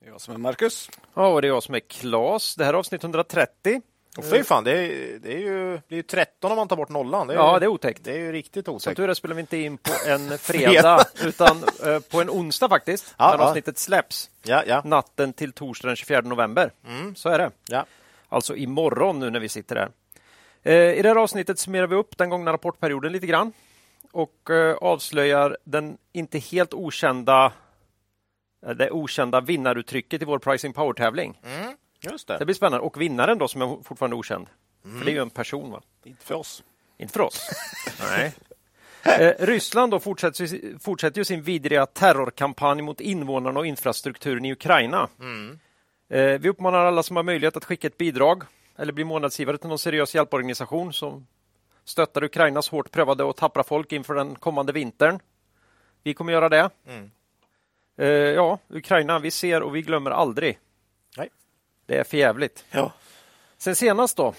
Det är jag som är Marcus. Ja, och det är jag som är Klas. Det här är avsnitt 130. Och fy fan, det är, det är ju det är 13 om man tar bort nollan. Det är, Ja, det är otäckt. Det är ju riktigt Som otäckt. tur är spelar vi inte in på en fredag, utan eh, på en onsdag faktiskt. Ja, när ja. avsnittet släpps. Ja, ja, Natten till torsdag den 24 november. Så är det. ja. Alltså imorgon nu när vi sitter här. Eh, I det här avsnittet summerar vi upp den gångna rapportperioden lite grann och eh, avslöjar den inte helt okända det okända vinnaruttrycket i vår pricing power-tävling. Just Det det. blir spännande. Och vinnaren då som är fortfarande okänd. För det är ju en person va? Inte för oss. Inte för oss. Nej. Eh, Ryssland då fortsätter, ju- fortsätter ju sin vidriga terrorkampanj mot invånarna och infrastrukturen i Ukraina. Eh, vi uppmanar alla som har möjlighet att skicka ett bidrag eller bli månadsgivare till någon seriös hjälporganisation som stöttar Ukrainas hårt prövade och tappra folk inför den kommande vintern. Vi kommer göra det. Eh, ja, Ukraina, vi ser och vi glömmer aldrig. Nej. Det är för jävligt. Ja. Sen senast då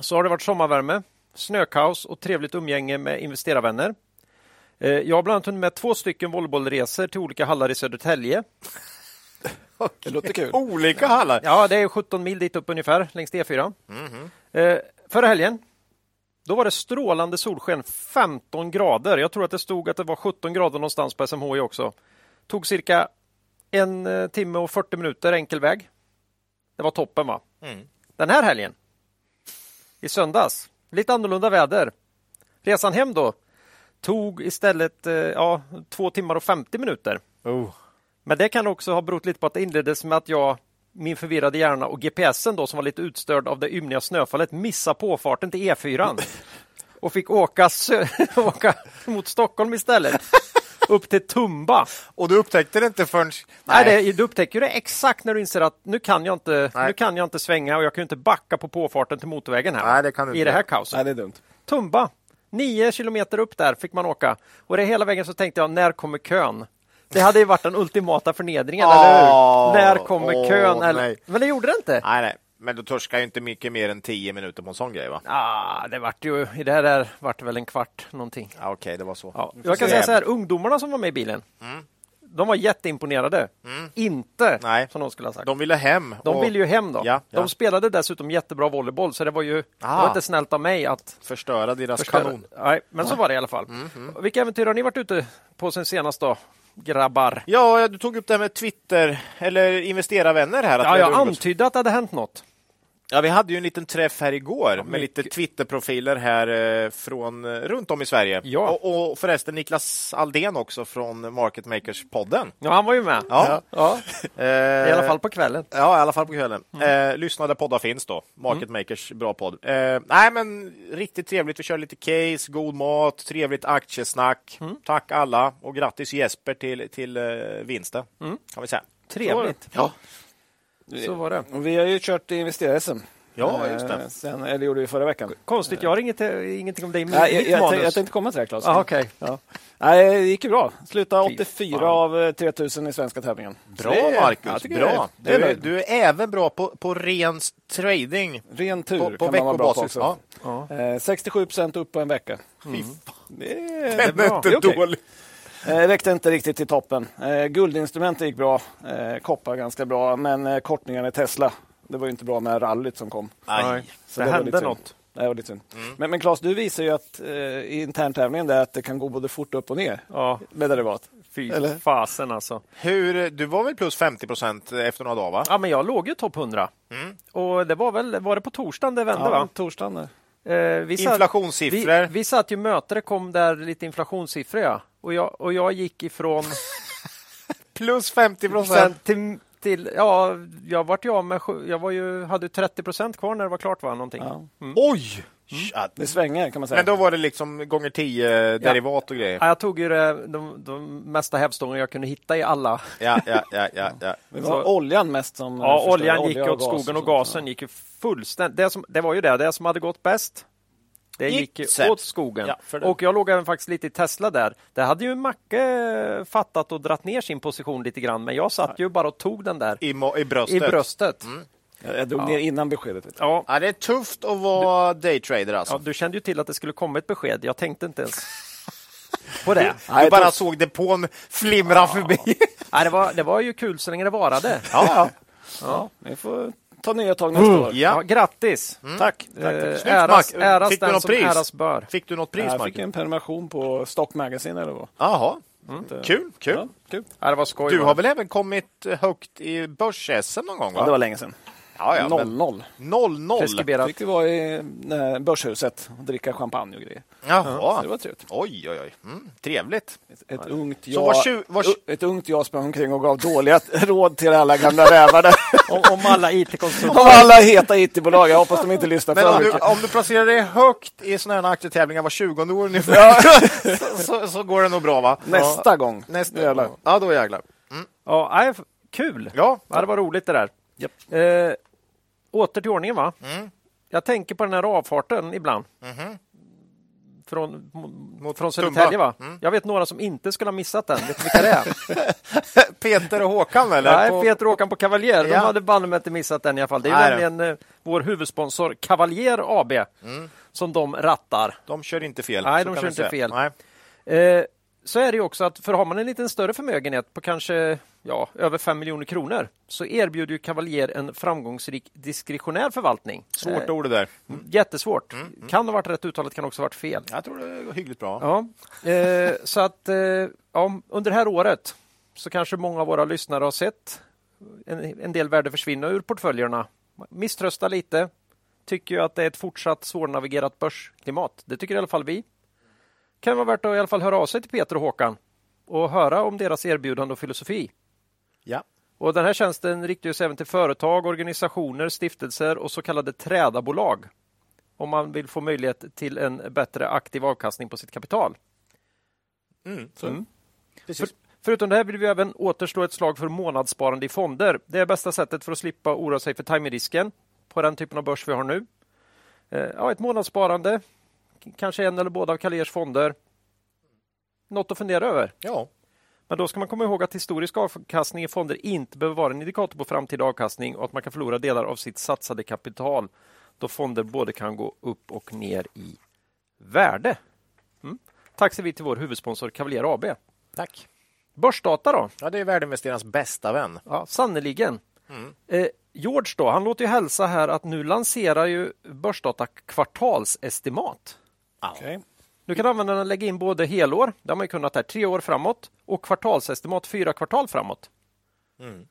så har det varit sommarvärme, snökaos och trevligt umgänge med investerarvänner. Eh, Jag har bland annat hunnit med två stycken volleybollresor till olika hallar i Södertälje. Det låter kul. Olika hallar. Ja, det är 17 mil dit upp ungefär längs E4. Eh, Förra helgen då var det strålande solsken, 15 grader. Jag tror att det stod att det var 17 grader någonstans på SMHI också. Tog cirka en eh, timme och 40 minuter enkel väg. Det var toppen va? Den här helgen, i söndags, lite annorlunda väder. Resan hem då tog istället eh, ja, två timmar och 50 minuter. Oh. Men det kan också ha berott lite på att det inleddes med att jag, min förvirrade hjärna och GPSen då som var lite utstörd av det ymniga snöfallet missade påfarten till E4 och fick åka, åka mot Stockholm istället. Upp till Tumba. Och du upptäckte det inte förrän... Nej. det, du upptäcker det exakt när du inser att nu kan jag inte, Nej. nu kan jag inte svänga och jag kan ju inte backa på påfarten till motorvägen här. Nej, det kan du I inte. det här kaoset. Nej, det är dumt. Tumba. Nio kilometer upp där fick man åka. Och det hela vägen så tänkte jag, när kommer kön? Det hade ju varit den ultimata förnedringen, Åh, eller hur? När kommer åh, kön? Eller? nej. Men det gjorde det inte. Nej, nej. Men du torskar ju inte mycket mer än 10 minuter på en sån grej va? Ah, det vart ju, I det här där vart det väl en kvart någonting. Ja, Okej, det var så. Ja, jag kan säga så här, ungdomarna som var med i bilen, de var jätteimponerade. Inte Mm. Nej. som de skulle ha sagt. De ville hem. De och ville ju hem då. Ja, ja. De spelade dessutom jättebra volleyboll, så det var ju det Ah. var inte snällt av mig att förstöra deras förstöra. kanon. Nej, men så var det i alla fall. Mm, Vilka äventyr har ni varit ute på sen senast då, grabbar? Ja, du tog upp det här med Twitter, eller investerarvänner här. Att Ja, jag antydde att det hade hänt något. Ja, vi hade ju en liten träff här igår med mycket. lite Twitterprofiler här eh, från eh, runt om i Sverige. Ja. Och, och förresten Niklas Aldén också från Market Makers-podden. Ja, han var ju med. Ja. ja. Eh, I alla fall på kvällen. Ja, i alla fall på kvällen. Mm. Eh, lyssna där poddar finns då. Market Makers, bra podd. Eh, nej, men riktigt trevligt. Vi kör lite case, god mat, trevligt aktiesnack. Mm. Tack alla och grattis Jesper till, till vinsten. Mm. Kan vi säga. Trevligt. Ja, Så var det. Och vi har ju kört investerar-SM. ja just det. Eh, Sen, eller gjorde vi förra veckan. Konstigt, jag har inget, ingenting om dig i jag, mitt jag, manus. tänkte- jag tänkte komma till det Claes. Ah, okej. ja. Nej, det gick ju bra. Slutade Fy 84 fan. av eh, 3000 i svenska tävningen. Bra Det Marcus, bra. det är- det Du, är du är även bra på, på ren trading. Ren tur På, på kan man vara bra på veckobasis. också. Ja. Ja. Eh, 67 procent upp på en vecka. Fy fan, Det, är är bra. inte Det är okej. dålig. Eh, räckte inte riktigt till toppen. Eh, guldinstrumenten gick bra. Eh, koppar ganska bra. Men eh, kortningarna i Tesla, det var ju inte bra med rallyt som kom. Aj. Så det var hände något. Det var lite synd. Mm. Men, men Claes, du visar ju att eh, i interntävlingen där att det kan gå både fort upp och ner Ja, med derivat. fy Eller? fasen alltså. Hur, du var väl plus 50 procent efter några dagar va? Ja, men jag låg ju topp 100. Mm. Och det var väl, var det på torsdagen det vände Ja, va? torsdagen vi satt- Inflationssiffror. Vi, vi satt ju möte, det kom där lite inflationssiffror ja. Och jag, och jag gick ifrån Plus 50 procent. till, till, ja, jag vart ju av med, jag var ju, hade ju 30 procent kvar när det var klart va, någonting. Ja. Oj! Ja, Det svänger kan man säga. Men då var det liksom gånger tio derivat och grejer. Ja, jag tog ju det, de, de mesta hävstångar jag kunde hitta i alla. Ja, ja, ja, ja, ja. det var oljan mest som Ja, oljan gick Olja åt skogen och sånt. gasen gick ju fullständigt. Det, som, det var ju det, det som hade gått bäst. Det Gick gick åt skogen. Ja, och jag låg även faktiskt lite i Tesla där. Det hade ju Macke fattat och dratt ner sin position lite grann, men jag satt ju bara och tog den där I, i bröstet. i bröstet. Jag, jag drog ner innan beskedet. vet du. Ja, Ja, det är tufft att vara daytrader alltså. ja, du kände ju till att det skulle komma ett besked. Jag tänkte inte ens på det. Du bara såg depån flimra förbi. Nej, det, var, det var ju kul så länge det varade. Ja, ja. Ja, vi får ta nya tag nästa år. Ja, ja. grattis! Tack. tack, tack. Eh, Snyggt, äras, äras Fick du den något som pris? äras bör. Fick du något pris, Jag fick en prenumeration på Stock Magazine. Eller vad. Jaha, Det- kul, kul. Ja, kul. Ja, det var skoj. Du va? har väl även kommit högt i börs-SM någon gång? Ja, det Va? var länge sedan. Ja, ja, men 0-0. 0-0. Preskriberat. Fick vi vara i eh, börshuset och dricka champagne och grejer. Jaha. Så det var trevligt. Oj, oj, oj. Mm, trevligt. Ett, ett, ungt jag, var tju- var tju- ett ungt jag sprang omkring och gav dåliga råd till alla gamla rävar. Om, om alla IT-konsulter. Om alla heta IT-bolag. Jag hoppas de inte lyssnar Men för om du, mycket. om du placerar dig högt i sådana här aktietävlingar var 20 år ungefär, så, så, så går det nog bra va? Nästa gång. Nästa Jävlar. gång. Ja, då jävlar. Ja, nej, f- kul! Ja, Ja, det var roligt det där. Japp. Eh, åter till ordningen va? Mm. Jag tänker på den här avfarten ibland. Från, Mot från. Södertälje va? Mm. Jag vet några som inte skulle ha missat den. Vet du vilka det är? Peter och Håkan eller? Nej, På- Peter och Håkan på Kavaljer. De Ja. hade banne inte missat den i alla fall. Det är Nej, nämligen eh, vår huvudsponsor Kavaljer AB som de rattar. De kör inte fel. Nej, de kör inte fel. Nej. Eh, så är det ju också att för har man en liten större förmögenhet på kanske ja, över 5 miljoner kronor så erbjuder ju Kavaljer en framgångsrik diskretionär förvaltning. Svårt Eh, ord det där. Jättesvårt. Kan ha varit rätt uttalat, kan också ha varit fel. Jag tror det går hyggligt bra. Ja, eh, så att eh, ja, under det här året så kanske många av våra lyssnare har sett en, en del värde försvinna ur portföljerna. Misströsta lite. Tycker ju att det är ett fortsatt svårnavigerat börsklimat. Det tycker i alla fall vi. Kan vara värt att i alla fall höra av sig till Peter och Håkan och höra om deras erbjudande och filosofi. Ja. Och Den här tjänsten riktar sig även till företag, organisationer, stiftelser och så kallade trädabolag. Om man vill få möjlighet till en bättre aktiv avkastning på sitt kapital. Mm. Så. Mm. För, förutom det här vill vi även återslå ett slag för månadssparande i fonder. Det är bästa sättet för att slippa oroa sig för timingrisken på den typen av börs vi har nu. Eh, ja, ett månadssparande, kanske en eller båda av Kalers fonder. Något att fundera över. Ja. Men då ska man komma ihåg att historisk avkastning i fonder inte behöver vara en indikator på framtida avkastning och att man kan förlora delar av sitt satsade kapital då fonder både kan gå upp och ner i värde. Mm. Tack säger vi till vår huvudsponsor Cavalier AB. Tack. Börsdata då? Ja, det är värdeinvesterarens bästa vän. Ja, sannerligen. Mm. Eh, George då, han låter ju hälsa här att nu lanserar ju Börsdata kvartalsestimat. Okej. Nu kan användarna lägga in både helår, det har man kunnat här, tre år framåt och kvartalsestimat fyra kvartal framåt. Mm.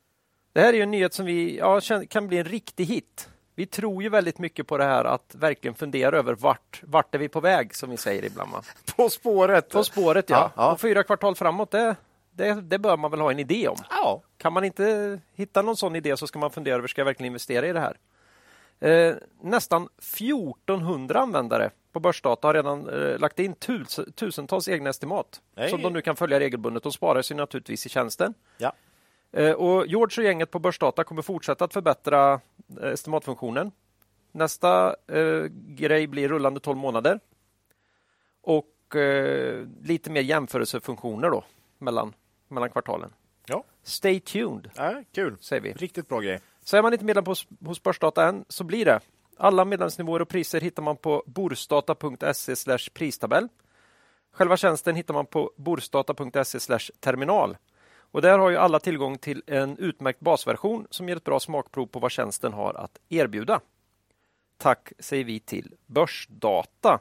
Det här är ju en nyhet som vi ja, kan bli en riktig hit. Vi tror ju väldigt mycket på det här att verkligen fundera över vart, vart är vi på väg som vi säger ibland. va? På spåret. På spåret ja. Ja, ja. Och fyra kvartal framåt, det, det, det bör man väl ha en idé om. Ja. Kan man inte hitta någon sån idé så ska man fundera över, ska jag verkligen investera i det här? Eh, nästan 1400 användare på Börsdata har redan eh, lagt in tus, tusentals egna estimat Nej. som de nu kan följa regelbundet. De sparar sig naturligtvis i tjänsten. Ja. Eh, och George och gänget på Börsdata kommer fortsätta att förbättra eh, estimatfunktionen. Nästa eh, grej blir rullande 12 månader. Och eh, lite mer jämförelsefunktioner då mellan, mellan kvartalen. Ja. Stay tuned, ja, kul. säger vi. Riktigt bra grej. Så är man inte medlem hos, hos Börsdata än så blir det. Alla medlemsnivåer och priser hittar man på borstata.se pristabell. Själva tjänsten hittar man på borstata.se terminal. Och där har ju alla tillgång till en utmärkt basversion som ger ett bra smakprov på vad tjänsten har att erbjuda. Tack säger vi till Börsdata.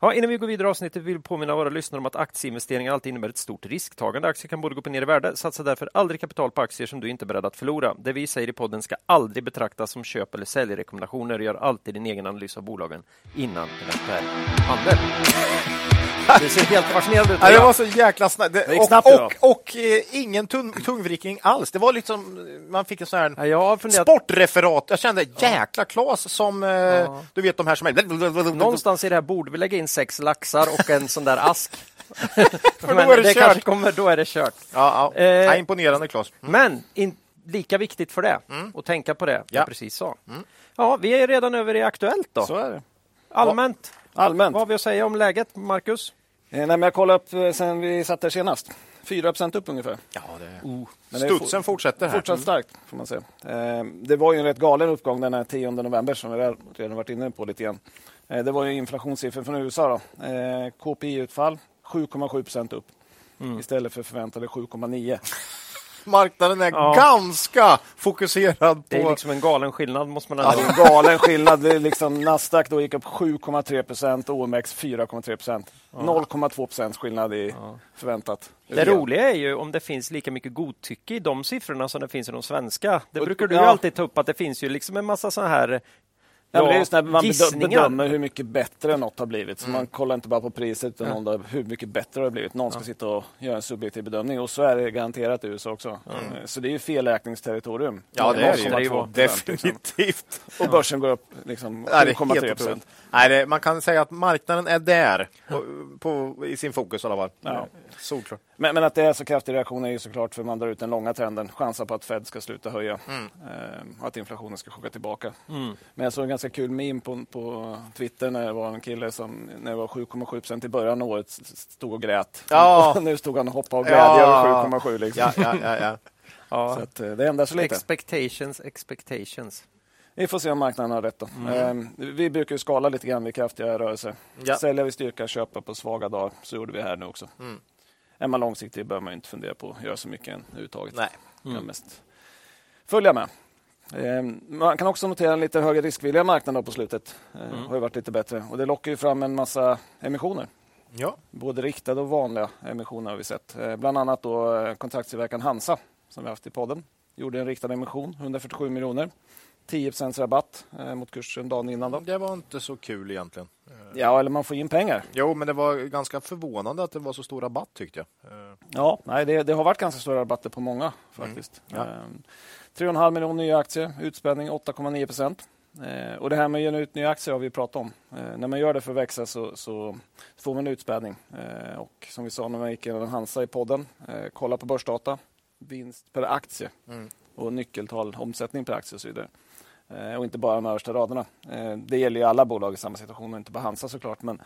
Ja, innan vi går vidare i avsnittet vill vi påminna våra lyssnare om att aktieinvesteringar alltid innebär ett stort risktagande. Aktier kan både gå upp och ner i värde. Satsa därför aldrig kapital på aktier som du inte är beredd att förlora. Det vi säger i podden ska aldrig betraktas som köp eller säljrekommendationer. Gör alltid din egen analys av bolagen innan eventuell handel. Det ser helt fascinerande ut. Ja, det var så jäkla snabbt. Det, och snabbt och, idag. och, eh, ingen tung, tungvrikning alls. Det var liksom, man fick en sån här Ja, jag funderat, sportreferat. Jag kände jäkla Klas som, eh, du vet de här som är... någonstans i det här borde vi lägga in sex laxar och en sån där ask. då är det det kört. kommer, då är det kört. Ja, ja. Eh, ja, imponerande Klas. Men in, lika viktigt för det, att tänka på det Ja. jag precis sa. Ja, vi är redan över i Aktuellt då. Så är det. Allmänt, Allmänt. vad har vi att säga om läget, Marcus? Eh, nej, men jag kollade upp eh, sen vi satt där senast. 4 upp ungefär. Ja, det... Men det är Studsen for- fortsätter här. Fortsatt starkt, får man säga. Eh, det var ju en rätt galen uppgång den här 10 november som vi redan- varit inne på lite grann. Eh, det var ju inflationssiffror från USA. Då. Eh, KPI-utfall 7,7 procent upp istället för förväntade 7,9. Marknaden är Ja. ganska fokuserad Det är på... liksom en galen skillnad måste man Ja, ändå... det är en galen skillnad. Det är liksom Nasdaq då gick upp 7,3 procent OMX 4,3 procent. 0,2 procents skillnad i förväntat. Det roliga är ju om det finns lika mycket godtycke i de siffrorna som det finns i de svenska. Det brukar du ju ja. alltid ta upp att det finns ju liksom en massa så här Ja, men det är just när man gissningar. bedömer hur mycket bättre något har blivit. Så man kollar inte bara på priset utan någon hur mycket bättre det har blivit. Någon ska sitta och göra en subjektiv bedömning och så är det garanterat i USA också. Eh, Så det är ju felräkningsterritorium. Ja, det är det ju. 0,2%, Definitivt. Och börsen går upp liksom Nej, det är 7,3 helt procent. Nej, det, man kan säga att marknaden är där på, på, i sin fokus i alla fall. Ja. Solklart. Men, men att det är så kraftig reaktion är ju såklart för man drar ut den långa trenden. Chansar på att Fed ska sluta höja Mm. eh, och att inflationen ska sjunka tillbaka. Men jag såg en ganska kul meme på, på Twitter när det var en kille som när det var 7,7 procent i början av året stod och grät. Ja. Och nu stod han och hoppade av glädje Ja. över 7,7 liksom. Ja, ja, ja, ja. Så att, eh, det ändras lite. Expectations, expectations. Vi får se om marknaden har rätt. Då. Mm. Eh, vi brukar ju skala lite grann vid kraftiga rörelser. Ja. Sälja vid styrka, köpa på svaga dagar. Så gjorde vi här nu också. Mm. Är man långsiktig behöver man inte fundera på att göra så mycket än överhuvudtaget. Nej. kan mest följa med. Eh, Man kan också notera en lite högre riskvilliga marknad på slutet. Eh, Har ju varit lite bättre. Och det lockar ju fram en massa emissioner. Ja. Både riktade och vanliga emissioner har vi sett. Eh, Bland annat då eh, kontraktstillverkaren Hansa som vi haft i podden. Gjorde en riktad emission, 147 miljoner. 10 rabatt eh, mot kursen dagen innan. Då. Det var inte så kul egentligen. Ja, eller man får in pengar. Jo, men det var ganska förvånande att det var så stor rabatt tyckte jag. Eh, Ja, nej, det, det har varit ganska stora rabatter på många faktiskt. Ja. Ehm, 3,5 miljoner nya aktier, utspädning 8,9 procent. Eh, och det här med att ge ut nya aktier har vi pratat om. Eh, när man gör det för att växa så, så får man utspädning. Eh, och som vi sa när man gick igenom Hansa i podden, eh, kolla på börsdata, vinst per aktie Mm. och nyckeltal, omsättning per aktie och så vidare. Eh, och inte bara de översta raderna. Eh, det gäller ju alla bolag i samma situation, och inte bara Hansa såklart. Men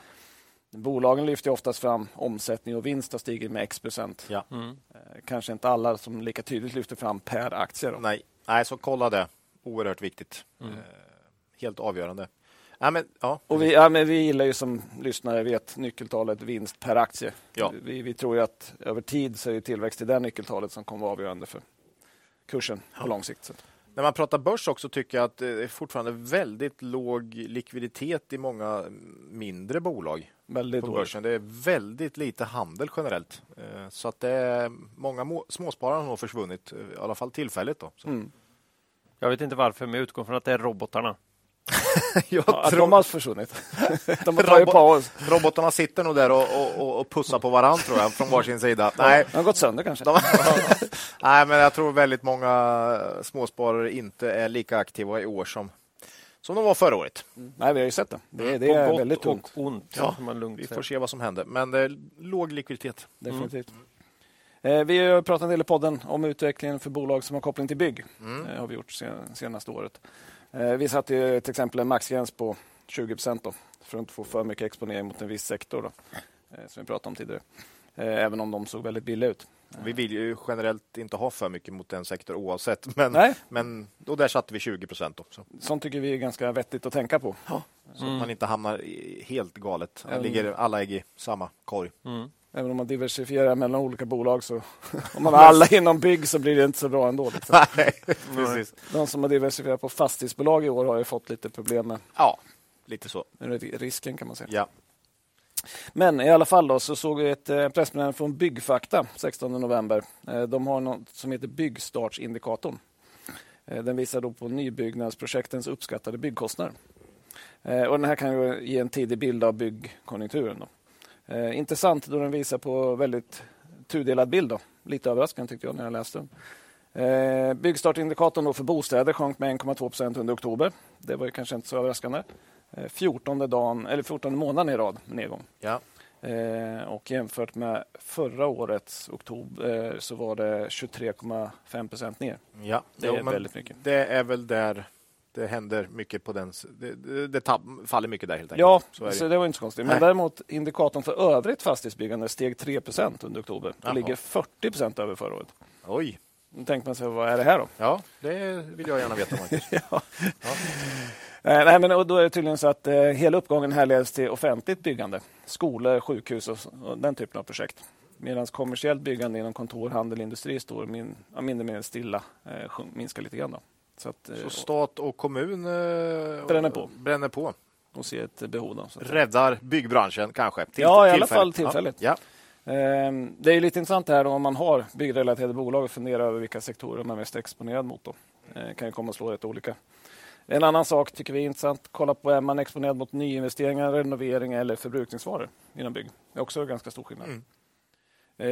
bolagen lyfter ju oftast fram omsättning och vinst har stigit med x procent. Ja. Mm. Eh, Kanske inte alla som lika tydligt lyfter fram per aktie. Då. Nej. Nej, så kolla det. Oerhört viktigt. Eh, helt avgörande. Nej, men, ja. Och vi, ja, men vi gillar ju som lyssnare vet nyckeltalet vinst per aktie. Ja. Vi, vi tror ju att över tid så är det tillväxt i det nyckeltalet som kommer vara avgörande för kursen på lång sikt. När man pratar börs också tycker jag att det är fortfarande väldigt låg likviditet i många mindre bolag Väldigt på börsen. Det är väldigt lite handel generellt. Eh, Så att det är många må- småsparare har försvunnit, eh, i alla fall tillfälligt. Då. Mm. Jag vet inte varför, men jag utgår från att det är robotarna. Jag Ja, tror de har försvunnit. de har tagit paus. robotarna sitter nog där och, och, och, pussar på varandra tror jag, från varsin sida. Nej, De har gått sönder kanske. de, nej, men jag tror väldigt många småsparare inte är lika aktiva i år som, som de var förra året. Nej, vi har ju sett det. Det, det På är väldigt tungt. och ont. Ja, kan man lugnt Vi får se vad som händer, men det är låg likviditet. Definitivt. Eh, vi har pratat en del i podden om utvecklingen för bolag som har koppling till bygg. Eh, har vi gjort sen, senaste året. Eh, vi satte ju till exempel en maxgräns på 20 procent för att inte få för mycket exponering mot en viss sektor. Då, eh, som vi pratade om tidigare. Eh, även om de såg väldigt billiga ut. Vi vill ju generellt inte ha för mycket mot en sektor oavsett, men, Nej. men och där satte vi 20 procent också. Sånt tycker vi är ganska vettigt att tänka på. Så att man inte hamnar helt galet. Mm. Ligger alla ägg i samma korg. Även om man diversifierar mellan olika bolag så om man har alla inom bygg så blir det inte så bra ändå. Liksom. Nej, precis. De som har diversifierat på fastighetsbolag i år har ju fått lite problem med Ja, lite så. risken kan man säga. Ja. Men i alla fall då, så såg vi ett eh, pressmeddelande från Byggfakta 16 november. Eh, De har något som heter byggstartsindikatorn. Eh, Den visar då på nybyggnadsprojektens uppskattade byggkostnader. Och den här kan ju ge en tidig bild av byggkonjunkturen. Då. Eh, intressant då den visar på väldigt tudelad bild. Då. Lite överraskande tyckte jag när jag läste den. Eh, byggstartindikatorn då för bostäder sjönk med 1,2 procent under oktober. Det var kanske inte så överraskande. Eh, 14, dagen, eller 14 månaden i rad nedgång. Ja. Eh, och jämfört med förra årets oktober eh, så var det 23,5 procent ner. Ja, Det jo, är väldigt mycket. Det är väl där det händer mycket på den. Det, det, det tabb, faller mycket där helt enkelt. Ja, så är så det. det var inte så konstigt. Men Nej. däremot indikatorn för övrigt fastighetsbyggande steg 3 procent under oktober och Jaha. ligger 40 procent över förra året. Oj, Då tänkte man sig, vad är det här då? ja, det vill jag gärna veta. Marcus. ja. Eh, nej, men och då är det tydligen så att eh, hela uppgången härleds till offentligt byggande. Skolor, sjukhus och, och den typen av projekt. Medan kommersiellt byggande inom kontor, handel, industri står min, ja, mindre eller mindre stilla, eh, sjunk- minskar lite grann. Då. Så att, eh, Så stat och kommun eh, Bränner på. bränner på. och se ett behov. Då, så Räddar byggbranschen kanske. Till, Ja, i alla fall tillfälligt. Ja. Ehm, Det är lite intressant här om man har byggrelaterade bolag och funderar över vilka sektorer man är mest exponerad mot. Då. Eh, kan ju komma att slå rätt olika. En annan sak tycker vi är intressant. Kolla på är man exponerad mot nyinvesteringar, renovering eller förbrukningsvaror inom bygg. Det är också ganska stor skillnad. Mm.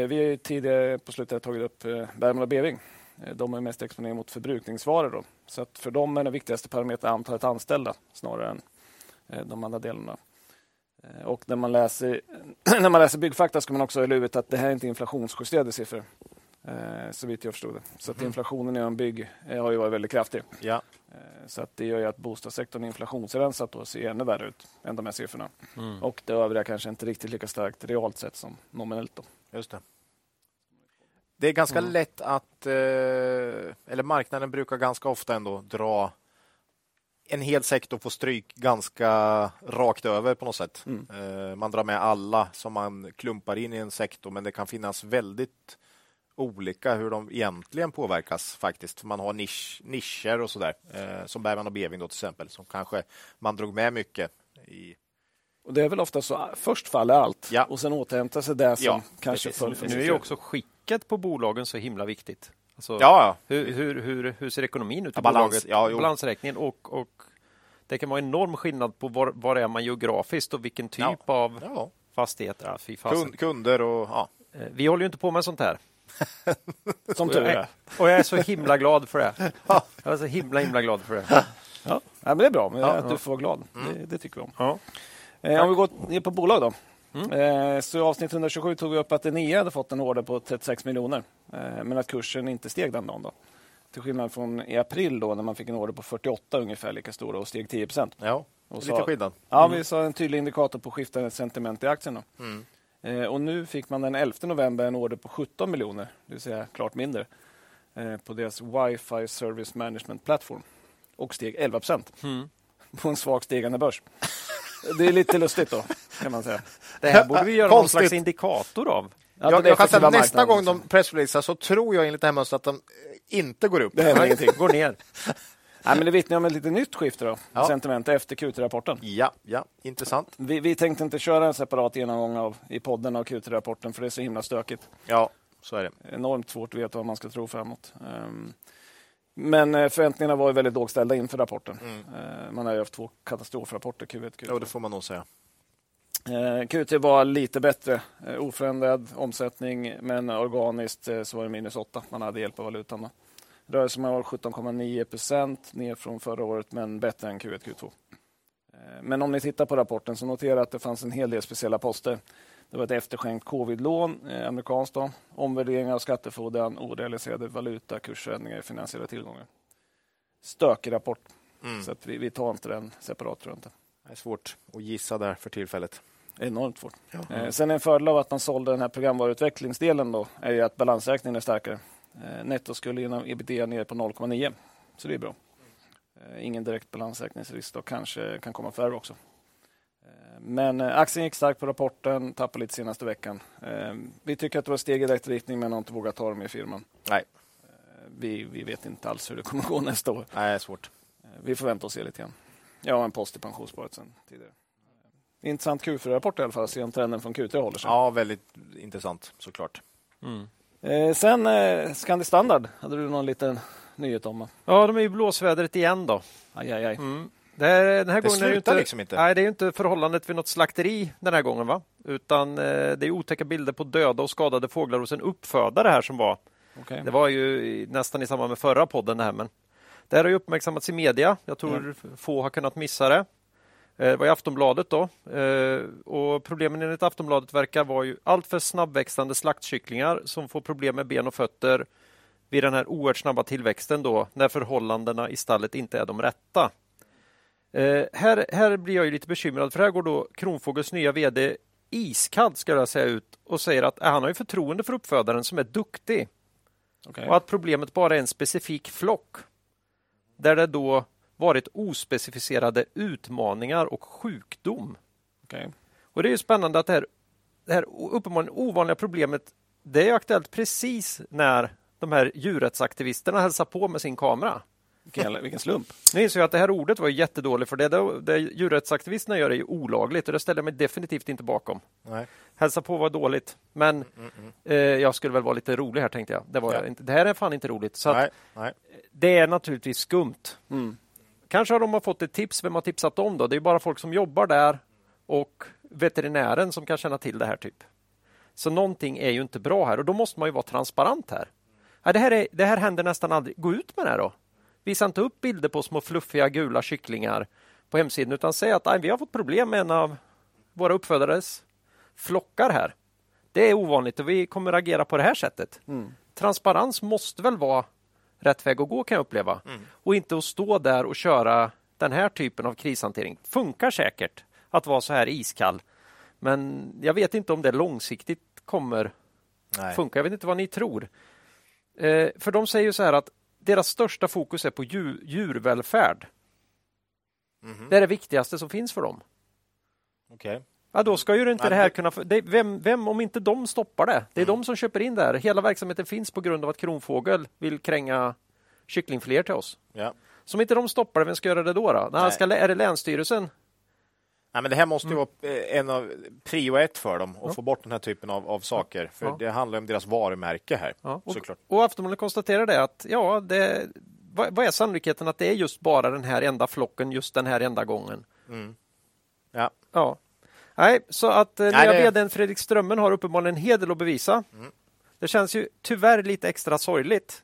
Vi har ju tidigare på slutet tagit upp Bergman och Beving. Eh, De är mest exponerade mot förbrukningsvaror. Då. Så att för dem är den viktigaste parametern antalet anställda snarare än eh, de andra delarna. Eh, Och när man läser, när man läser byggfakta ska man också ha i huvudet att det här är inte inflationsjusterade siffror. Så vitt jag förstod det. Så att inflationen inom bygg har ju varit väldigt kraftig. Ja. Så att det gör ju att bostadssektorn inflationsrensat då ser ännu värre ut än de här siffrorna. Mm. Och det övriga kanske inte riktigt lika starkt realt sett som nominellt. Då. Just det. Det är ganska Mm. lätt att, eh, eller marknaden brukar ganska ofta ändå dra en hel sektor på stryk ganska rakt över på något sätt. Mm. Eh, man drar med alla som man klumpar in i en sektor, men det kan finnas väldigt olika hur de egentligen påverkas faktiskt. Man har nisch, nischer och sådär, eh, som Bergman och Beving då till exempel, som kanske man drog med mycket i. Och det är väl ofta så först faller allt Ja. och sen återhämtar sig det som Ja, kanske precis. föll för Nu är ju också skicket på bolagen så himla viktigt. Alltså, Ja, ja. hur, hur, hur, hur ser ekonomin ut i Ja, balans. bolaget? Ja. Balansräkningen och, och det kan vara enorm skillnad på var, var är man geografiskt och vilken typ Ja. av ja. fastigheter. Kund, kunder och ja. Eh, Vi håller ju inte på med sånt här. Som tur är. och jag är så himla glad för det. Jag är så himla himla glad för det. Ja. Ja, men det är bra men Ja, att ja. du får vara glad. Det, det tycker vi om. Ja. Eh, om vi går ner på bolag då. Mm. Eh, så i avsnitt 127 tog vi upp att Enea hade fått en order på 36 miljoner. Eh, men att kursen inte steg den dagen. Då. Till skillnad från i april då när man fick en order på 48 ungefär lika stora och steg 10 procent. ja. Och Lite så- skillnad. Ja, vi sa en tydlig indikator på skiftande sentiment i aktien. Då. Mm. Eh, och nu fick man den 11 november en order på 17 miljoner, det vill säga klart mindre, på deras Wi-Fi Service Management Platform och steg 11 procent Mm. På en svagt stigande börs. Det är lite lustigt då, kan man säga. Det här borde vi göra någon Konstigt. slags indikator av. Ja, jag, jag kan säga nästa gång de pressreleasar så tror jag enligt det här mönstret att de eh, inte går upp. Det händer ingenting. Går ner. Nej, men det vittnar om ett lite nytt skifte då, Ja. sentiment efter Q3-rapporten. Ja, ja, intressant. Vi, vi tänkte inte köra en separat genomgång av, i podden av Q3-rapporten för det är så himla stökigt. Ja, så är det. enormt svårt att veta vad man ska tro framåt. Ehm, Men eh, förväntningarna var ju väldigt lågställda inför rapporten. Mm. Eh, Man har ju haft två katastrofrapporter, Q1 Q2. Ja, det får man nog säga. Eh, Q3 var lite bättre, oförändrad omsättning, men organiskt så var det minus 8. Man hade hjälp av valutan. då. Rörelsen var 17,9 procent ner från förra året, men bättre än Q1 Q2. Eh, Men om ni tittar på rapporten så notera att det fanns en hel del speciella poster. Det var ett efterskänkt covid-lån, eh, amerikanskt, då, omvärdering av skattefordran, orealiserade valutakursförändringar i finansiella tillgångar. Stökig rapport, Mm. så att vi, vi tar inte den separat. Tror inte. Det är svårt att gissa där för tillfället. Enormt svårt. Eh, sen en fördel av att man sålde den här programvaruutvecklingsdelen då, är ju att balansräkningen är starkare. Eh, netto skulle genom ebitda ner på 0,9, så det är bra. Eh, ingen direkt balansräkningsrisk då, kanske kan komma färre också. Men eh, aktien gick starkt på rapporten, tappade lite senaste veckan. Eh, vi tycker att det var steg i rätt riktning, men har inte vågat ta dem i firman. Nej, Eh, vi, vi vet inte alls hur det kommer gå nästa år. Nej det svårt. Vi får vänta och se lite grann. Jag har en post i pensionssparet sen tidigare. Intressant Q4-rapport i alla fall, se om trenden från Q3 håller sig. Ja, väldigt intressant såklart. Mm. Eh, sen eh, Scandi Standard hade du någon liten nyhet om. Ja, de är i blåsvädret igen då. Aj, aj, aj. Mm. Det, är, den här Det gången är inte, liksom inte. Nej, det är inte förhållandet vid något slakteri den här gången, va? Utan eh, det är otäcka bilder på döda och skadade fåglar hos en uppfödare här som var. Okej. Det var ju nästan i samband med förra podden det här, men det här har ju uppmärksammats i media. Jag tror få har kunnat missa det. Eh, Det var i Aftonbladet då. Eh, Och problemen enligt Aftonbladet verkar vara ju alltför snabbväxande slaktkycklingar som får problem med ben och fötter vid den här oerhört snabba tillväxten då när förhållandena i stallet inte är de rätta. Eh, här, här blir jag ju lite bekymrad för här går då Kronfågels nya VD iskall ska jag säga ut och säger att eh, han har ju förtroende för uppfödaren som är duktig Okej. och att problemet bara är en specifik flock där det då varit ospecificerade utmaningar och sjukdom. Okej. Och det är ju spännande att det här, det här uppenbarligen ovanliga problemet det är aktuellt precis när de här djurrättsaktivisterna hälsar på med sin kamera. Vilken, vilken slump. Nu inser jag att det här ordet var ju jättedåligt för det, det, det djurrättsaktivisterna gör är ju olagligt och det ställer jag mig definitivt inte bakom. Nej. Hälsa på var dåligt, men eh, jag skulle väl vara lite rolig här tänkte jag. Det, var Ja. inte. det här är fan inte roligt. Så att Nej. Nej. det är naturligtvis skumt. Mm. Kanske har de fått ett tips. Vem har tipsat dem då? Det är bara folk som jobbar där och veterinären som kan känna till det här. typ. Så någonting är ju inte bra här och då måste man ju vara transparent här. Ja, det, här är, det här händer nästan aldrig. Gå ut med det här då. Visa inte upp bilder på små fluffiga gula kycklingar på hemsidan utan säg att "Nej, vi har fått problem med en av våra uppfödares flockar här. Det är ovanligt och vi kommer agera på det här sättet. Transparens måste väl vara rätt väg att gå kan jag uppleva. Och inte att stå där och köra den här typen av krishantering. Funkar säkert att vara så här iskall. Men jag vet inte om det långsiktigt kommer Nej. funka. Jag vet inte vad ni tror. Eh, för de säger ju så här att deras största fokus är på djur, djurvälfärd. Mhm. Det är det viktigaste som finns för dem. Okej. Ja, då ska ju inte Ja, det här kunna... Det, vem, vem om inte de stoppar det? Det är Mm. de som köper in det här. Hela verksamheten finns på grund av att Kronfågel vill kränga kycklingfiléer till oss. Ja. Som inte de stoppar det, vem ska göra det då? då? Nej. ska, är det Länsstyrelsen? Nej, men det här måste Mm. ju vara eh, en av prio ett för dem att få bort den här typen av, av saker. För Ja. det handlar om deras varumärke här. Ja, och, Såklart. och Aftonbladet konstaterar det att ja, det, vad, vad är sannolikheten att det är just bara den här enda flocken just den här enda gången? Mm. Ja. Ja. Nej, så att eh, Nej, nya det- vdn Fredrik Strömmen har uppenbarligen en hel del att bevisa. Mm. Det känns ju tyvärr lite extra sorgligt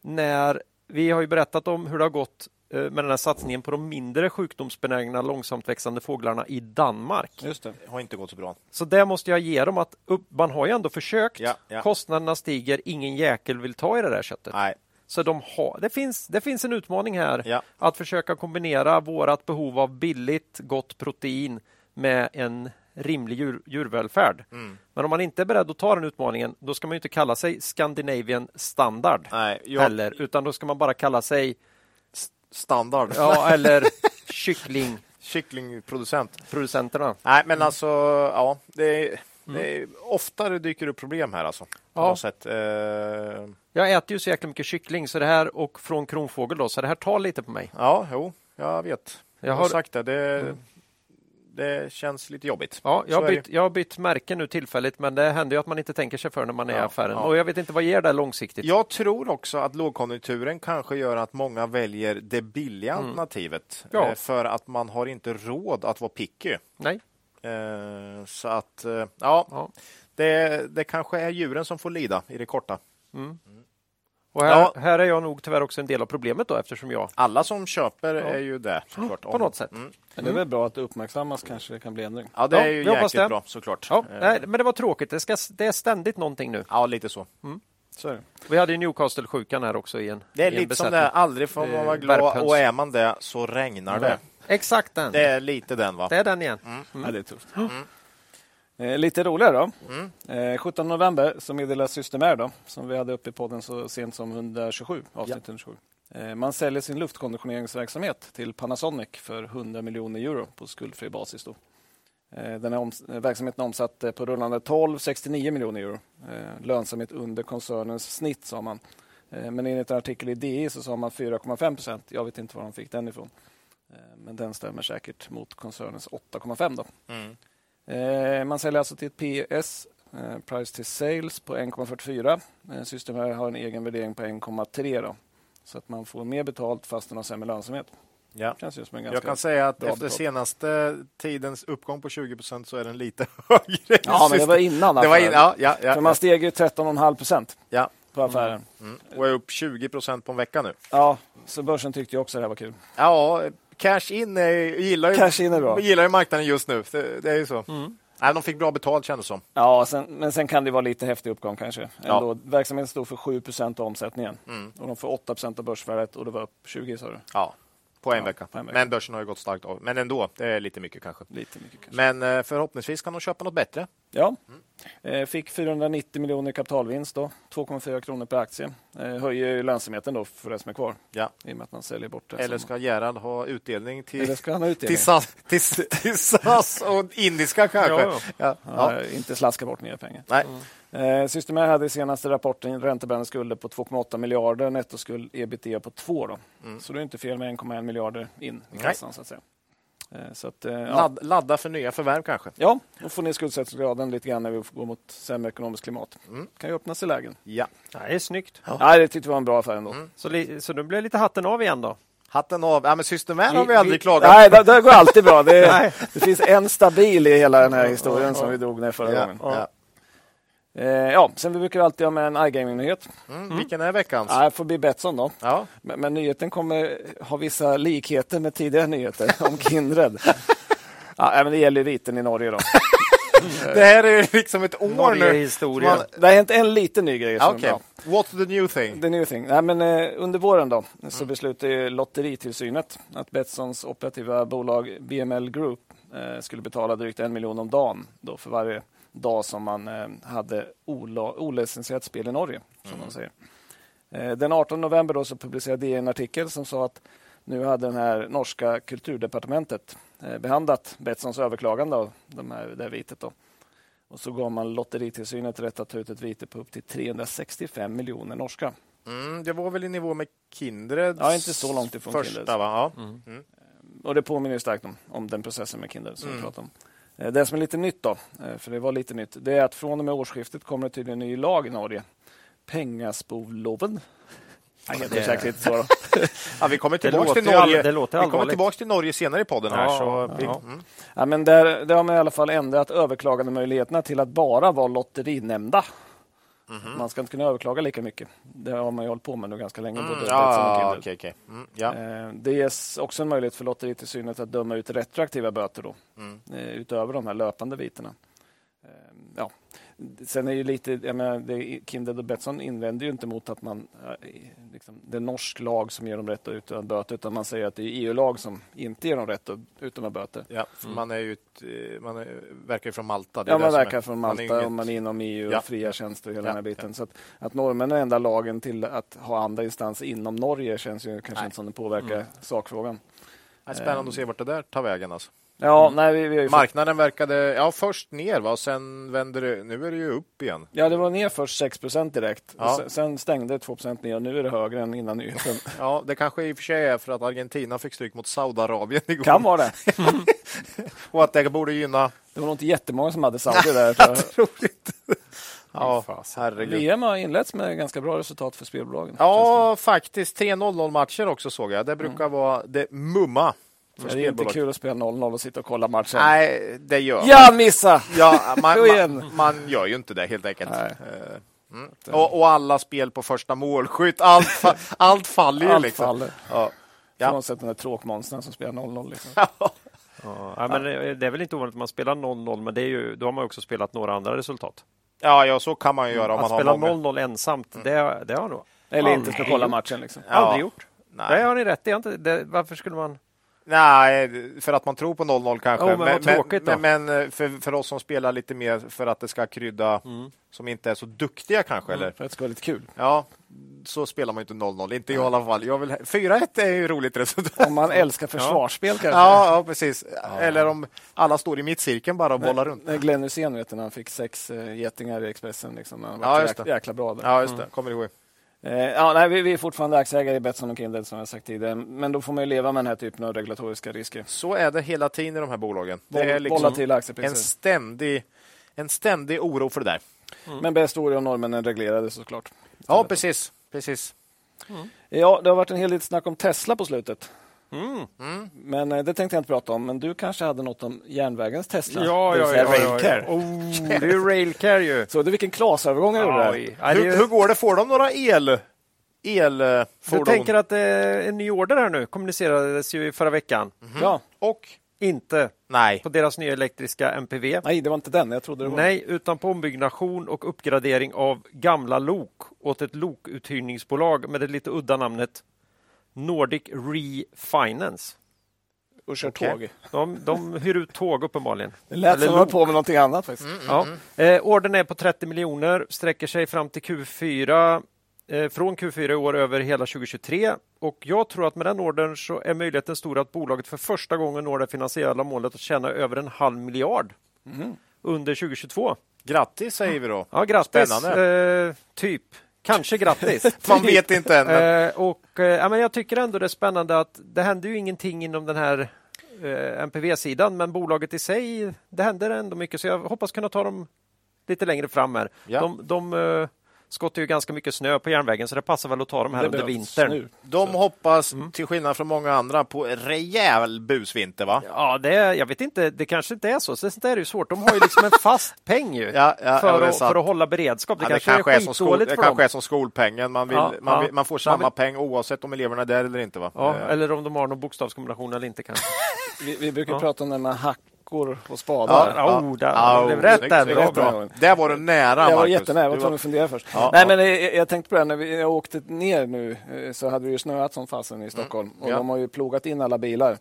när vi har ju berättat om hur det har gått med den här satsningen på de mindre sjukdomsbenägna långsamt växande fåglarna i Danmark. Just det. Det har inte gått så bra. Så där måste jag ge dem att upp, man har ju ändå försökt. Ja, ja. Kostnaderna stiger, ingen jäkel vill ta i det där köttet. Nej. Så de har, det, finns, det finns en utmaning här Ja. att försöka kombinera vårt behov av billigt, gott protein med en rimlig djur, djurvälfärd. Mm. Men om man inte är beredd att ta den utmaningen, då ska man inte kalla sig Scandinavian standard Nej. Jag, heller, utan då ska man bara kalla sig Standard. ja, eller kycklingproducenterna. Kycklingproducent. Nej, men alltså, ja. Det är, Mm. det är, oftare dyker det upp problem här alltså. På Ja. något sätt. Eh, Jag äter ju så jäkla mycket kyckling så det här och från kronfågel då, så det här tar lite på mig. ja, jo, jag vet. Jag Jag har har, sagt det. Det, det känns lite jobbigt. ja, jag, har bytt, jag har bytt märke nu tillfälligt, men det händer ju att man inte tänker sig för när man är i Ja, affären. ja. Och jag vet inte vad ger det långsiktigt. Jag tror också att lågkonjunkturen kanske gör att många väljer det billiga Mm. alternativet. Ja. eh, För att man har inte råd att vara picky. Nej. Eh, Så att, eh, ja, Ja. det, det kanske är djuren som får lida i det korta. Och här, Ja. här är jag nog tyvärr också en del av problemet då eftersom jag Alla som köper är ju det såklart. på något sätt. Mm. Men det är väl bra att det uppmärksammas kanske det kan bli ändring. Ja, det Ja, är ju jäkligt det. bra såklart. Ja, Eh, nej, men det var tråkigt. Det, ska, det är ständigt någonting nu. ja, lite så. Så är det. Vi hade ju Newcastle-sjukan här också i en Det är en lite som besättning. det är. Aldrig får man Eh, vara glad värphöns. och är man det så regnar det. Exakt den. Det är lite den va? Det är den igen. Ja, det är tufft. Eh, lite roligare då. Mm. Eh, 17 november så meddelar Systemair då, som vi hade uppe i podden så sent som 127, avsnitt 127. Eh, man säljer sin luftkonditioneringsverksamhet till Panasonic för 100 miljoner euro på skuldfri basis. Då. Eh, den här eh, verksamheten är omsatt eh, på rullande 12, 69 miljoner euro. Eh, lönsamhet under koncernens snitt sa man. Eh, men enligt en artikel i DI så sa man 4,5 procent. Jag vet inte var de fick den ifrån. Eh, men den stämmer säkert mot koncernens 8,5 då. Mm. Eh, man säljer alltså till ett PS, eh, price to sales, på 1,44. Eh, Systemair har en egen värdering på 1,3 då. Så att man får mer betalt fast den har sämre lönsamhet. Ja. Jag kan säga att efter senaste tidens uppgång på 20 procent så är den lite högre. Ja, men det var innan Det var in, ja, ja, ja, För man steg ju 13,5 procent ja. på affären. Mm. Och är upp 20 procent på en vecka nu. Ja, så börsen tyckte ju också det här var kul. Ja, cash in är, gillar, ju, Cash in är bra. gillar ju marknaden just nu. Det, det är ju så. Nej, de fick bra betalt kändes det som. Ja, sen, men sen kan det vara lite häftig uppgång kanske. Ja. Ändå, Verksamheten stod för 7 procent av omsättningen. Mm. Och de får 8 procent av börsvärdet och det var upp 20 sa du? Ja, på en, Ja, vecka. på en vecka. Men börsen har ju gått starkt av. Men ändå, det är lite mycket kanske. Lite mycket kanske. Men eh, förhoppningsvis kan de köpa något bättre. Ja, eh, fick 490 miljoner i kapitalvinst då, 2,4 kronor per aktie. Eh, höjer lönsamheten då för det som är kvar Ja. i och med att man säljer bort det. Eller ska Gerhard ha utdelning till, Eller ska han ha utdelning? till, SAS, till, till SAS och indiska kanske? Ja, ja. Ja. Inte slaska bort nya pengar. Nej. Eh, Systemair hade i senaste rapporten räntebärande skulder på 2,8 miljarder, nettoskuld ebitda på 2. Då. Så det är inte fel med 1,1 miljarder in i kassan. Så att säga. Eh, Så att, eh, ja. Ladd, ladda för nya förvärv kanske? ja, och få ner skuldsättningsgraden lite grann när vi går mot sämre ekonomiskt klimat. kan ju öppna sig lägen. Ja. Ja, det är snyggt. Nej, det tyckte vi var en bra affär ändå. Så, li- så nu blir lite hatten av igen då? Hatten av. Ja, men Systemair har Vi- aldrig klagat Nej, det, det går alltid bra. Det, det finns en stabil i hela den här historien som vi drog ner förra Ja, gången. ja. Eh, ja, sen vi brukar alltid ha med en iGaming-nyhet. Mm. Vilken är veckans? Ja, det får bli Betsson då. Ja. Men, men nyheten kommer ha vissa likheter med tidigare nyheter om Kindred. ja, men det gäller ju viten i Norge då. Det här är liksom ett år Norge nu. historia. Man- Det har hänt en liten ny grej som bra. What's the new thing? The new thing. Nej, men, eh, under våren då, så beslutade ju Lotteritillsynet att Betssons operativa bolag BML Group eh, skulle betala drygt en miljon om dagen då för varje dag som man eh, hade olicensierat spel i Norge. Som de säger. Eh, den 18 november då så publicerade DN en artikel som sa att nu hade den här norska kulturdepartementet eh, behandlat Betssons överklagande av de här, det här vitet. Då. Och så gav man Lotteritillsynet rätt att ta ut ett vite på upp till 365 miljoner norska. Mm, det var väl i nivå med Kindreds Ja, inte så långt ifrån första, Kindreds. va? Ja. Mm. Och det påminner ju starkt om, om den processen med Kindred som Mm. vi pratade om. Eh, Det som är lite nytt då, eh, för det var lite nytt, det är att från och med årsskiftet kommer det tydligen en ny lag i Norge. Pengaspovloven. Jag heter säkert inte så. Ja, vi kommer tillbaka till all- Norge. det låter vi kommer allvarligt. tillbaka till Norge senare i podden. här. Ja, så vi, ja. mm. Ja, men där, där har man i alla fall ändrat överklagandemöjligheterna till att bara vara lotterinämnda. Mhm. Man ska inte kunna överklaga lika mycket. Det har man ju hållit på med nu ganska länge. Både Mm, och Kindred. okej, okej. Mm. Eh, Det ges också en möjlighet för Lotteritillsynet att döma ut retroaktiva böter då, Mm. eh, utöver de här löpande vitena. Eh, Ja. Sen är ju lite, jag menar, det, Kindred och Betsson invänder ju inte mot att man, eh, liksom, det är norsk lag som ger dem rätt att utdöma böter, utan man säger att det är EU-lag som inte ger dem rätt att utdöma böter. Ja, för man, är ju ett, eh, man är, verkar ju från Malta. Det är Ja, man verkar är- från man Malta inget- och man är inom EU Ja. och fria tjänster och hela Ja, den här biten. Så att, att norrmännen är enda lagen till att ha andra instanser inom Norge känns ju kanske Nej. inte som det påverkar sakfrågan. Det är spännande att se vart det där tar vägen. Alltså. Ja, nej, vi, vi har ju fått Marknaden verkade ja, först ner va? sen vänder det. Nu är det ju upp igen. Ja, det var ner först 6 direkt. Ja. Sen- stängde det 2% ner nu är det högre än innan nyheten. Ja, det kanske i och för sig är för att Argentina fick stryk mot Saudiarabien igår. Kan vara det. Och att det borde gynna... Det var nog inte jättemånga som hade Saudi där. tror jag. Ja, herregud. VM har inletts med ganska bra resultat för spelbolagen. Ja, faktiskt. Tre 0-0 matcher också såg jag. Det brukar vara det mumma för det. är inte kul att spela 0-0 och sitta och kolla matchen. Nej, det gör Ja, missa! Ja, man, man, man gör ju inte det helt enkelt. Nej. Eh, Mm. Och, och alla spel på första målskytt, allt, fa- allt faller ju. Allt liksom. faller. Ja. Ja. Frånsett den där tråkmonstern som spelar 0-0. Liksom. Ja, ja, men det är väl inte ovanligt att man spelar 0-0, men det är ju, då har man också spelat några andra resultat. Ja, ja, så kan man ju göra om Att man spela många. 0-0 ensamt, det, det har nog Eller aldrig inte ska kolla matchen. Liksom. Ja. Aldrig gjort. Nej. Det har ni rätt i. Varför skulle man... Nej, för att man tror på 0-0 kanske. Ja, men då. men, men eh, för, för oss som spelar lite mer för att det ska krydda, Mm. som inte är så duktiga kanske, eller? För att det ska vara lite kul. Ja, så spelar man ju inte 0-0. Inte jag i alla fall. Jag vill, 4-1 är ju roligt resultat. Om man älskar försvarsspel kanske. Ja, ja, precis. Eller om alla står i mittcirkeln bara och bollar runt. När Glenn Hysén vet du, när han fick sex äh, getingar i Expressen. Liksom, han Ja, var just jäk, det. jäkla bra. Där. Ja, just det. Kommer ihåg. Eh, ja, nej, vi, vi är fortfarande aktieägare i Betsson och Kindred som jag sagt tidigare. Men då får man ju leva med den här typen av regulatoriska risker. Så är det hela tiden i de här bolagen. Det är liksom en ständig, en ständig oro för det där. Men bäst vore om norrmännen reglerade såklart. Ja, precis. precis. Ja, det har varit en hel del snack om Tesla på slutet. Mm. Men eh, det tänkte jag inte prata om. Men du kanske hade något om järnvägens Tesla? Ja, Det ja, ja, ja, Railcare. ja. Oh, det är ju Railcare ju. Så du vilken klasövergång jag gjorde. Ja, det Hur, hur går det? Får de några el, elfordon? Du tänker att det är en ny order här nu, kommunicerades ju förra veckan. Ja. Och? Inte Nej. på deras nya elektriska MPV. Nej, det var inte den. Jag trodde det var Nej, utan på ombyggnation och uppgradering av gamla lok åt ett lokuthyrningsbolag med det lite udda namnet Nordic Refinance. och kör Okej. tåg. De, de hyr ut tåg uppenbarligen. Det lät Eller som de på med någonting annat faktiskt. Ja. Eh, ordern är på 30 miljoner, sträcker sig fram till Q4, eh, från Q4 i år över hela 2023. Och jag tror att med den ordern så är möjligheten stor att bolaget för första gången når det finansiella målet att tjäna över en halv miljard under 2022. Grattis säger vi då. Ja, grattis! Spännande. Eh, typ. Kanske grattis. Man vet inte än. Men... Eh, och, eh, ja, men jag tycker ändå det är spännande att det händer ju ingenting inom den här eh, MPV-sidan, men bolaget i sig, det händer ändå mycket, så jag hoppas kunna ta dem lite längre fram här. Ja. De, de skottar ju ganska mycket snö på järnvägen, så det passar väl att ta dem här Det under vintern. nu. De hoppas, Mm. till skillnad från många andra, på rejäl busvinter, va? Ja, det, är- jag vet inte, det kanske inte är så. Sånt där är det ju svårt. De har ju liksom en fast peng ju Ja, ja, för, det att, för att hålla beredskap. Det, Ja, kanske, är är som skol, det för kanske dem. är som skolpengen. Man, vill, Ja, man, ja. vill, man får Man samma vill- peng oavsett om eleverna är där eller inte. Va? Ja, Eh, eller om de har någon bokstavskombination eller inte kanske. Vi, vi brukar Ja. prata om det med hackor och Ja, spadar. Ja, oh, där- det blev rätt där. snyggt. Bra. Där var du nära, Jag var Marcus. jättenära, jag var tvungen att fundera först. Ja, Nej, ja. men jag, jag tänkte på det när vi, jag åkte ner nu eh, så hade det ju snöat som fasen i Stockholm och Mm. Ja. de har ju plogat in alla bilar.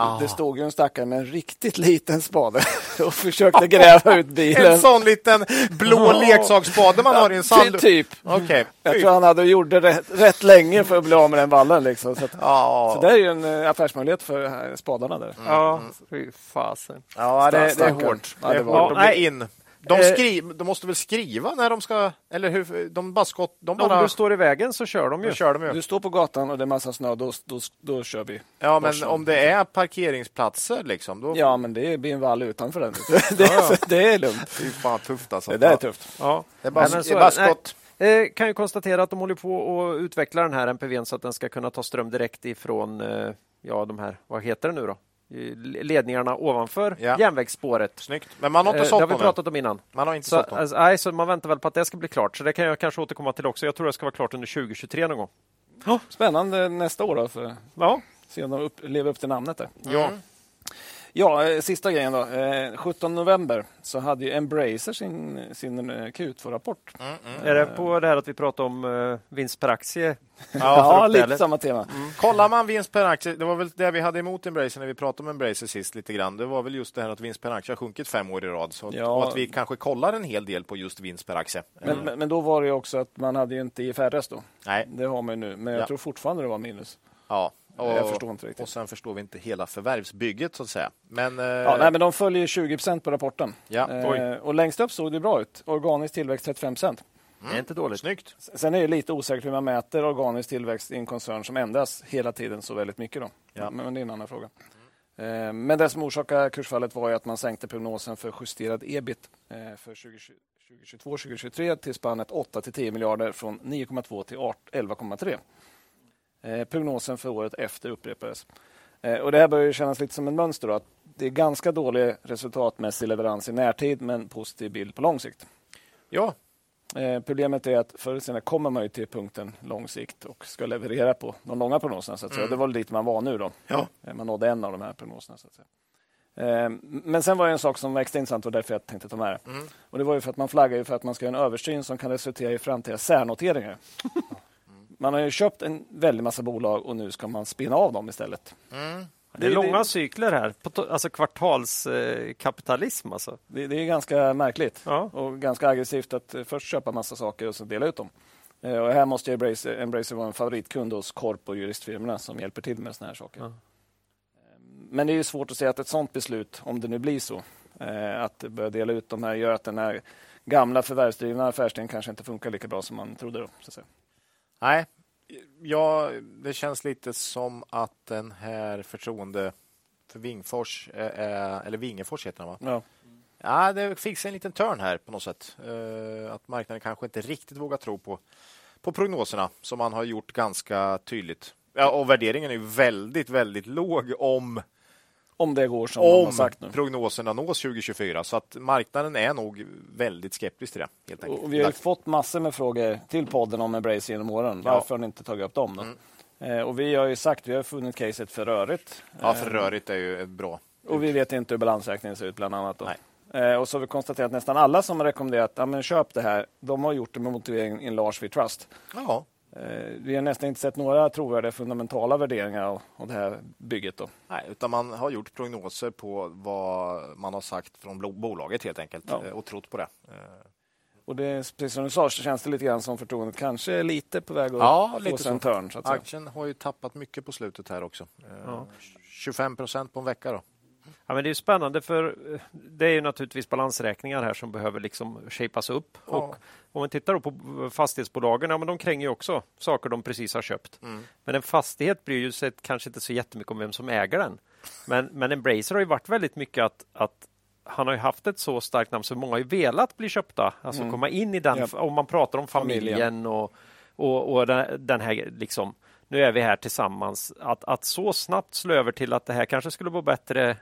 Ah. Det stod ju en stackare med en riktigt liten spade och försökte gräva ut bilen. En sån liten blå leksaksspade man har i en sand... Ty- typ. Okej. Jag tror han hade gjort det rätt, rätt länge för att bli av med den vallen. Liksom. Så, att, Ja, så det är ju en eh, affärsmöjlighet för eh, spadarna där. Ja, fy fasen. ja det, det är hårt. Ja, det var- Ja, bli in. De, Eh. skri, de måste väl skriva när de ska... Eller hur? De bara skott... De Om bara... du står i vägen så kör de ju. Kör de ju. Du står på gatan och det är massa snö, då, då, då kör vi. Ja, men om det är parkeringsplatser liksom, då... Ja, men det blir en vall utanför den. Det, är- det är lugnt. Det är fan tufft alltså. Det där är tufft. Ja. Det är bara, Nej, men det så är bara skott. Nej, eh, kan ju konstatera att de håller på att utveckla den här MPVn så att den ska kunna ta ström direkt ifrån eh, ja, de här, vad heter det nu då? I Ledningarna ovanför Ja. järnvägsspåret. Snyggt. Men man har inte Eh, det sålt har vi pratat om innan. Man har inte Så, sålt alltså, nej, så man väntar väl på att det ska bli klart. Så det kan jag kanske återkomma till också. Jag tror det ska vara klart under 2023 någon gång. Spännande nästa år då, för Ja, se om de upp, lever upp till namnet. Där. ja. Ja, eh, sista grejen då. Eh, 17 november så hade ju Embracer sin, sin eh, Q2-rapport. Är det på det här att vi pratar om vinst per aktie? Ja, för lite eller? samma tema. Kollar man vinst per aktie, det var väl det vi hade emot Embracer när vi pratade om Embracer sist lite grann. Det var väl just det här att vinst per aktie har sjunkit fem år i rad. Så att, Ja. Och att vi kanske kollar en hel del på just vinst per aktie. Men, men, men då var det ju också att man hade ju inte IFRS då. Nej, Det har man ju nu, men jag Ja. tror fortfarande det var minus. ja. Och, Jag förstår inte riktigt. Och sen förstår vi inte hela förvärvsbygget så att säga. Men, eh, Ja, nej, men de följer 20% på rapporten. Ja, oj. Eh, och längst upp såg det bra ut. Organisk tillväxt 35 Det är inte dåligt. snyggt. Sen är det lite osäkert hur man mäter organisk tillväxt i en koncern som ändras hela tiden så väldigt mycket. Då. Ja. Men det är en annan fråga. Eh, Men det som orsakade kursfallet var ju att man sänkte prognosen för justerad ebit eh, för 2022-2023 till spannet 8 till 10 miljarder från 9,2 till 11,3. Eh, Prognosen för året efter upprepades. Eh, Och det här börjar kännas lite som en mönster. Då, att det är ganska dålig resultatmässig leverans i närtid men positiv bild på lång sikt. Ja, Eh, problemet är att förr eller senare kommer man ju till punkten lång sikt och ska leverera på de långa prognoserna. Så att säga. Det var dit man var nu. Då. Ja. Man nådde en av de här prognoserna. Så att säga. Men sen var det en sak som var extra intressant och därför jag tänkte ta med det. Och det var ju för att man flaggar ju för att man ska göra en översyn som kan resultera i framtida särnoteringar. Man har ju köpt en väldig massa bolag och nu ska man spinna av dem istället. Det är långa cykler här, alltså kvartalskapitalism. alltså. Det, det är ganska märkligt Ja. och ganska aggressivt att eh, först köpa massa saker och sen dela ut dem. Eh, Och här måste Embracer, Embracer vara en favoritkund hos korp och juristfirmorna som hjälper till med såna här saker. Ja. Eh, Men det är ju svårt att säga att ett sådant beslut, om det nu blir så, eh, att börja dela ut de här gör att den här gamla förvärvsdrivna affärsidén kanske inte funkar lika bra som man trodde. Då, så att säga. Nej. Ja, det känns lite som att den här förtroende för Wingfors, eh, eh, eller Wingefors heter den va? Ja. Ja, det fick sig en liten turn här på något sätt. Eh, att marknaden kanske inte riktigt vågar tro på, på prognoserna som man har gjort ganska tydligt. Ja, och värderingen är ju väldigt, väldigt låg om, Om det går som de har om sagt nu. prognoserna nås 2024. Så att marknaden är nog väldigt skeptisk till det. Helt enkelt. Och vi har ju fått massor med frågor till podden om Embrace genom åren. Ja. Mm. Varför har ni inte tagit upp dem? Då? Eh, och vi har ju sagt, vi har funnit caset för rörigt. Ja, för rörigt är ju bra. Och vi vet inte hur balansräkningen ser ut bland annat. Då. Nej. Eh, och så har vi konstaterat att nästan alla som har rekommenderat ja, men köp det här, de har gjort det med motiveringen in large we trust. Ja, Eh, vi har nästan inte sett några trovärdiga fundamentala värderingar av, av det här bygget. Då. Nej, utan man har gjort prognoser på vad man har sagt från bolaget helt enkelt Ja. eh, och trott på det. Eh, Och det, är- precis som du sa så känns det lite grann som förtroendet kanske är lite på väg att Ja, få lite sig en törn. Aktien har ju tappat mycket på slutet här också. Eh, Ja. 25 procent på en vecka då. Ja, men det är spännande för eh, det är ju naturligtvis balansräkningar här som behöver liksom shapas upp. Ja. Och om man tittar på fastighetsbolagen, ja, men de kränger ju också saker de precis har köpt. Mm. Men en fastighet bryr ju sig kanske inte så jättemycket om vem som äger den. Men, men Embracer har ju varit väldigt mycket att, att han har ju haft ett så starkt namn så många har ju velat bli köpta, alltså Mm. komma in i den, Ja. om man pratar om Familjen. familjen och, och, och den, den här liksom, nu är vi här tillsammans, att, att så snabbt slå över till att det här kanske skulle vara bättre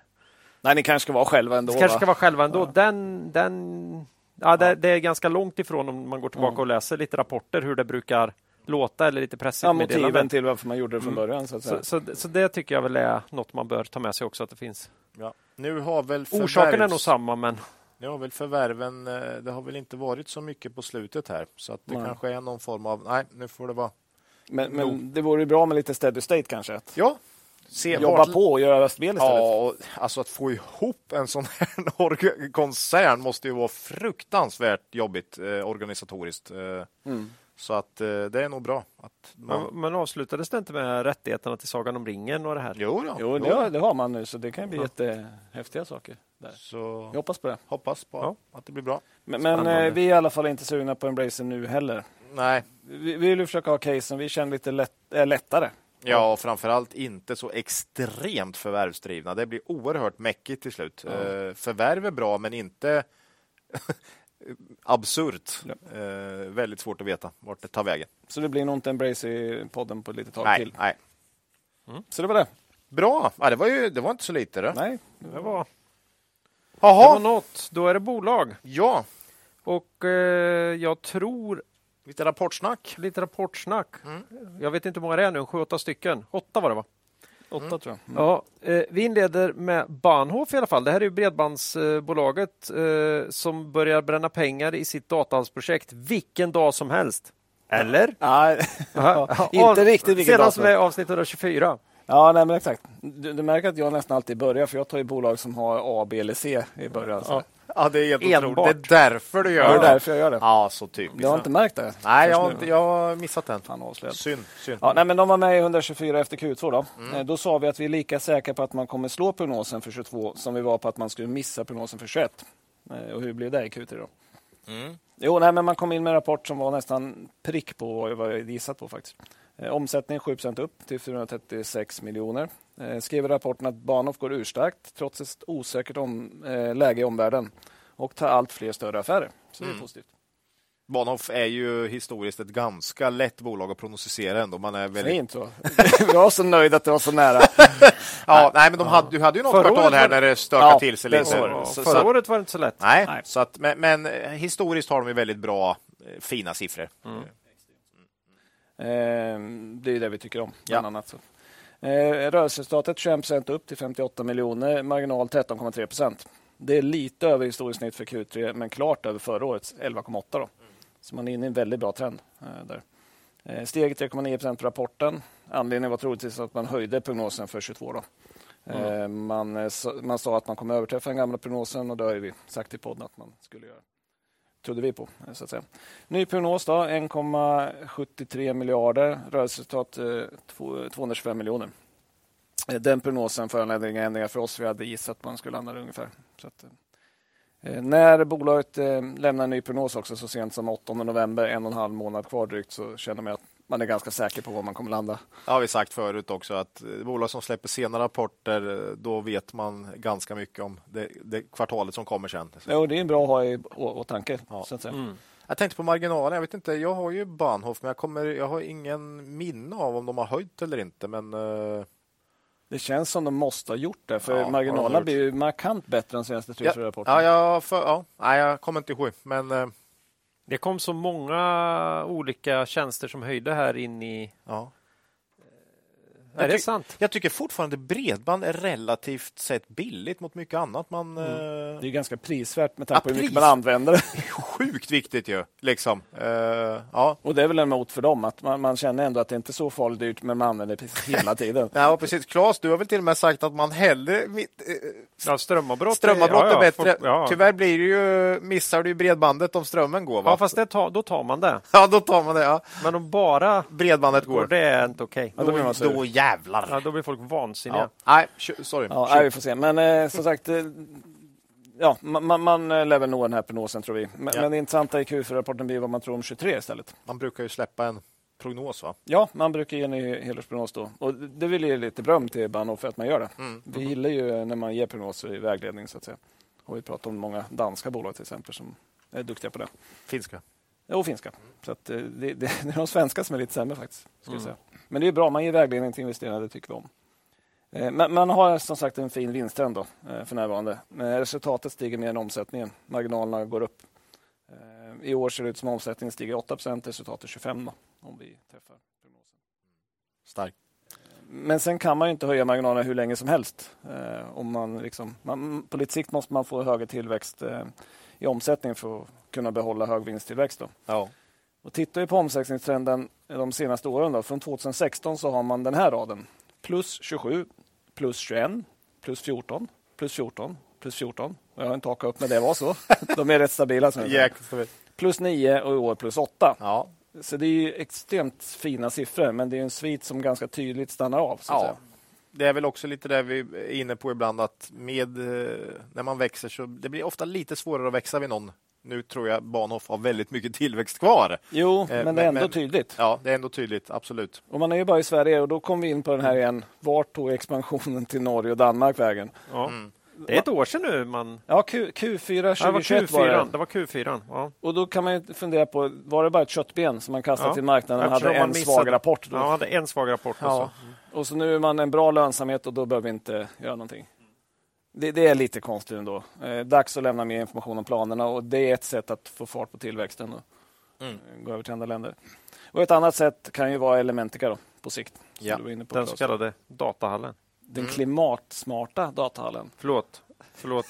Nej, ni kanske ska vara själva ändå. det kanske va? ska vara själva ändå. Den, den, ja, det, det är ganska långt ifrån om man går tillbaka och läser lite rapporter hur det brukar låta eller lite ja, pressmeddelanden. motiven till varför man gjorde det från Mm. början. Så att säga. Så, så, så det tycker jag väl är något man bör ta med sig också att det finns. Ja. Nu har väl Orsaken är förvärvs- nog samma men Nu har väl förvärven, eh, det har väl inte varit så mycket på slutet här. Så att det Nej. kanske är någon form av, nej nu får det vara. Men, men det vore ju bra med lite steady state kanske. Ja, se jobba vart- på och göra spel istället. Ja, alltså att få ihop en sån här koncern måste ju vara fruktansvärt jobbigt eh, organisatoriskt. Eh, Mm. Så att eh, det är nog bra. Att man... Men, men avslutades det inte med rättigheterna till Sagan om ringen och det här? Jo, då, Jo, det har, det har man nu, så det kan ju bli jättehäftiga saker. Där. Så Jag hoppas på det. hoppas på Ja. att det blir bra. Men, men eh, vi är i alla fall inte sugna på Embracer nu heller. Nej, Vi, vi vill ju försöka ha case som vi känner lite lätt, äh, lättare. Ja, och framförallt inte så extremt förvärvsdrivna. Det blir oerhört mäckigt till slut. Ja. Eh, förvärv är bra, men inte absurt. Ja. Eh, väldigt svårt att veta vart det tar vägen. Så det blir nog inte Embracer i podden på ett litet tag Nej, till. nej. Så det var det. Bra, ja, det, var ju, det var inte så lite. Det. Nej, Det var, det var något. Då är det bolag. ja, Och eh, jag tror lite rapportsnack. lite rapportsnack. Mm. Jag vet inte hur många det är nu, sju, åtta stycken. Åtta var det va? åtta Mm. tror jag. Mm. Ja, eh, vi inleder med Bahnhof i alla fall. Det här är ju bredbandsbolaget eh, som börjar bränna pengar i sitt datahalsprojekt vilken dag som helst. Eller? Nej, Ja, inte riktigt vilket Senast med avsnitt 124. Ja, nej, men exakt. Du, du märker att jag nästan alltid börjar, för jag tar ju bolag som har A, B eller C i början. Så. Ja. Ja, det är helt Enbart. otroligt. Det är därför du Det gör är därför jag gör det. Ja, så typiskt. Du har inte märkt det? Nej, jag har, inte, jag har missat den. Fan. Synd. synd. Ja, nej, men de var med i 124 efter Q2. Då. Mm. Eh, då sa vi att vi är lika säkra på att man kommer slå prognosen för 22 som vi var på att man skulle missa prognosen för 21. Eh, och hur blev det i Q3 då? Mm. Jo, nej, men man kom in med en rapport som var nästan prick på vad jag gissat på faktiskt. Eh, omsättning 7% upp till 436 miljoner. Eh, skriver i rapporten att Bahnhof går urstarkt trots ett osäkert om, eh, läge i omvärlden och tar allt fler större affärer. Så det är Mm. positivt. Bahnhof är ju historiskt ett ganska lätt bolag att prognostisera ändå. Man är väldigt... Fint så. jag var så nöjd att det var så nära. Ja, nej, men de hade, du hade ju något Förra kvartal här var när det stökade Ja, till sig lite. Så- förra så att- året var det inte så lätt. Nej, Nej. Så att, men, men eh, historiskt har de ju väldigt bra, fina siffror. Mm. Eh, det är ju det vi tycker om, bland Ja. annat. Så. Eh, rörelseresultatet 21 upp till 58 miljoner, marginal 13,3 procent. Det är lite över historiskt snitt för Q3, men klart över förra årets 11,8. Då. Så man är inne i en väldigt bra trend eh, där. Eh, steg 3,9 procent på rapporten. Anledningen var troligtvis att man höjde prognosen för 22. Då. Eh, man, eh, sa- man sa att man kommer överträffa den gamla prognosen och det har vi sagt i podden att man skulle göra. Trodde vi på, så att säga. Ny prognos då, 1,73 miljarder. Rörelseresultat eh, 225 miljoner. Eh, den prognosen föranledde inga ändringar för oss. Vi hade gissat att man skulle landa där ungefär. Så att, eh, eh när bolaget eh, lämnar en ny prognos också så sent som 8 november, en och en halv månad kvar drygt, så känner man att man är ganska säker på var man kommer landa. Det har vi sagt förut också att eh, bolag som släpper sena rapporter, eh, då vet man ganska mycket om det, det kvartalet som kommer sen. Jo, det är bra att ha i åtanke. Ja. Mm. Jag tänkte på marginalen. Jag vet inte, jag har ju Bahnhof, men jag, kommer, jag har ingen minne av om de har höjt eller inte. Men uh... Det känns som de måste ha gjort det, för ja, marginalerna blir ju markant bättre än senaste tre ja, rapporten. Ja, jag, för, ja, nej, jag kommer inte ihåg, men uh... Det kom så många olika tjänster som höjde här in i ja. Är det sant? Jag tycker fortfarande bredband är relativt sett billigt mot mycket annat. Man, mm. Eh, det är ganska prisvärt med tanke på hur mycket man använder det. Sjukt viktigt ju. Liksom. Uh, ja. Och det är väl en mot för dem, att man, man, känner ändå att det inte är så farligt dyrt, men man använder det hela tiden. ja, precis. Claes, du har väl till och med sagt att man hellre... Uh, ja, strömavbrott, strömavbrott är, ja, ja, bättre. ja. Tyvärr blir det ju, missar du bredbandet om strömmen går. Va? Ja, fast det tar, då tar man det. Ja, då tar man det. Ja. Men om bara bredbandet går, går det är inte okej. Okay. Ja, då, då jävlar. Ja, då blir folk vansinniga. Ja. Nej, sorry. Ja, nej, vi får se. Men eh, som sagt, eh, ja, man, man lär väl nå den här prognosen tror vi. Men, ja. men det intressanta i Q4-rapporten blir vad man tror om 23 istället. Man brukar ju släppa en prognos va? Ja, man brukar ge en helårsprognos då. Och det vill ge lite beröm till Bahnhof för att man gör det. Mm. Vi gillar ju när man ger prognoser i vägledning så att säga. Och vi pratar om många danska bolag till exempel som är duktiga på det. Finska? Och finska. Så att eh, det, det, det är de svenska som är lite sämre faktiskt. Ska mm. säga. Men det är bra, man ger vägledning till investerare, det tycker vi om. Eh, men man har som sagt en fin vinsttrend då, eh, för närvarande. Resultatet stiger mer än omsättningen. Marginalerna går upp. I år ser det ut som omsättningen stiger 8% resultatet 25 då, om vi träffar prognosen. Starkt. Men sen kan man inte höja marginalerna hur länge som helst. Om man liksom, man, på lite sikt måste man få högre tillväxt i omsättning för att kunna behålla hög vinsttillväxt. Då. Ja. Och tittar vi på omsättningstrenden de senaste åren, då, från 2016 så har man den här raden. Plus 27, plus 21, plus 14, plus 14, plus 14. Jag har inte hakat upp, men det var så. De är rätt stabila. plus 9 och i år plus 8. Ja. Så det är extremt fina siffror, men det är en svit som ganska tydligt stannar av. Ja. Det är väl också lite det vi är inne på ibland, att med, eh, när man växer så det blir ofta lite svårare att växa vid någon nu tror jag Bahnhof har väldigt mycket tillväxt kvar. Jo, eh, men det är ändå men, tydligt. Ja, det är ändå tydligt, absolut. Och man är ju bara i Sverige och då kommer vi in på den här igen. Vart tog expansionen till Norge och Danmark vägen? Ja. Mm. Det är ett år sedan nu man... Ja, Q, Q4 2021 ja, var, det. Det var Q4. Ja. Och då kan man fundera på, var det bara ett köttben som man kastade ja. till marknaden och hade en missade... svag rapport? Då? Ja, hade en svag rapport. Ja. Och så nu är man en bra lönsamhet och då behöver vi inte göra någonting. Det, det, är lite konstigt ändå. Eh, dags att lämna mer information om planerna och det är ett sätt att få fart på tillväxten och mm. gå över till andra länder. Och Ett annat sätt kan ju vara Elementica då, på sikt. Ja, den så kallade datahallen. Den mm. klimatsmarta datahallen. Förlåt. Förlåt.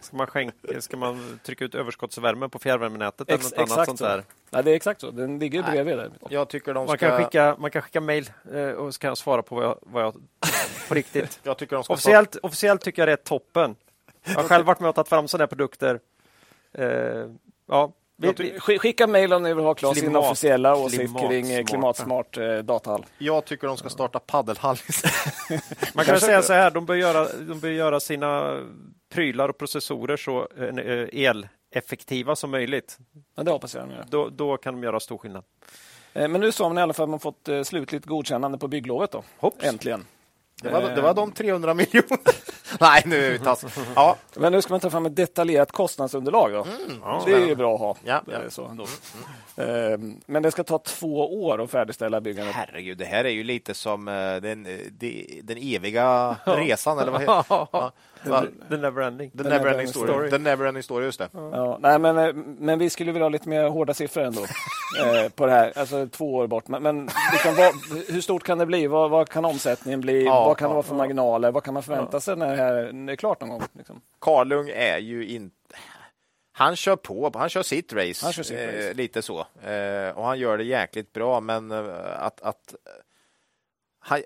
Ska man, skänka, ska man trycka ut överskottsvärme på fjärrvärmenätet? Ex, eller något annat sånt där? Nej, det är exakt så. Den ligger bredvid. Där. Jag tycker de ska... man, kan skicka, man kan skicka mejl eh, och så kan jag svara på vad jag, vad jag på riktigt. jag tycker de ska officiellt, ta... officiellt tycker jag det är toppen. Jag har själv varit med och tagit fram sådana här produkter. Eh, ja, vi, skicka mejl om ni vill ha Claes sin officiella åsikt kring eh, klimatsmart eh, datahall. Jag tycker de ska starta paddelhall. Man kan säga så här, de bör, göra, de bör göra sina prylar och processorer så eh, eleffektiva som möjligt. Ja, det hoppas jag. Då, då kan de göra stor skillnad. Eh, men nu har ni i alla fall man fått slutligt godkännande på bygglovet. Då. Hopps. Äntligen. Det var, det var de 300 miljoner. Nej, nu är vi tass. Ja. Men nu ska man ta fram ett detaljerat kostnadsunderlag. Då. Mm, ja, det är ju bra att ha. Ja, ja. Så ändå. Mm, mm. Men det ska ta två år att färdigställa byggandet. Herregud, det här är ju lite som eh, den, den eviga resan. Eller vad heter The Neverending. The Neverending story. story. The Neverending story, just det. Ja, nej, men, eh, men vi skulle vilja ha lite mer hårda siffror ändå eh, på det här. Alltså två år bort. Men, men liksom, vad, hur stort kan det bli? Vad, vad kan omsättningen bli? Ja, vad kan ja, det vara för marginaler? Vad kan man förvänta sig när det här är klart någon gång? Liksom? Karlung är ju inte han kör på, han kör sitt race, kör sitt race. Eh, lite så. Eh, och han gör det jäkligt bra, men eh, att, att han,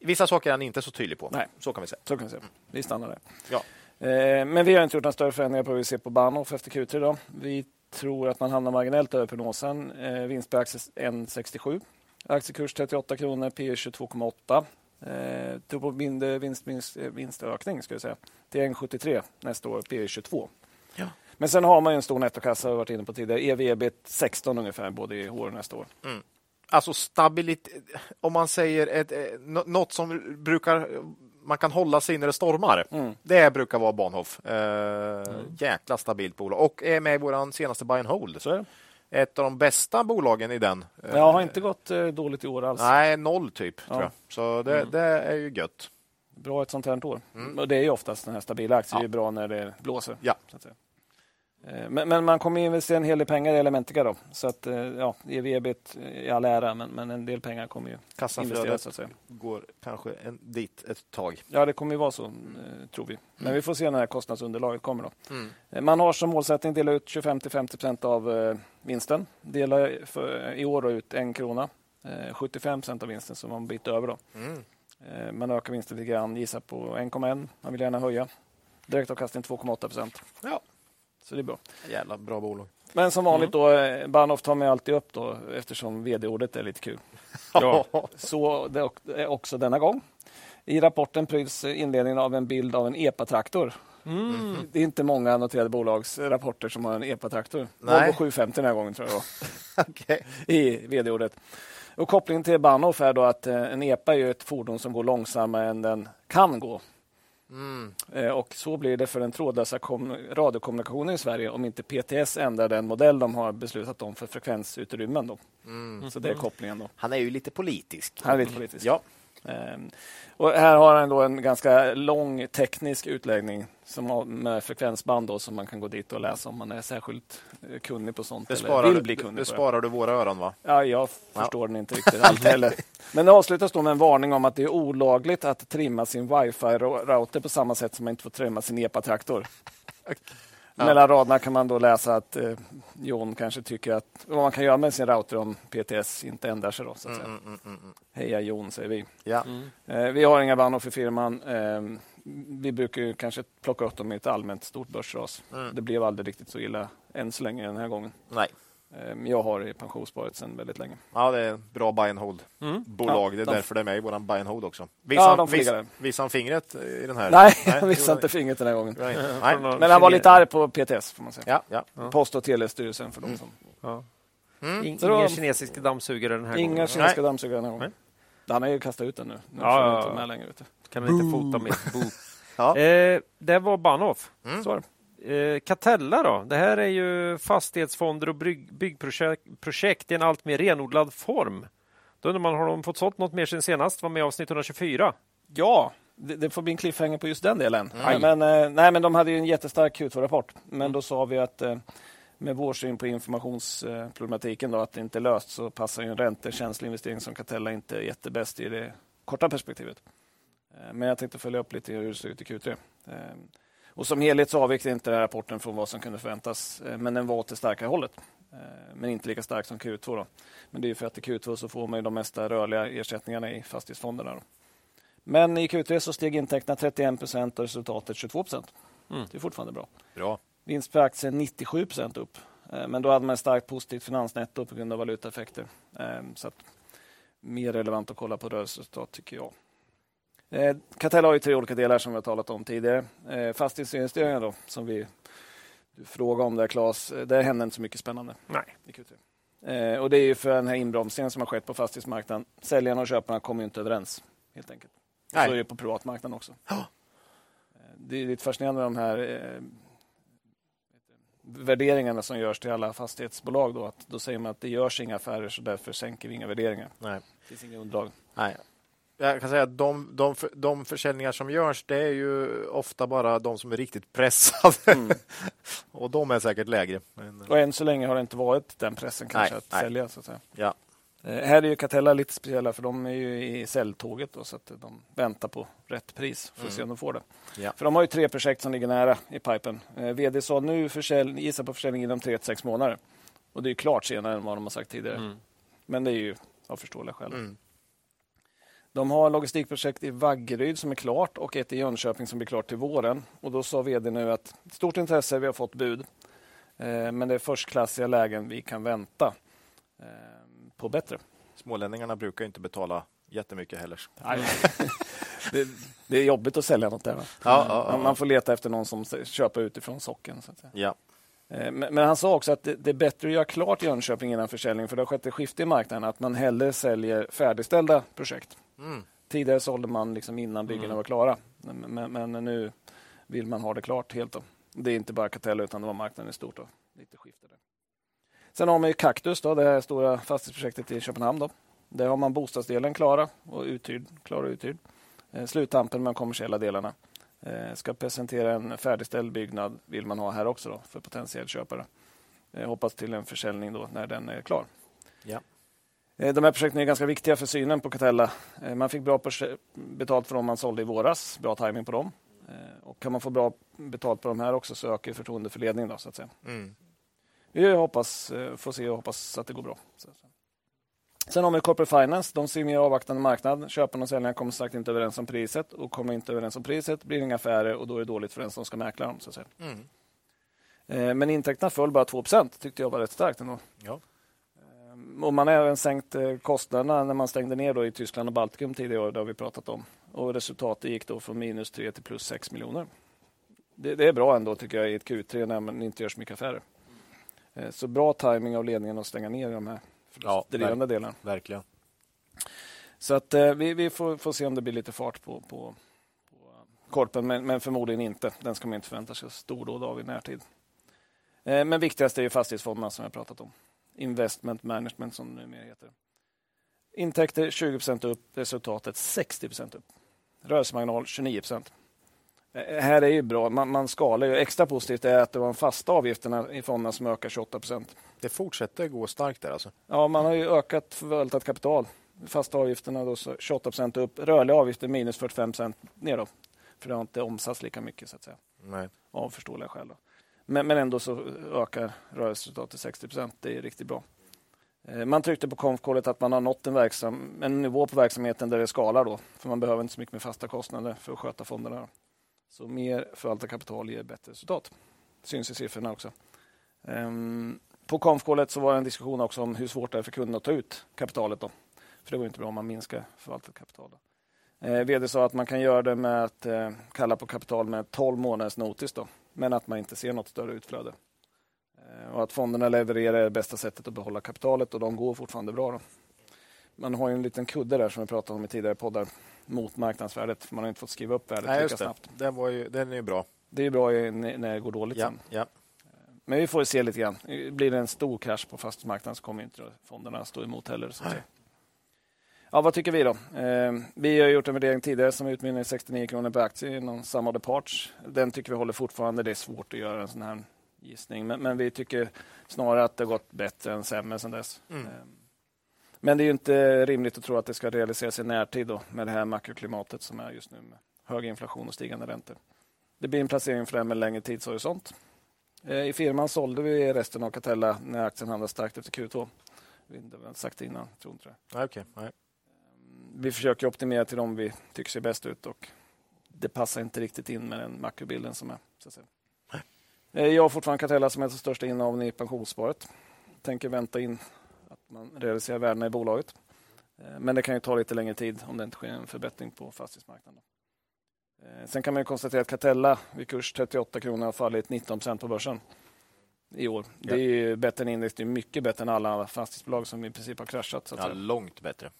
Vissa saker är han inte så tydlig på. Nej. Så kan vi säga. Så kan vi säga. Vi stannar där. Ja. Eh, men vi har inte gjort några större förändringar på hur vi ser på Bahnhof efter Q3. Då. Vi tror att man hamnar marginellt över prognosen. Eh, vinst per aktie 1,67. Aktiekurs 38 kronor, P 22,8. E eh, tror på mindre vinst, vinst, eh, vinstökning ska jag säga. till 1,73 nästa år, P 22. Ja. Men sen har man en stor nettokassa, har varit inne på tidigare. EV ebit 16 ungefär, både i år och nästa år. Mm alltså stabilitet, om man säger ett, eh, något som brukar man kan hålla sig när det stormar. Mm. Det brukar vara Bahnhof. Eh, mm. Jäkla stabilt bolag och är med i vår senaste buy and hold. Så ett av de bästa bolagen i den. Jag har inte gått eh, dåligt i år alls. Nej, noll typ. Ja. Tror jag. Så det, Mm. det är ju gött. Bra ett sånt här år. Mm. Och det är ju oftast den här stabila aktier. Ja. Det är bra när det blåser. Ja. Så att säga. Eh, Men, men man kommer investera en hel del pengar i Elementica då. Så att eh, ja, EV-ebit i all ära, men, men en del pengar kommer ju investeras Kassaflödet så går kanske en, dit ett tag. Ja, det kommer ju vara så, eh, tror vi. Men vi får se när kostnadsunderlaget kommer. Då. Mm. Man har som målsättning att dela ut 25-50 procent av eh, vinsten. Dela för, i år ut en krona. Eh, 75 procent av vinsten som man byter över. Då. Mm. Man ökar vinsten lite grann, gissar på 1,1. Man vill gärna höja. Direktavkastning 2,8 procent. Ja, Så det är bra. jävla bra bolag. Men som vanligt då, eh, Bahnhof tar mig alltid upp då eftersom vd-ordet är lite kul. Ja. Så det är också denna gång. I rapporten pryds inledningen av en bild av en EPA-traktor. Mm. Det är inte många noterade bolags rapporter som har en EPA-traktor. Nej. Volvo 750 den här gången tror jag Okej. i vd-ordet. Och kopplingen till Bahnhof är då att eh, en EPA är ett fordon som går långsammare än den kan gå. Mm. Eh, Och så blir det för den trådlösa kom- radiokommunikationen i Sverige om inte PTS ändrar den modell de har beslutat om för frekvensutrymmen. Då. Mm. Så det är kopplingen. då. Han är ju lite politisk. Han är lite politisk. Ja. Ehm, Och här har han då en ganska lång teknisk utläggning som med frekvensband då, som man kan gå dit och läsa om man är särskilt eh, kunnig på sånt Det eller sparar, vill bli det, kunnig det det. sparar du våra öron va? Ja, jag förstår den inte riktigt allt heller. Men det avslutas då med en varning om att det är olagligt att trimma sin wifi-router på samma sätt som man inte får trimma sin EPA-traktor. Mellan raderna kan man då läsa att eh, John kanske tycker att vad man kan göra med sin router om PTS inte ändrar sig. Då, så att säga. Mm, mm, mm, mm. Heja Jon, säger vi. Ja. Eh, vi har inga Bahnhof i firman. Eh, vi brukar ju kanske plocka upp dem i ett allmänt stort börsras. Mm. Det blev aldrig riktigt så illa än så länge den här gången. Nej. Eh, jag har i pensionssparet sedan väldigt länge. Ja, det är bra buy and hold Mm. bolag. Ja, det är de- därför det är med i våran buy and hold också. Ja, de får ligga visa, där. visa han fingret i den här? Nej, jag det missade gjorde inte fingret den här gången. han Nej. Men han var lite arg på PTS, får man säga. Ja, ja. Post och telestyrelsen för de som... Ja. Mm. In, Så då- ingen kinesisk dammsugare den här Inga gången. kinesiska dammsugare den här gången. Nej. Han har ju kastat ut den nu. Nu Ja, får ja, han ja. inte med längre. Du. Kan han inte fota med. Bo. Ja. Eh, det var Bahnhof. Mm. Så var det. Catella då? Det här är ju fastighetsfonder och bygg, byggprojekt projekt i en allt mer renodlad form. Då undrar man, har de fått sålt något mer sen senast? Var med i avsnitt 124? Ja, det, det får bli en cliffhanger på just den delen. Aj. Men, eh, nej, men de hade ju en jättestark Q2-rapport. Men då sa vi att eh, med vår syn på informationsproblematiken, då, att det inte är löst, så passar ju en räntekänslig investering som Catella inte jättebäst i det korta perspektivet. Eh, Men jag tänkte följa upp lite hur det ser ut i Q3. Och som helhet så avviker inte den här rapporten från vad som kunde förväntas, eh, men den var åt det starkare hållet. Eh, Men inte lika stark som Q2. Då. Men det är för att i Q2 så får man de mesta rörliga ersättningarna i fastighetsfonderna. Då. Men i Q3 så steg intäkterna 31 procent och resultatet 22 procent. Mm. Det är fortfarande bra. Bra. Vinst per aktie 97 procent upp. Eh, Men då hade man ett starkt positivt finansnetto på grund av valutaeffekter. Så mer relevant att kolla på rörelseresultat tycker jag. Eh, Catella har ju tre olika delar som vi har talat om tidigare. Eh, Fastighetsinvesteringar då, som vi frågade om där Claes. Eh, Där hände inte så mycket spännande Nej. i Q3. Eh, Och det är ju för den här inbromsningen som har skett på fastighetsmarknaden. Säljarna och köparna kommer inte överens helt enkelt. Nej. Så är det på privatmarknaden också. Eh, Det är lite fascinerande med de här eh, värderingarna som görs till alla fastighetsbolag. Då, att då säger man att det görs inga affärer så därför sänker vi inga värderingar. Nej. Det finns inga underlag. Nej. Jag kan säga att de, de, de försäljningar som görs, det är ju ofta bara de som är riktigt pressade. Mm. och de är säkert lägre. Men, Och än så länge har det inte varit den pressen kanske Nej, att nej. sälja. Så att säga. ja. Eh, här är ju Catella lite speciella för de är ju i säljtåget då, så att de väntar på rätt pris för att se om de får det. Ja. För de har ju tre projekt som ligger nära i pipen. Eh, VD sa nu försäljning, gissa på försäljning inom tre till sex månader. Och det är ju klart senare än vad de har sagt tidigare. Mm. Men det är ju av förståeliga skäl. De har logistikprojekt i Vaggeryd som är klart och ett i Jönköping som blir klart till våren. Och då sa vd nu att stort intresse, vi har fått bud. Eh, men det är förstklassiga lägen vi kan vänta eh, på bättre. Smålänningarna brukar inte betala jättemycket heller. det, det är jobbigt att sälja något där. Ja, ja, ja. Man- får leta efter någon som köper utifrån socken. Så. Ja. Eh, Men, han sa också att det, det är bättre att göra klart Jönköping innan försäljning för det har skett ett skifte i marknaden att man hellre säljer färdigställda projekt. Mm. Tidigare sålde man liksom innan byggena Mm. var klara. Men, men, nu vill man ha det klart helt. Då. Det är inte bara Catella utan det var marknaden i stort. Då. Lite skifte där. Sen har man ju Kaktus, då, det här stora fastighetsprojektet i Köpenhamn. Då. Där har man bostadsdelen klara och uthyrd, klar och uthyrd. Eh, sluttampen med de kommersiella delarna. Eh, ska presentera en färdigställd byggnad vill man ha här också då, för potentiell köpare. Eh, hoppas till en försäljning då när den är klar. Ja. Eh, de här projekten är ganska viktiga för synen på Catella. Eh, man fick bra betalt för dem man sålde i våras. Bra timing på dem. Eh, och kan man få bra betalt på de här också så ökar förtroende för ledningen. Då, så att säga. Mm. Vi hoppas, får se och hoppas att det går bra. Sen har vi Corporate Finance. De ser mer avvaktande marknad. Köparna och säljarna kommer sagt inte överens om priset. Och kommer inte överens om priset blir det inga affärer och då är det dåligt för den som ska mäkla dem. Så att säga. Mm. Men intäkterna föll bara 2% tyckte jag var rätt starkt ändå. Ja. Och man har även sänkt eh, kostnaderna när man stängde ner då i Tyskland och Baltikum tidigare. Det har vi pratat om. Och resultatet gick då från minus 3 till plus 6 miljoner. Det, det, är bra ändå tycker jag i ett Q3 när man inte gör så mycket affärer. Eh, så bra timing av ledningen att stänga ner de här ja, drivande delarna. Verkligen. Så att eh, vi, vi får, får, se om det blir lite fart på, på, på korpen, men, men, förmodligen inte. Den ska man inte förvänta sig stordåd av i närtid. Men viktigast är ju fastighetsfonderna som jag pratat om. Investment Management som det numera heter. Intäkter 20% upp, resultatet 60% upp. Rörelsemarginal 29 eh, Här är ju bra, man, man skalar ju. Extra positivt är att det var de fasta avgifterna i fonderna som ökar 28% Det fortsätter gå starkt där alltså? Ja, man har ju ökat förvaltat kapital. Fasta avgifterna då 28 upp, rörliga avgifter minus 45 ner då. För det har inte omsatts lika mycket så att säga. Nej. Av förståeliga skäl. Då. Men, men ändå så ökar rörelseresultatet till 60 procent. Det är riktigt bra. Eh, man tryckte på konfkålet att man har nått en, verksam, en nivå på verksamheten där det skalar. Då, för Man behöver inte så mycket med fasta kostnader för att sköta fonderna. Så mer förvaltat kapital ger bättre resultat. Det syns i siffrorna också. Ehm, på konfkålet så var det en diskussion också om hur svårt det är för kunderna att ta ut kapitalet. Då. För det går inte bra om man minskar förvaltat kapital. Då. Eh, VD sa att man kan göra det med att eh, kalla på kapital med 12 månaders notis. Då men att man inte ser något större utflöde. Eh, och att fonderna levererar är det bästa sättet att behålla kapitalet och de går fortfarande bra. Då. Man har en liten kudde där som vi pratade om i tidigare poddar mot marknadsvärdet. Man har inte fått skriva upp värdet Nej, lika snabbt. Den, var ju, den är ju bra. Det är bra när det går dåligt ja, sen. Ja. Men vi får se lite grann. Blir det en stor krasch på fastighetsmarknaden så kommer inte fonderna stå emot heller. Så Ja, vad tycker vi då? Eh, vi har gjort en värdering tidigare som utmynnar i 69 kronor per aktie inom samma parts. Den tycker vi håller fortfarande. Det är svårt att göra en sån här gissning, men, men vi tycker snarare att det gått bättre än sämre sedan dess. Mm. Eh, men det är inte rimligt att tro att det ska realiseras i närtid då, med det här makroklimatet som är just nu med hög inflation och stigande räntor. Det blir en placering för det med längre tidshorisont. Eh, I firman sålde vi resten av Catella när aktien handlade starkt efter Q2. Det har sagt det innan, tror inte det. Okay, nej vi försöker optimera till dem vi tycker ser bäst ut och det passar inte riktigt in med den makrobilden som är. Eh, jag har fortfarande Catella som är den största innehaven i pensionssparet. Tänker vänta in att man realiserar värdena i bolaget. Eh, men det kan ju ta lite längre tid om det inte sker en förbättring på fastighetsmarknaden. Eh, sen kan man konstatera att Catella vid kurs 38 kronor har fallit 19 procent på börsen i år. Det är bättre än index. Det är mycket bättre än alla fastighetsbolag som i princip har kraschat. Så ja, långt bättre.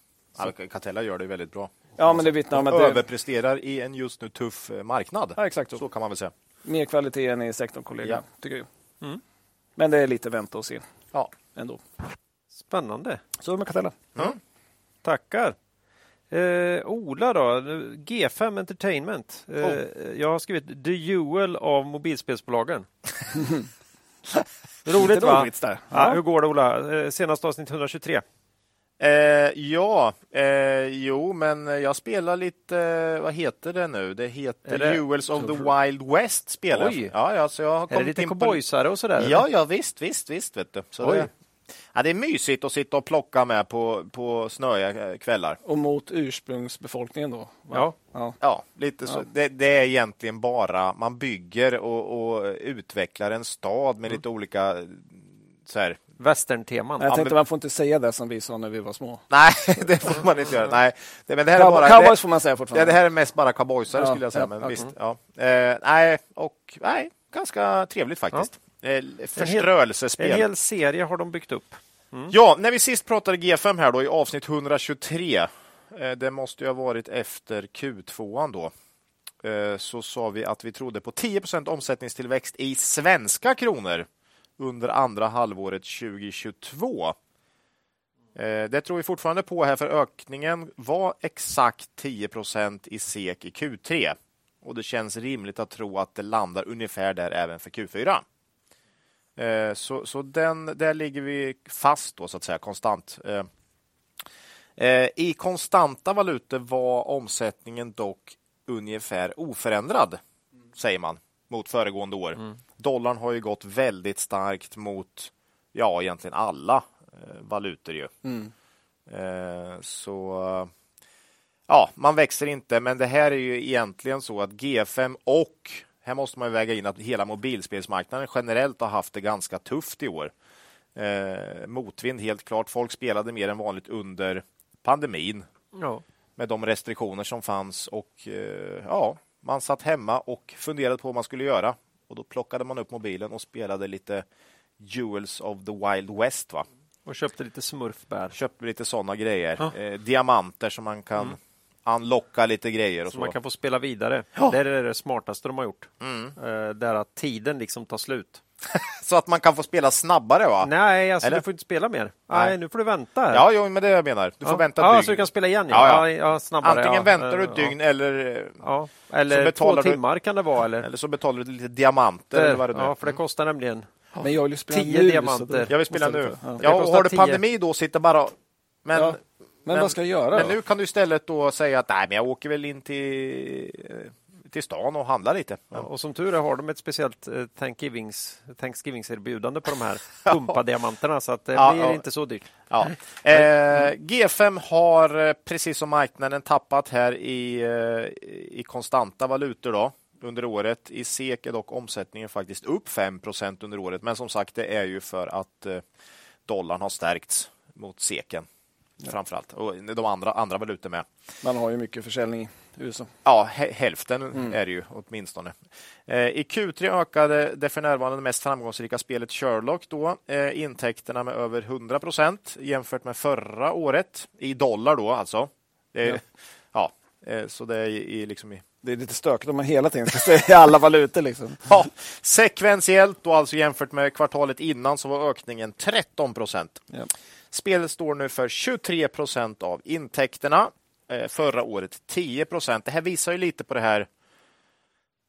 Catella gör det väldigt bra. Ja, men det vittnar om att det... överpresterar i en just nu tuff eh, marknad. Ja, exakt så. så kan man väl säga. Mer kvalitet än i sektorkollega, ja. tycker jag. Mm. Men det är lite vänta och se. Ja. Ändå. Spännande. Så med Catella. Mm. Tackar. Eh, Ola då, G5 Entertainment. Eh, oh. Jag har skrivit The Jewel av mobilspelsbolagen. roligt va? Roligt där. Ja. Ja, hur går det Ola? Eh, Senaste avsnitt 123. Eh, ja, eh, jo, men jag spelar lite, eh, vad heter det nu? Det heter det Jewels of the Wild West. Spelar. Oj. Ja, ja, så jag har är det lite cowboysare och sådär? Ja, ja, visst, visst, visst. Vet du. Så Oj. Det, ja, det är mysigt att sitta och plocka med på, på snöiga kvällar. Och mot ursprungsbefolkningen då? Ja. ja. Ja, lite så. Ja. Det, det, är egentligen bara, man bygger och, och utvecklar en stad med mm. lite olika så här, Western-teman. Jag tänkte man får inte säga det som vi sa när vi var små. Nej, det får man inte göra. Nej, det, men det här är bara, cowboys får man säga fortfarande. Det, det här är mest bara cowboysare ja, skulle jag säga. Ja, men visst, ja. Eh, nej, och nej, ganska trevligt faktiskt. Ja. Eh, förströelsespel. En hel serie har de byggt upp. Mm. Ja, när vi sist pratade G5 här då i avsnitt 123. Eh, det måste ju ha varit efter Q2 då eh, så sa vi att vi trodde på 10% omsättningstillväxt i svenska kronor under andra halvåret 2022. Eh, det tror vi fortfarande på här för ökningen var exakt 10% i SEK i Q3 och det känns rimligt att tro att det landar ungefär där även för Q4. Eh, så, så den, där ligger vi fast då så att säga konstant. Eh, I konstanta valutor var omsättningen dock ungefär oförändrad, säger man, mot föregående år. Mm. Dollarn har ju gått väldigt starkt mot ja, egentligen alla Eh, valutor. Ju. Mm. Eh, så ja, man växer inte, men det här är ju egentligen så att G5 och här måste man väga in att hela mobilspelsmarknaden generellt har haft det ganska tufft i år. Eh, motvind helt klart. Folk spelade mer än vanligt under pandemin ja. med de restriktioner som fanns och eh, ja, man satt hemma och funderade på vad man skulle göra och då plockade man upp mobilen och spelade lite Jewels of the Wild West. Va? Och köpte lite smurfbär. Köpte lite sådana grejer. Ja. Eh, diamanter som man kan mm. unlocka lite grejer. Och så, så. man kan få spela vidare. Ja. Det är det smartaste de har gjort. Mm. Eh, där att tiden liksom tar slut. så att man kan få spela snabbare va? Nej, alltså, du får inte spela mer. Nej. Nej nu får du vänta. Här. Ja, jo, men det jag menar. Du får vänta ett ja, dygn. så du kan spela igen. Ja. Ja, snabbare, Antingen väntar du ett dygn eller... Ja. Eller två timmar kan det vara. Eller, eller så betalar du lite diamanter. Eller vad det nu. Ja, för det kostar nämligen men jag vill spela tio nu, diamanter. Jag vill spela nu. Ja. ja och har du pandemi då, sitter bara... Men, ja. men, men, vad ska jag göra? Men då? nu kan du istället då säga att nej, men jag åker väl in till till stan och handla lite. Ja, och som tur är har de ett speciellt eh, Thanksgivings, Thanksgivings-erbjudande på de här pumpadiamanterna så att det ja, blir ja. inte så dyrt. Ja. Eh, G5 har eh, precis som marknaden tappat här i, eh, i konstanta valutor. Då under året. I SEK är dock omsättningen faktiskt upp 5% under året. Men som sagt, det är ju för att eh, dollarn har stärkts mot SEKen ja. framförallt. Och de andra, andra valutor med. Man har ju mycket försäljning USA. Ja, hälften mm. är det ju åtminstone. Eh, I Q3 ökade det för närvarande mest framgångsrika spelet Sherlock då eh, intäkterna med över 100% jämfört med förra året i dollar då alltså. Det ja. ja så det är i, liksom i det är lite stökigt om man hela tiden ska säga alla valutor. Liksom. Ja, sekventiellt och alltså jämfört med kvartalet innan så var ökningen 13 procent. Ja. Spelet står nu för 23 procent av intäkterna. Eh, förra året 10 procent. Det här visar ju lite på det här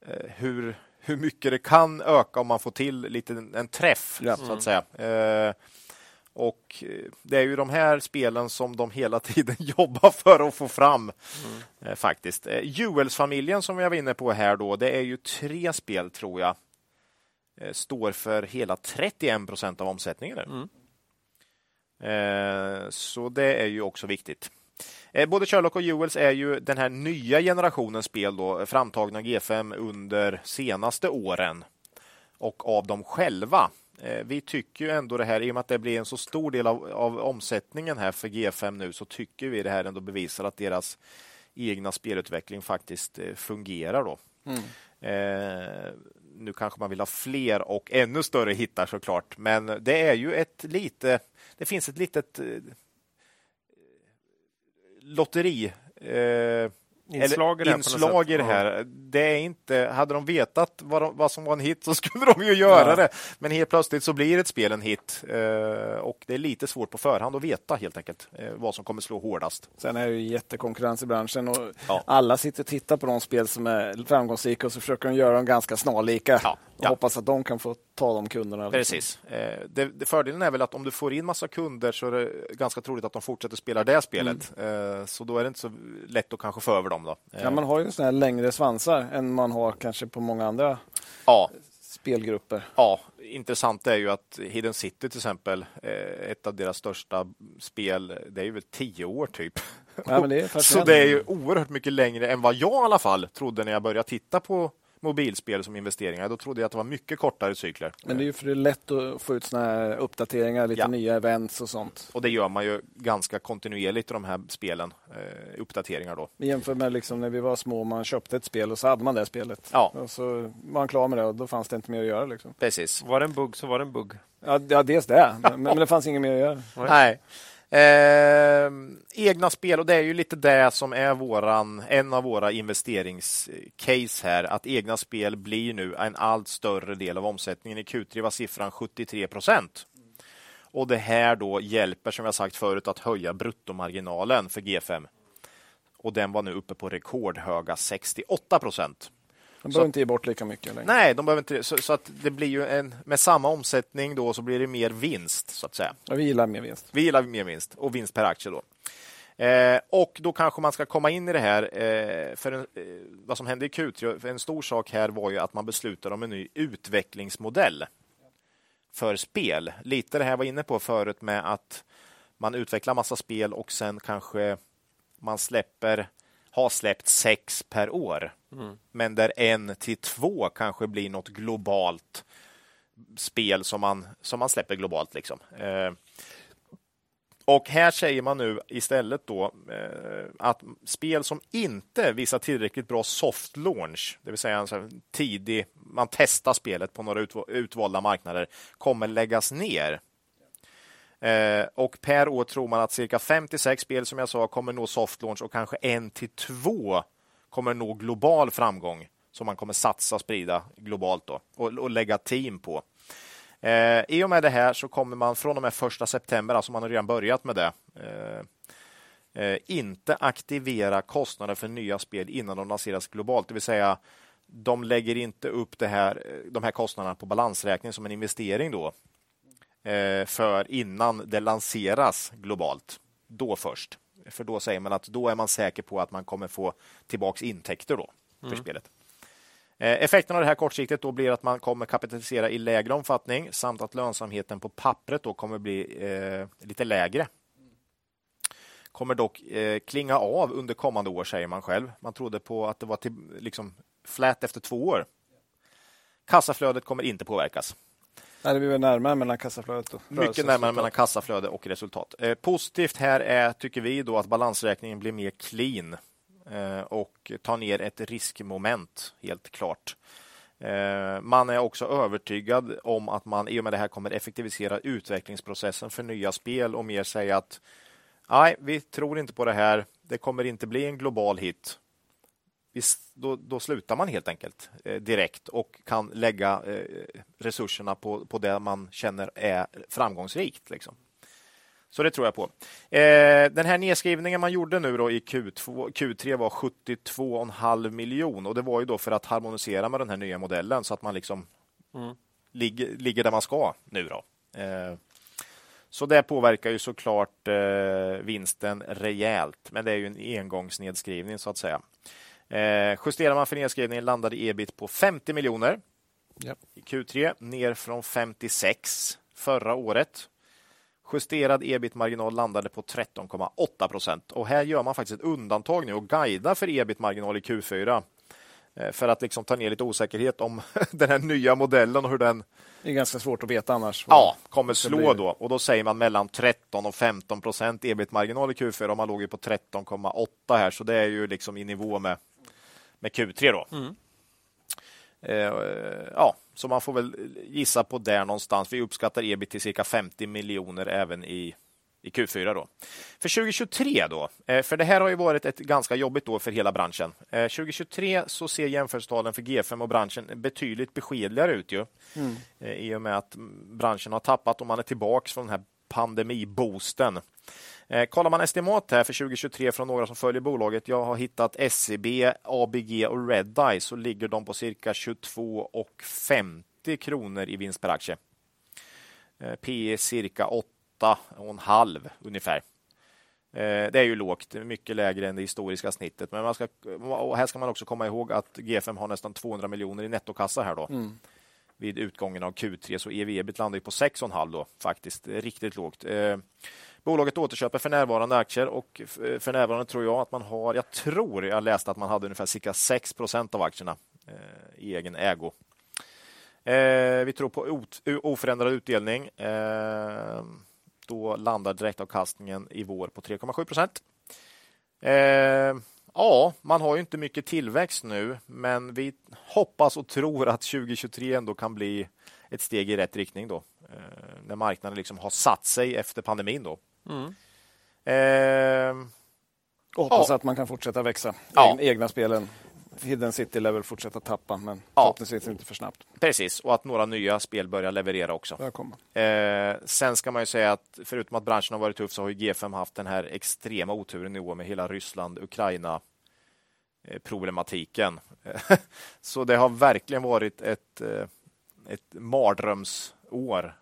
eh, hur, hur mycket det kan öka om man får till lite en träff, ja. så att säga. Eh, och det är ju de här spelen som de hela tiden jobbar för att få fram. Mm. Faktiskt. Juels-familjen som jag var inne på här då, det är ju tre spel tror jag. Står för hela 31 procent av omsättningen. Mm. Eh, så det är ju också viktigt. Eh, både Sherlock och Jewels är ju den här nya generationens spel då, framtagna G5 under senaste åren och av dem själva. Eh, vi tycker ju ändå det här, i och med att det blir en så stor del av, av omsättningen här för G5 nu, så tycker vi det här ändå bevisar att deras egna spelutveckling faktiskt eh, fungerar. Då. Mm. Eh, nu kanske man vill ha fler och ännu större hittar såklart, men det är ju ett lite, det finns ett litet lotteri eh, inslag i det, inslag i det här. Det är inte, hade de vetat vad, de, vad, som var en hit så skulle de ju göra ja. det. Men helt plötsligt så blir ett spel en hit eh, och det är lite svårt på förhand att veta helt enkelt eh, vad som kommer slå hårdast. Sen är det ju jättekonkurrens i branschen och ja. alla sitter och tittar på de spel som är framgångsrika och så försöker de göra dem ganska snarlika. Ja. Och hoppas att de kan få ta de kunderna. Precis. Eh, det, det, fördelen är väl att om du får in massa kunder så är det ganska troligt att de fortsätter spela det spelet. Mm. Så då är det inte så lätt att kanske få över dem. Då. Ja, man har ju såna här längre svansar än man har kanske på många andra ja. spelgrupper. Ja, intressant är ju att Hidden City till exempel, eh, ett av deras största spel, det är ju väl tio år typ. Ja, det så det är ju oerhört mycket längre än vad jag i alla fall trodde när jag började titta på mobilspel som investeringar. Då trodde jag att det var mycket kortare cykler. Men det är ju för det är lätt att få ut såna här uppdateringar, lite ja. nya events och sånt. Och det gör man ju ganska kontinuerligt i de här spelen, eh, uppdateringar då. Jämfört med liksom när vi var små, man köpte ett spel och så hade man det spelet. Ja. Och så var man klar med det och då fanns det inte mer att göra. Liksom. Precis. Var det en bugg så var det en bugg. Ja, ja dels det, men, men det fanns inget mer att göra. Nej. Eh, egna spel, och det är ju lite det som är våran, en av våra investeringscase här, att egna spel blir nu en allt större del av omsättningen. I Q3 var siffran 73 procent. Och det här då hjälper, som jag sagt förut, att höja bruttomarginalen för G5. Och den var nu uppe på rekordhöga 68 procent. De behöver inte ge bort lika mycket längre. Nej, de behöver inte så, så, att det blir ju en, med samma omsättning då så blir det mer vinst så att säga. Ja, vi gillar mer vinst. Vi gillar mer vinst och vinst per aktie då. Eh, och då kanske man ska komma in i det här. Eh, för en, eh, vad som hände i Q3, en stor sak här var ju att man beslutade om en ny utvecklingsmodell för spel. Lite det här var inne på förut med att man utvecklar massa spel och sen kanske man släpper har släppt sex per år. Mm. Men där en till två kanske blir något globalt spel som man, som man släpper globalt. Liksom. Eh, och här säger man nu istället då eh, att spel som inte visar tillräckligt bra soft launch, det vill säga en tidig, man testar spelet på några utvalda marknader, kommer läggas ner. Eh, och per år tror man att cirka 56 spel som jag sa kommer nå soft launch och kanske en till två kommer nå global framgång som man kommer satsa och sprida globalt då, och, och lägga team på. Eh, I och med det här så kommer man från och med första september, alltså man har redan börjat med det, eh, eh, inte aktivera kostnader för nya spel innan de lanseras globalt. Det vill säga, de lägger inte upp det här, de här kostnaderna på balansräkning som en investering då för innan det lanseras globalt. Då först. För då säger man att då är man säker på att man kommer få tillbaks intäkter då för mm. spelet. Eh, effekten av det här kortsiktigt då blir att man kommer kapitalisera i lägre omfattning samt att lönsamheten på pappret då kommer bli eh, lite lägre. Kommer dock eh, klinga av under kommande år, säger man själv. Man trodde på att det var till, liksom flat efter två år. Kassaflödet kommer inte påverkas. Nej, det blir närmare mellan kassaflödet och Mycket närmare mellan kassaflöde och resultat. Eh, positivt här är, tycker vi, då att balansräkningen blir mer clean eh, och tar ner ett riskmoment, helt klart. Eh, man är också övertygad om att man i och med det här kommer effektivisera utvecklingsprocessen för nya spel och mer säga att nej, vi tror inte på det här. Det kommer inte bli en global hit då, då slutar man helt enkelt eh, direkt och kan lägga eh, resurserna på, på det man känner är framgångsrikt. Liksom. Så det tror jag på. Eh, den här nedskrivningen man gjorde nu då i Q2, Q3 var 72,5 miljon och det var ju då för att harmonisera med den här nya modellen så att man liksom mm. ligger, ligger där man ska nu. då. Så det påverkar ju såklart vinsten rejält, men det är ju en engångsnedskrivning så att säga. Eh, justerar man för nedskrivningen landade ebit på 50 miljoner ja. i Q3, ner från 56 förra året. Justerad ebit-marginal landade på 13,8 procent. Och här gör man faktiskt ett undantag nu och guidar för ebit-marginal i Q4 eh, för att liksom ta ner lite osäkerhet om den här nya modellen och hur den... Det är ganska svårt att veta annars. Ja, kommer slå då. Och då säger man mellan 13 och 15 procent ebit-marginal i Q4 och man låg ju på 13,8 här, så det är ju liksom i nivå med med Q3. Då. Mm. Eh, ja, så man får väl gissa på där någonstans. Vi uppskattar ebit till cirka 50 miljoner även i, i Q4. Då. För 2023 då, eh, för det här har ju varit ett ganska jobbigt år för hela branschen. Eh, 2023 så ser jämförelsetalen för G5 och branschen betydligt beskedligare ut ju. Mm. Eh, I och med att branschen har tappat och man är tillbaka från den här pandemiboosten. Eh, kollar man estimat här för 2023 från några som följer bolaget. Jag har hittat SEB, ABG och Redeye så ligger de på cirka 22,50 kronor i vinst per aktie. Eh, P cirka 8,5 ungefär. Eh, det är ju lågt, mycket lägre än det historiska snittet. Men man ska, här ska man också komma ihåg att G5 har nästan 200 miljoner i nettokassa här då. Mm. Vid utgången av Q3 så EV-EBIT landar på 6,5 då faktiskt. Riktigt lågt. Bolaget återköper för närvarande aktier och eh, för närvarande tror jag att man har, jag tror jag läste att man hade ungefär cirka 6 procent av aktierna eh, i egen ägo. Eh, vi tror på oförändrad utdelning. Då landar direktavkastningen i vår på 3,7 procent. Ja, man har ju inte mycket tillväxt nu, men vi hoppas och tror att 2023 ändå kan bli ett steg i rätt riktning då. När marknaden liksom har satt sig efter pandemin då. Mm. Eh, Och hoppas Ja. att man kan fortsätta växa. Ja. Egna, spelen. Hidden City lär väl fortsätta tappa, men Ja. förhoppningsvis inte för snabbt. precis, och att några nya spel börjar leverera också. Eh, sen ska man ju säga att förutom att branschen har varit tuff så har ju G5 haft den här extrema oturen i år med hela Ryssland, Ukraina problematiken. så det har verkligen varit ett, eh, ett mardrömsår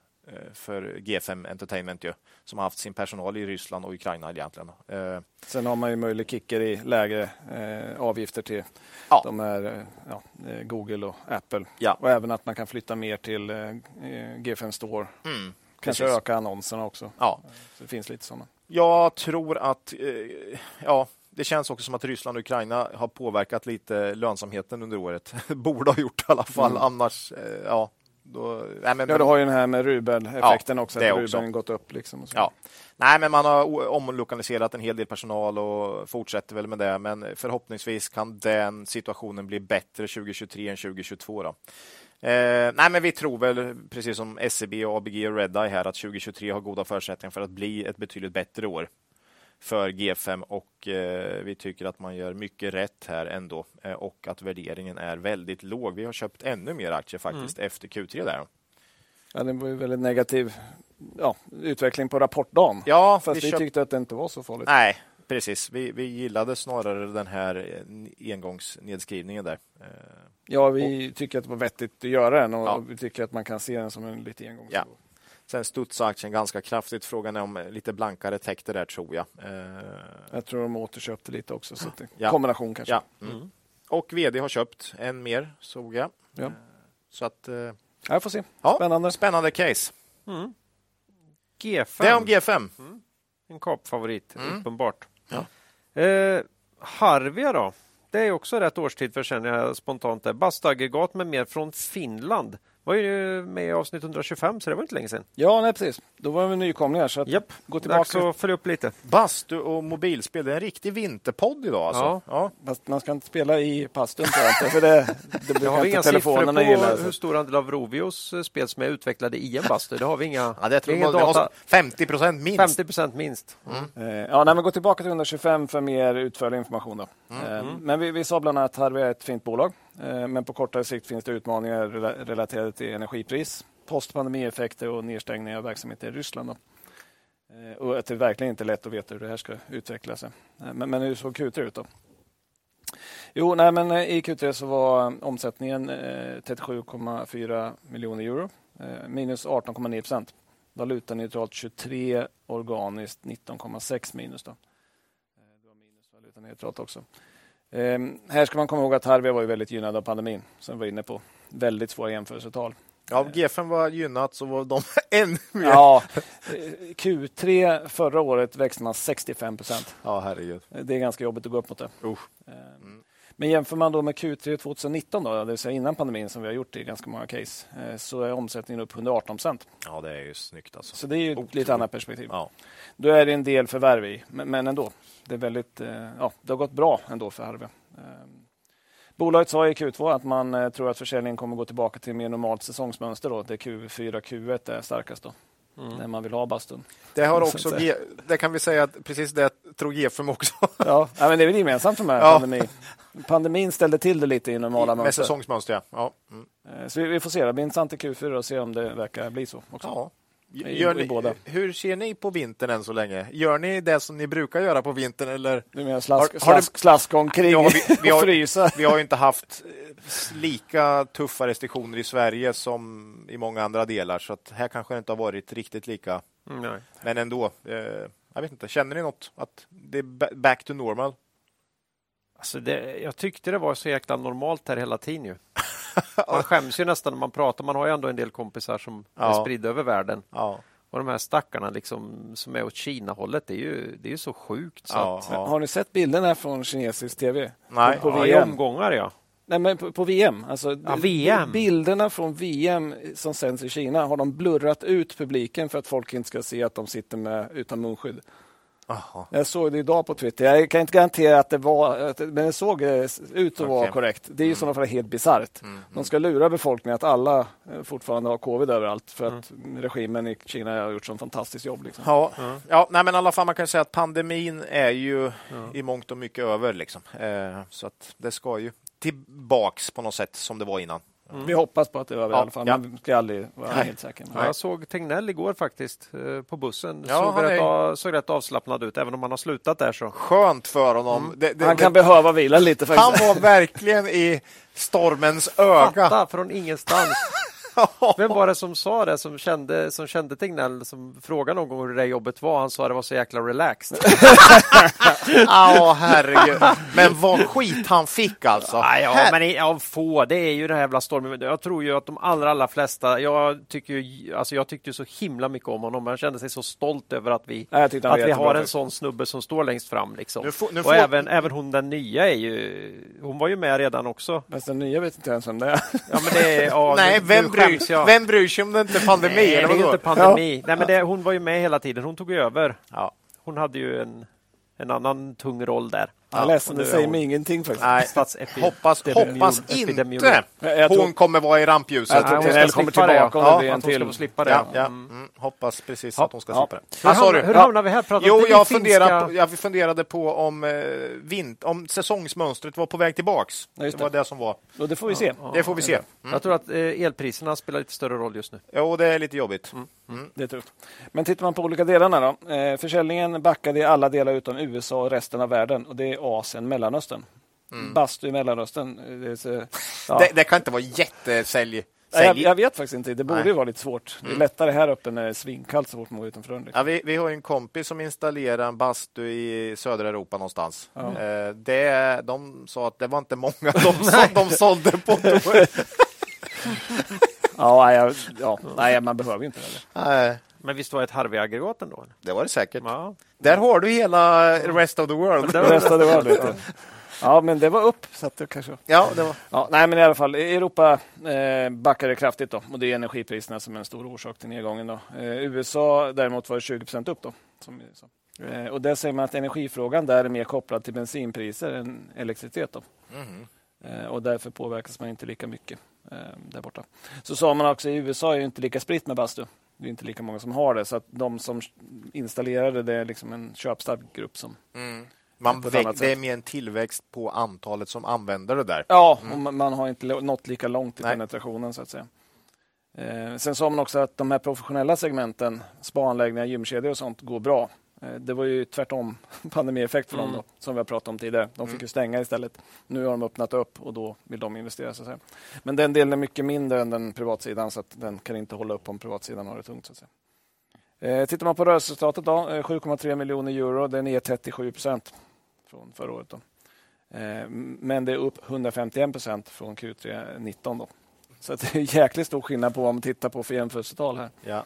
för G5 Entertainment ju, som har haft sin personal i Ryssland och Ukraina egentligen. Eh, Sen har man ju möjlig kicker i lägre eh, avgifter till Ja. de här, eh, ja, eh, Google och Apple. Ja. Och även att man kan flytta mer till eh, eh, G5 Store. mm, Kanske precis. öka annonserna också. Ja, Så det finns lite sådana. Jag tror att eh, ja, det känns också som att Ryssland och Ukraina har påverkat lite lönsamheten under året. Borde ha gjort i alla fall, Mm. annars eh, ja. Då, nej, men, Ja, du har ju den här med rubel-effekten Ja, också. Att också. rubeln gått upp. Liksom ja. nej, men man har omlokaliserat en hel del personal och fortsätter väl med det. Men förhoppningsvis kan den situationen bli bättre 2023 än 2022. Då. Eh, nej, men vi tror väl, precis som SEB, och ABG och Redeye här, att 2023 har goda förutsättningar för att bli ett betydligt bättre år för G5 och eh, vi tycker att man gör mycket rätt här ändå eh, och att värderingen är väldigt låg. Vi har köpt ännu mer aktier faktiskt efter Q3 där. Ja, det var ju väldigt negativ ja, utveckling på rapportdagen. Ja, Fast vi, köpt- tyckte att det inte var så farligt. Nej, precis. Vi, vi gillade snarare den här eh, engångsnedskrivningen där. Eh, Ja, vi tycker att det var vettigt att göra den och Ja. vi tycker att man kan se den som en lite engångs. Ja. Sen studsade aktien ganska kraftigt. Frågan är om lite blankare täckte där tror jag. Eh, Jag tror de återköpte lite också. Så det, Ja. Kombination kanske. ja. Mm. Och vd har köpt en mer såg jag. Ja. Så att eh, Ja, Jag får se. ja, Spännande. spännande case. Mm. G5. Det är om G5. En kapfavorit, Mm. uppenbart. Ja. Eh, Harvia då? Det är också rätt årstid för känner jag spontant. Bastuaggregat med mer från Finland. Var ju med i avsnitt 125 så det var inte länge sedan. Ja, nej, precis. Då var vi nykomlingar. Så Japp, gå dags tillbaka. att följa upp lite. Bastu och mobilspel. Det är en riktig vinterpodd idag. Alltså. Ja. Ja. Fast man ska inte spela i pastun tror jag inte. För det, det brukar har vi inte telefonerna gilla. hur Så. stor andel av Rovios eh, spel som är utvecklade i en bastu. Det har vi inga. Ja, det tror jag, data. måste, 50 procent minst. 50 procent minst. Eh, Ja, nej, men gå tillbaka till 125 för mer utförlig information. Då. Eh, Men vi, vi sa bland annat att Harvey är ett fint bolag. Eh, men på kortare sikt finns det utmaningar relaterade till energipris, postpandemieffekter och nedstängning av verksamhet i Ryssland. Då. Eh, och att det är verkligen inte lätt att veta hur det här ska utveckla sig. Eh, men, men hur såg Q3 ut då? Jo, nej, men i Q3 så var omsättningen 37,4 miljoner euro, minus 18,9 procent. Valutaneutralt 23, organiskt 19,6 minus. Då. Det var minus valutaneutralt också. Eh, här ska man komma ihåg att Harvia var ju väldigt gynnad av pandemin, som vi var inne på. Väldigt svåra jämförelsetal. Ja, G5 var gynnat så var de ännu mer. Ja, eh, Q3 förra året växte man 65 procent. Ja, herregud. Det är ganska jobbigt att gå upp mot det. Usch. Eh, Men jämför man då med Q3 2019, då, det vill säga innan pandemin som vi har gjort i ganska många case, eh, så är omsättningen upp 118 procent. Ja, det är ju snyggt alltså. Så det är ju ett Otroligt. lite annat perspektiv. Ja. Då är det en del förvärv i, men, ändå. Det, är väldigt, eh, ja, det har gått bra ändå för Harvey. Eh, Bolaget sa i Q2 att man tror att försäljningen kommer gå tillbaka till mer normalt säsongsmönster. Då, där Q4 Q1 är starkast. Då, När man vill ha bastun. Det har Så också, det kan vi säga att precis det tror G5 också. Ja, ja, men det är väl gemensamt för mig, Ja. pandemi. Pandemin ställde till det lite i normala Med mönster. säsongsmönster, ja. Mm. Eh, Så vi, vi får se. Det blir intressant i Q4 och se om det verkar bli så. Också. ja. I- ni, båda. hur ser ni på vintern än så länge? Gör ni det som ni brukar göra på vintern eller? Du menar slask, Har- har du- slask, slask omkring Ja, vi- vi har- och frysa? Vi har ju inte haft eh, lika tuffa restriktioner i Sverige som i många andra delar, så att här kanske det inte har varit riktigt lika. Mm. Men ändå, eh, jag vet inte, känner ni något? Att det är ba- back to normal? Alltså det, jag tyckte det var så jäkla normalt här hela tiden. Ju. Man skäms ju nästan när man pratar. Man har ju ändå en del kompisar som är Ja. spridda över världen. Ja. Och de här stackarna liksom, som är åt Kina-hållet, det är ju, det är ju så sjukt. Så Ja, att. Har ni sett bilderna från kinesisk tv? Nej. På ja, I VM. omgångar ja. Nej, men på, på VM. Alltså, Ja, VM. Bilderna från VM som sänds i Kina har de blurrat ut publiken för att folk inte ska se att de sitter med utan munskydd. Aha. Jag såg det idag på Twitter. Jag kan inte garantera att det var, men det såg eh, ut att vara korrekt. Det är ju i sådana fall helt bisarrt. De ska lura befolkningen att alla eh, fortfarande har covid överallt för att regimen i Kina har gjort sån fantastiskt jobb. Liksom. Ja, ja nej, men i alla fall man kan säga att pandemin är ju i mångt och mycket över. Liksom. Eh, så att det ska ju tillbaks på något sätt som det var innan. Vi hoppas på att det är över Ja, i alla fall, ja. men vi ska aldrig vara Nej. helt säkra. Ja, jag såg Tegnell igår faktiskt eh, på bussen. Ja, såg, han rätt, är- av- såg rätt avslappnad ut, även om han har slutat där. så. Skönt för honom. Det, det, Han kan det, behöva vila lite han faktiskt. var verkligen i stormens öga. Fatta från ingenstans. Vem var det som sa det, som kände, som kände Tegnell, som frågade någon gång hur det där jobbet var? Han sa det var så jäkla relaxed. Ja, herregud. Men vad skit han fick alltså. Ja, ja, Her- men ja, få, det är ju den här jävla stormen. Jag tror ju att de allra, allra flesta, jag tycker ju, alltså jag tyckte ju så himla mycket om honom. Han kände sig så stolt över att vi, att vi jättebra har en sån snubbe som står längst fram. Liksom. Nu får- nu och får- även, även hon den nya är ju, hon var ju med redan också. Men den nya vet inte ens vem det är. Ja, men det är, ja, Nej, vem bryr, skäms jag. vem bryr sig om det inte är pandemi? Nej, det eller är ju vadå? inte pandemi. Nej, men det, hon var ju med hela tiden. Hon tog över. Ja. Hon hade ju en, en annan tung roll där. Jag är ledsen, det säger mig ingenting faktiskt. Nej, statsepi- hoppas, hoppas inte Jag- jag tror- hon kommer vara i rampljuset. Jag tror hon ska kommer tillbaka om Ja, det en Att hon ska till. slippa det. Ja, ja. Mm. Mm, hoppas precis Ja, att hon ska ja. slippa det. Hur, Ah, sorry. hur Ja. hamnar vi här? Pratar Jo, jag, finska- funderade på, jag funderade på om, eh, vint, om säsongsmönstret var på väg tillbaks. Det var det som var. Och det får vi se. Det får vi se. Jag tror att eh, elpriserna spelar lite större roll just nu. Jo, det är lite jobbigt. Det är tufft. Men tittar man på olika delarna då. Eh, försäljningen backade i alla delar utom USA och resten av världen. Och det är Asien, Mellanöstern. Bastu i Mellanöstern. Det, så, ja. Det, det kan inte vara jättesälj. Jag, jag vet faktiskt inte. Det borde Nej. ju vara lite svårt. Det är lättare här uppe när det är svinkallt så fort man går utanför dörren. Ja, vi, vi har en kompis som installerar en bastu i södra Europa någonstans. Ja. Eh, det, de sa att det var inte många de, så, de sålde på. Ja, jag, ja, nej, man behöver inte det. Nej, Men visst var det ett Harvey-aggregat ändå? det var det säkert. Ja. Där har du hela rest of the world. Det Det resten var lite. Ja, men det var upp. Så att det kanske... Ja, det var. Ja, nej, men i alla fall, Europa eh, backade kraftigt då, och det är energipriserna som är en stor orsak till nedgången. Då. Eh, USA däremot var det 20% upp. Då, som. Eh, och där säger man att energifrågan där är mer kopplad till bensinpriser än elektricitet. Då. Eh, och därför påverkas man inte lika mycket eh, där borta. Så sa man också i USA är ju inte lika spritt med bastu. Det är inte lika många som har det, så att de som installerade det är liksom en köpstark grupp som Man På ett väg, det är mer en tillväxt på antalet som använder det där. Ja, och man, man har inte nått lika långt i Nej. penetrationen så att säga. Eh, sen sa man också att de här professionella segmenten, spaanläggningar, gymkedjor och sånt, går bra. Eh, det var ju tvärtom pandemieffekt för dem då, som vi har pratat om tidigare. De fick ju stänga istället. Nu har de öppnat upp och då vill de investera. Så. Men den delen är mycket mindre än den privatsidan så den kan inte hålla upp om privatsidan har det tungt. Så att säga. Eh, tittar man på rörelseresultatet då, eh, 7,3 miljoner euro, den är 37 procent från förra året. Då. Eh, Men det är upp 151 procent från Q3 19. Då. Så det är jäkligt stor skillnad på om man tittar på för jämförelsetal här. Ja.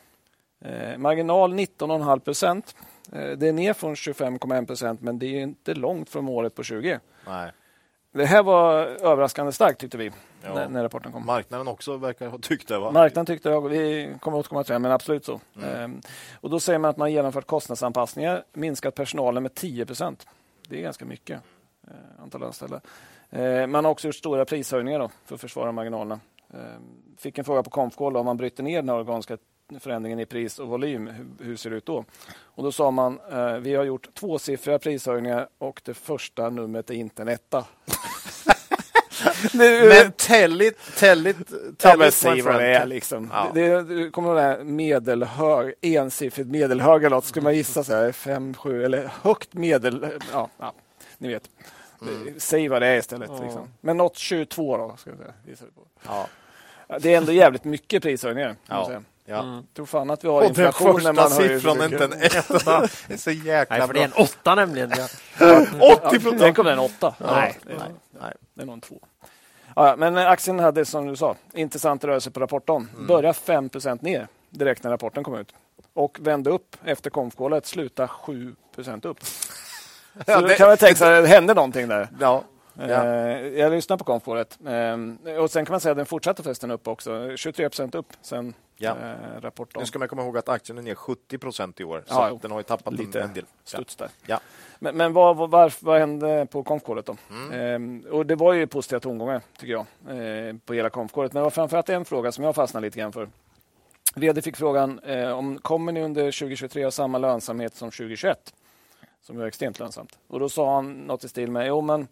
Eh, marginal 19,5 procent. Eh, det är ner från 25,1 procent men det är inte långt från målet på 20. Nej. Det här var överraskande starkt tyckte vi Ja. när, när rapporten kom. Marknaden också verkar ha tyckt det. Va? Marknaden tyckte jag, vi kommer återkomma till det, men absolut så. Ehm, och då säger man att man genomfört kostnadsanpassningar, minskat personalen med 10 procent. Det är ganska mycket eh, antal anställda. Eh, man har också gjort stora prishöjningar då, för att försvara marginalerna. Eh, fick en fråga på Konfkål om man bryter ner den organiska förändringen i pris och volym, hur, hur ser det ut då? Och då sa man, eh, vi har gjort tvåsiffriga prishöjningar och det första numret är inte en etta. Det- Men it, tell it, Ja, vad det är liksom. Ja. Det, det kommer ihåg det här medelhög, ensiffrigt medelhög eller något. Skulle man gissa så här, fem, sju eller högt medel... Ja, ja ni vet. Mm. Säg vad det är istället. Ja. Liksom. Men något 22 då. Ska jag säga. Ja. Det är ändå jävligt mycket prishöjningar. Ja. Ja. Mm. Tror fan att vi har Och den inflation när man första siffran är inte en etta. Det är så jäkla Nej, för det är en åtta nämligen. Ja. 80 procent! Tänk om det är en åtta. Ja. Nej, Nej. Nej. det är nog en två. Ja, men aktien hade som du sa, intressant rörelse på rapporten. Mm. Började 5 ner direkt när rapporten kom ut. Och vände upp efter konfkålet, sluta 7% upp. Så Ja, det, det- kan man tänka sig, det hände någonting där. Ja. Ja. Eh, jag lyssnade på konfkåret. Eh, och sen kan man säga att den fortsatte förresten upp också. 23 procent upp sen ja. eh, rapporten. Nu ska man komma ihåg att aktien är ner 70 procent i år. Så ja, den har ju tappat lite en del. studs där. Ja. Men, men vad, vad, vad, vad hände på konfkåret då? Mm. och det var ju positiva tongångar tycker jag på hela konfkåret. Men det var framförallt en fråga som jag fastnade lite grann för. VD fick frågan om kommer ni under 2023 ha samma lönsamhet som 2021? Som var extremt lönsamt. Och då sa han något i stil med, jo men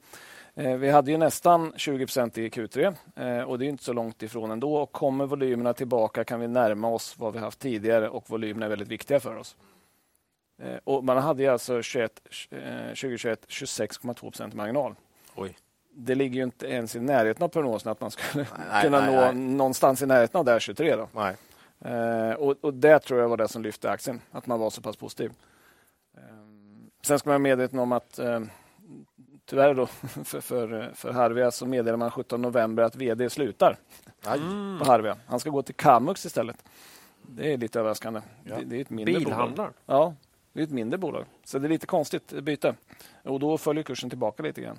vi hade ju nästan 20 procent i Q3 eh, och det är inte så långt ifrån ändå. Och kommer volymerna tillbaka kan vi närma oss vad vi haft tidigare och volymerna är väldigt viktiga för oss. Eh, och man hade alltså 21, 2021 26,2 procent marginal. Oj. Det ligger ju inte ens i närheten av prognosen att man skulle nej, kunna nej, nå nej. någonstans i närheten av det här 23. Då. Nej. och, och det tror jag var det som lyfte aktien, att man var så pass positiv. Sen ska man vara medveten om att eh, tyvärr då, för, för, för Harvia så meddelar man 17 november att vd slutar mm. på Harvia. Han ska gå till Kamux istället. Det är lite överraskande. Ja. Det, det, är ett mindre Bilhandlar? Bolag. Ja, det är ett mindre bolag. Så det är lite konstigt byte. Och då följer kursen tillbaka lite grann.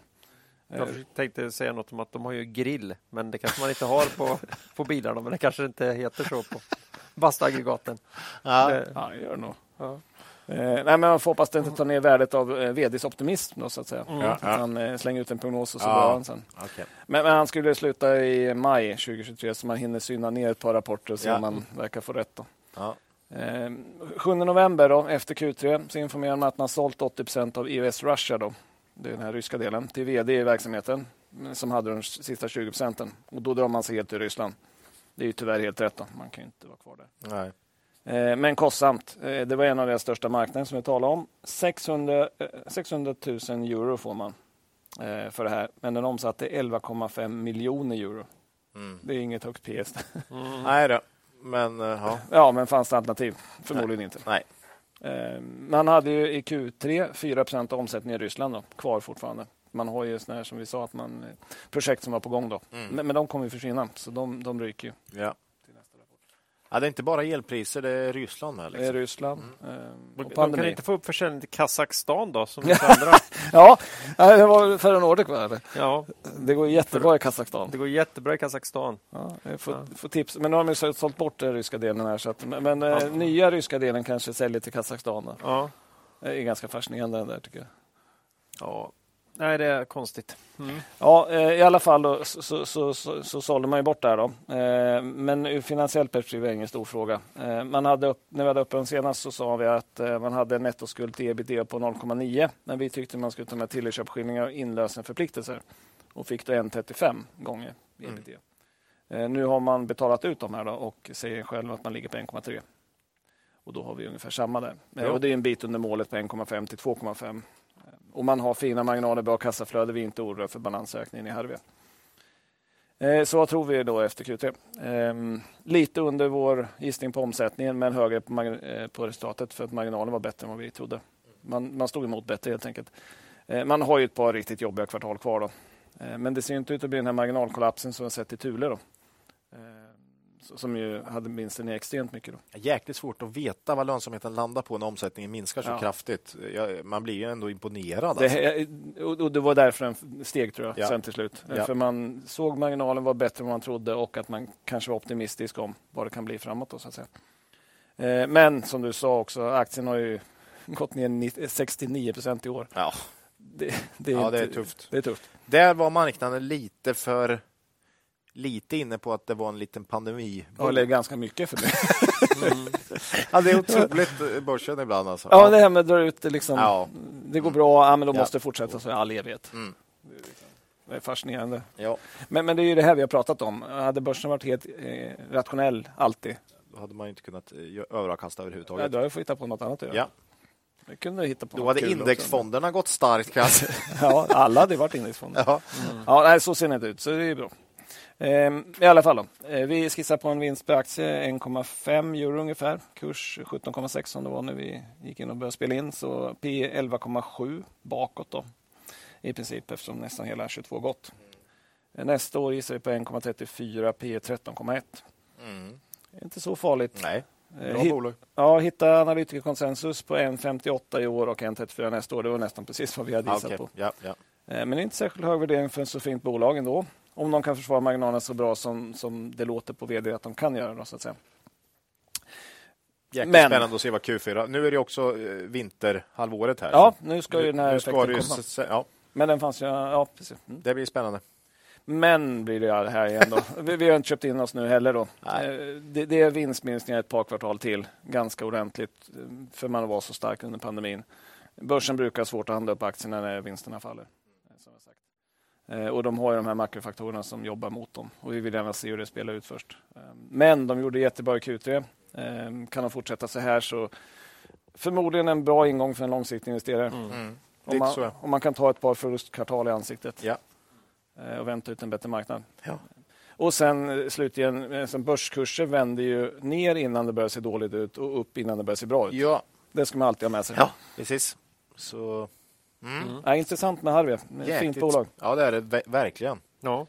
Jag tänkte säga något om att de har ju grill, men det kanske man inte har på, på bilarna. Men det kanske inte heter så på bastaggregaten. Ja, det, ja, det gör det nog. Ja. Eh, nej, men man får hoppas att det inte tar ner värdet av eh, vds optimism. Då, så att säga. Mm. Att han eh, slänger ut en prognos och så ja. drar han sen. Okay. Men, men, han skulle sluta i maj 2023 så man hinner syna ner ett par rapporter så ja. man verkar få rätt. Då. Ja. Eh, 7 november då, efter Q3 så informerar man att man sålt 80 procent av EOS Russia. Då. Det är den här ryska delen till vd i verksamheten som hade de sista 20 procenten. Och då drar man sig helt till Ryssland. Det är ju tyvärr helt rätt. Då. Man kan ju inte vara kvar där. Nej. Eh, men kostsamt. Eh, det var en av deras största marknader som vi talade om. 600, 600 000 euro får man eh, för det här. Men den omsatte 11,5 miljoner euro. Mm. Det är inget högt PS. Mm. Nej då. Men, ja. ja, men fanns det alternativ? Förmodligen Nej. inte. Nej. Man hade ju i Q3 4 av omsättningen i Ryssland då, kvar fortfarande. Man har ju såna här, som vi sa, att man, projekt som var på gång då. Mm. Men, men de kommer ju försvinna, så de, de ryker ju. Ja. Ja, det är inte bara elpriser, det är Ryssland. Här, liksom. Det är Ryssland. Mm. Eh, de kan inte få upp försäljning till Kazakstan då? Som andra. ja, det var förra Nordic va? Ja. Det går jättebra i Kazakstan. Det går jättebra i Kazakstan. Ja, jag får, ja. får tips. Men nu har de sålt bort den ryska delen här. Så att, men eh, ja. nya ryska delen kanske säljer till Kazakstan. Ja. Det är ganska fascinerande där tycker jag. Ja, Nej, det är konstigt. Mm. Ja, eh, i alla fall då, så, så, så, så, så sålde man ju bort det här. Då. Eh, men ur finansiellt perspektiv är det ingen stor fråga. Eh, man hade upp, när vi hade uppe den senast så sa vi att man hade en nettoskuld till ebitda på 0,9. Men vi tyckte man skulle ta med tilläggsköpskillingar och inlösenförpliktelser och fick då 1,35 gånger ebitda. Mm. Nu har man betalat ut de här då och säger själv att man ligger på 1,3. Och då har vi ungefär samma där. Ja. Och det är en bit under målet på 1,5 till 2,5 och man har fina marginaler, bra kassaflöde. Vi är inte oroliga för balansökningen i Harvia. Eh, så vad tror vi då efter Q3? Ehm, lite under vår gissning på omsättningen men högre eh, på, resultatet för att marginalen var bättre än vad vi trodde. Man, man stod emot bättre helt enkelt. Eh, man har ju ett par riktigt jobbiga kvartal kvar. Då. Men det ser inte ut att bli den här marginalkollapsen som vi har sett i Thule. Då som ju hade vinsten ner extremt mycket. Då. Jäkligt svårt att veta vad lönsamheten landar på när omsättningen minskar så ja. kraftigt. Man blir ju ändå imponerad. Det, alltså. och det var därför den steg tror jag, ja. sen till slut. Ja. För man såg marginalen var bättre än man trodde och att man kanske var optimistisk om vad det kan bli framåt. Då, så att säga. Eh, men som du sa också, aktien har ju gått ner 69 procent i år. Ja. Det, det, är ja, inte, det är tufft. Det är tufft. Där var marknaden lite för lite inne på att det var en liten pandemi. Ja, eller ganska mycket för mig. mm. ja, det är otroligt börsen ibland. Alltså. Ja, det här med att dra ut det liksom. Ja. Det går bra, ja, men då måste det fortsätta så i all evighet. Mm. Det är fascinerande. Ja. Men, men det är ju det här vi har pratat om. Hade börsen varit helt eh, rationell alltid. Då hade man inte kunnat eh, överavkasta överhuvudtaget. Ja, då hade jag fått hitta på något annat. Ja. Vi kunde hitta på Då hade indexfonderna också. gått starkt kanske. ja, alla hade varit indexfonder. Ja. Mm. Ja, nej, så ser det inte ut, så det är bra. Ehm, I alla fall, då. Eh, vi skissar på en vinst per aktie 1,5 euro ungefär. Kurs 17,6 som det var när vi gick in och började spela in. Så P 11,7 bakåt då. I princip eftersom nästan hela 22 gått. Eh, nästa år gissar vi på 1,34 P 13,1. Mm. Inte så farligt. Nej. Eh, Bra bolag. Ja, hitta analytikerkonsensus på 1,58 i år och 1,34 nästa år. Det var nästan precis vad vi hade gissat okay. på. Ja, ja. Men inte särskilt hög värdering för ett så fint bolag ändå. Om de kan försvara marginalerna så bra som, som det låter på vd att de kan göra. Då, så att säga. Jäkligt Men, spännande att se vad Q4... Nu är det också vinterhalvåret här. Ja, nu ska ju den här effekten komma. Ja. Men den fanns ju... Ja, precis. Mm. Det blir spännande. Men blir det här igen då. vi, vi har inte köpt in oss nu heller då. Det, det, är vinstminskningar ett par kvartal till. Ganska ordentligt för man var så stark under pandemin. Börsen brukar ha svårt att handla upp aktierna när vinsterna faller. Eh, och de har ju de här makrofaktorerna som jobbar mot dem och vi vill gärna se hur det spelar ut först. Eh, men de gjorde jättebra i Q3. Eh, kan de fortsätta så här så förmodligen en bra ingång för en långsiktig investerare. Mm. Mm. Om, man, om man kan ta ett par förlustkvartal i ansiktet. Ja. Eh, och vänta ut en bättre marknad. Ja. Och sen eh, slutligen, eh, börskurser vänder ju ner innan det börjar se dåligt ut och upp innan det börjar se bra ut. Ja. Det ska man alltid ha med sig. Ja, precis. Så... Mm. Mm. Ja, intressant med Harvey. Fint bolag. Ja, det är det verkligen. Ja.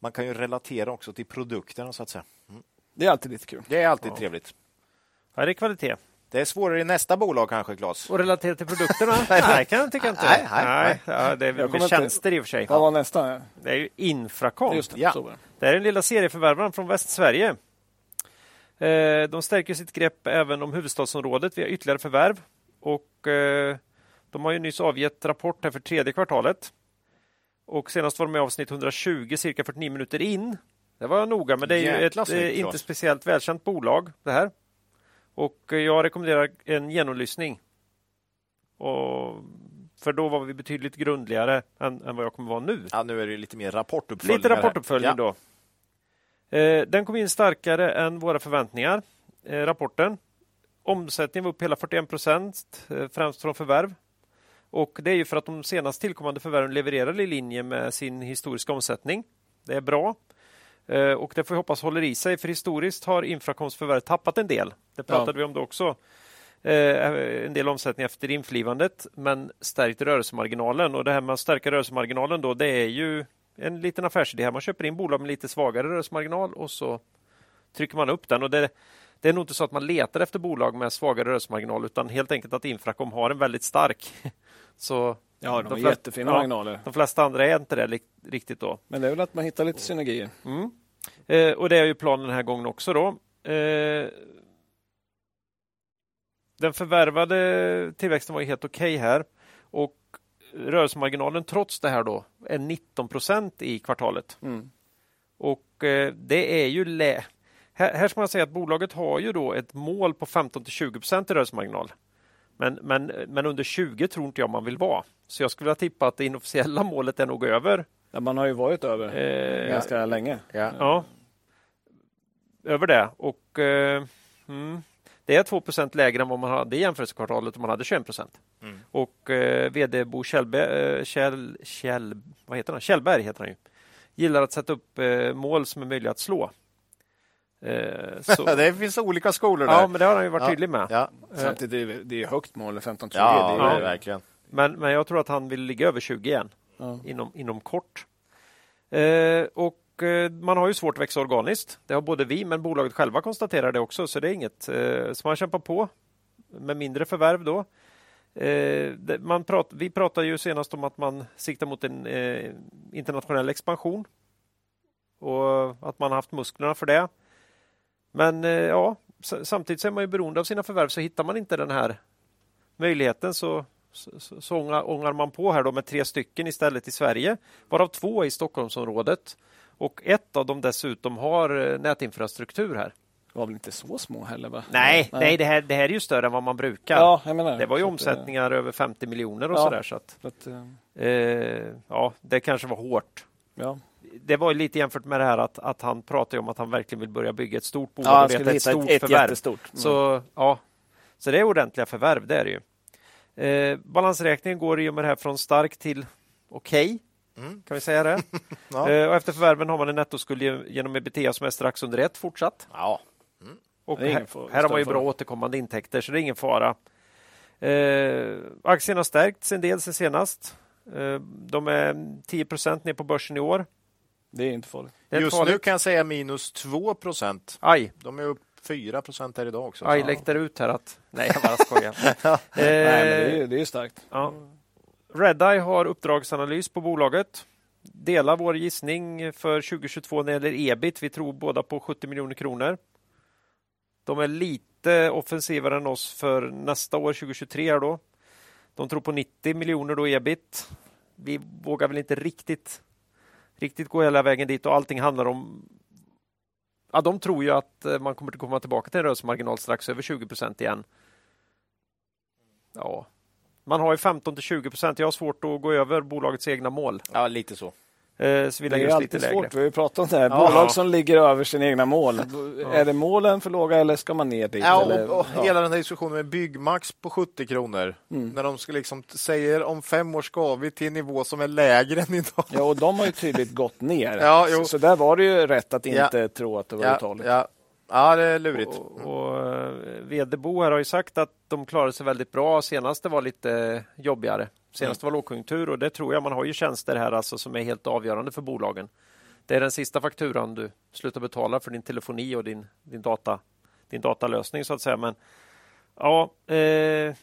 Man kan ju relatera också till produkterna så att säga. Mm. Det är alltid lite kul. Det är alltid ja. trevligt. Det är kvalitet. Det är svårare i nästa bolag kanske, Claes? Och relatera till produkterna? nej, kan jag tycka inte. Nej, nej, nej. Ja, det är med tjänster i och för sig. Vad var nästa? Det är ju Infracom. Just det, ja. det är den lilla serieförvärvaren från Västsverige. Eh, de stärker sitt grepp även om huvudstadsområdet via ytterligare förvärv. Och eh, de har ju nyss avgett rapport här för tredje kvartalet. Och senast var de med avsnitt 120, cirka 49 minuter in. Det var jag noga, men det är ju ett eh, inte speciellt välkänt bolag det här. Och jag rekommenderar en genomlyssning. Och för då var vi betydligt grundligare än, än vad jag kommer vara nu. Ja, nu är det lite mer rapportuppföljning. Lite rapportuppföljning ja. då. Eh, den kom in starkare än våra förväntningar, eh, rapporten. Omsättningen var upp hela 41 procent, eh, främst från förvärv. Och Det är ju för att de senast tillkommande förvärven levererar i linje med sin historiska omsättning. Det är bra. Eh, och det får vi hoppas håller i sig, för historiskt har Infracoms förvärv tappat en del. Det pratade ja. vi om då också. Eh, en del omsättning efter inflivandet, men stärkt rörelsemarginalen. Och det här med att stärka rörelsemarginalen då, det är ju en liten affärsidé. Man köper in bolag med lite svagare rörelsemarginal och så trycker man upp den. Och det, det är nog inte så att man letar efter bolag med svagare rörelsemarginal, utan helt enkelt att Infracom har en väldigt stark. Så Ja, de, de flesta, jättefina ja, marginaler. De flesta andra är inte det riktigt då. Men det är väl att man hittar lite synergier. Mm. Eh, och det är ju planen den här gången också då. Eh, den förvärvade tillväxten var ju helt okej okay här och rörelsemarginalen trots det här då är 19 procent i kvartalet. Mm. Och eh, det är ju lä här, här ska man säga att bolaget har ju då ett mål på 15 till 20 procent i rörelsemarginal. Men, men, men under 20 tror inte jag man vill vara. Så jag skulle vilja tippa att det inofficiella målet är nog över. Ja, man har ju varit över eh, ganska ja. länge. Ja. ja. Över det. Och eh, mm, Det är 2% lägre än vad man hade i jämförelsekvartalet om man hade 21 mm. Och eh, VD Bo Kjellberg, eh, Kjell, Kjell, vad heter han? Kjellberg heter han ju. gillar att sätta upp eh, mål som är möjliga att slå. Eh, så... det finns olika skolor där. Ja, men det har han ju varit ja. tydlig med. Ja. Samtidigt är det, är högt mål, 15-20. Ja, det är ja. verkligen. Men, men jag tror att han vill ligga över 20 igen ja. inom, inom kort. Eh, och eh, man har ju svårt att växa organiskt. Det har både vi, men bolaget själva konstaterar det också, så det är inget. Eh, så man kämpar på med mindre förvärv då. Eh, man prat, vi pratade ju senast om att man siktar mot en eh, internationell expansion och att man har haft musklerna för det. Men eh, ja, samtidigt är man ju beroende av sina förvärv, så hittar man inte den här möjligheten så, så, så ångar man på här då med tre stycken istället i Sverige, varav två i Stockholmsområdet. Och ett av dem dessutom har eh, nätinfrastruktur här. Var väl inte så små heller? Va? Nej, nej. nej det, här, det här är ju större än vad man brukar. Ja, jag menar, det var ju omsättningar det... över 50 miljoner och ja, sådär. Så att, att, eh, ja, det kanske var hårt. Ja det var lite jämfört med det här att, att han pratade om att han verkligen vill börja bygga ett stort bolag. Ja, han skulle ett, stort ett, ett jättestort. Mm. Så, ja, så det är ordentliga förvärv, det är det ju. Eh, balansräkningen går i och med det här från stark till okej. Okay. Mm. Kan vi säga det? ja. eh, och efter förvärven har man en nettoskuld genom ebitda som är strax under ett fortsatt. Ja. Mm. Och här, här har man ju bra återkommande intäkter, så det är ingen fara. Eh, aktien har stärkts en del sen senast. Eh, de är 10% ner på börsen i år. Det är inte farligt. Är Just farligt. nu kan jag säga minus 2 procent. Aj. De är upp 4 procent här idag också. Aj, läckte ut här att... Nej, jag bara skojar. eh, Nej, men det är, det är starkt. Ja. Redeye har uppdragsanalys på bolaget. Delar vår gissning för 2022 när det gäller ebit. Vi tror båda på 70 miljoner kronor. De är lite offensivare än oss för nästa år, 2023. Då. De tror på 90 miljoner då ebit. Vi vågar väl inte riktigt, riktigt gå hela vägen dit och allting handlar om Ja, de tror ju att eh, man kommer att komma tillbaka till en rörelsemarginal strax över 20 procent igen. Ja, man har ju 15 till 20 procent. Jag har svårt att gå över bolagets egna mål. Ja, lite så. Eh, så vi det är alltid lite svårt. Vi har ju pratat om det här. Ja. Bolag som ligger över sina egna mål. Ja. Är det målen för låga eller ska man ner dit? Ja, och, och ja. Hela den här diskussionen med Byggmax på 70 kronor. Mm. När de ska liksom säger om fem år ska vi till en nivå som är lägre än idag. Ja, och de har ju tydligt gått ner. ja, så, så, där var det ju rätt att inte tro att det var ja, uthålligt. Ja. Ja, det är lurigt. Och, och eh, VD Bo här har ju sagt att de klarade sig väldigt bra. Senaste var lite jobbigare. Senast var lågkonjunktur och det tror jag. Man har ju tjänster här alltså som är helt avgörande för bolagen. Det är den sista fakturan du slutar betala för din telefoni och din, din, data, din datalösning så att säga. Men ja, eh,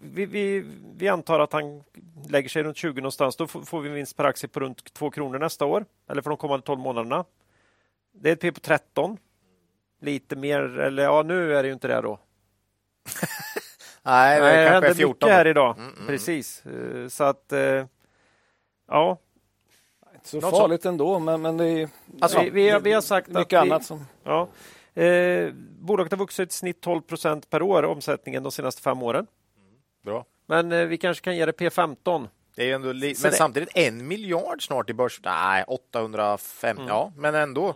vi, vi, vi, antar att han lägger sig runt 20 någonstans. Då får vi vinst per aktie på runt 2 kronor nästa år eller för de kommande 12 månaderna. Det är ett P på 13 lite mer, eller ja nu är det ju inte det då. Nej, det, Nej, kanske är 14. mycket här idag. Mm, mm. Precis. Eh, så att, eh, ja. Så Något farligt så. ändå, men, men det är alltså, vi, vi, har, vi har sagt mycket att vi, annat som... Ja. Eh, bolaget har vuxit i snitt 12 procent per år, omsättningen de senaste fem åren. Bra. Men eh, vi kanske kan ge det P15. Det är ändå men det... samtidigt en miljard snart i börs. Nej, 805. Mm. Ja, men ändå.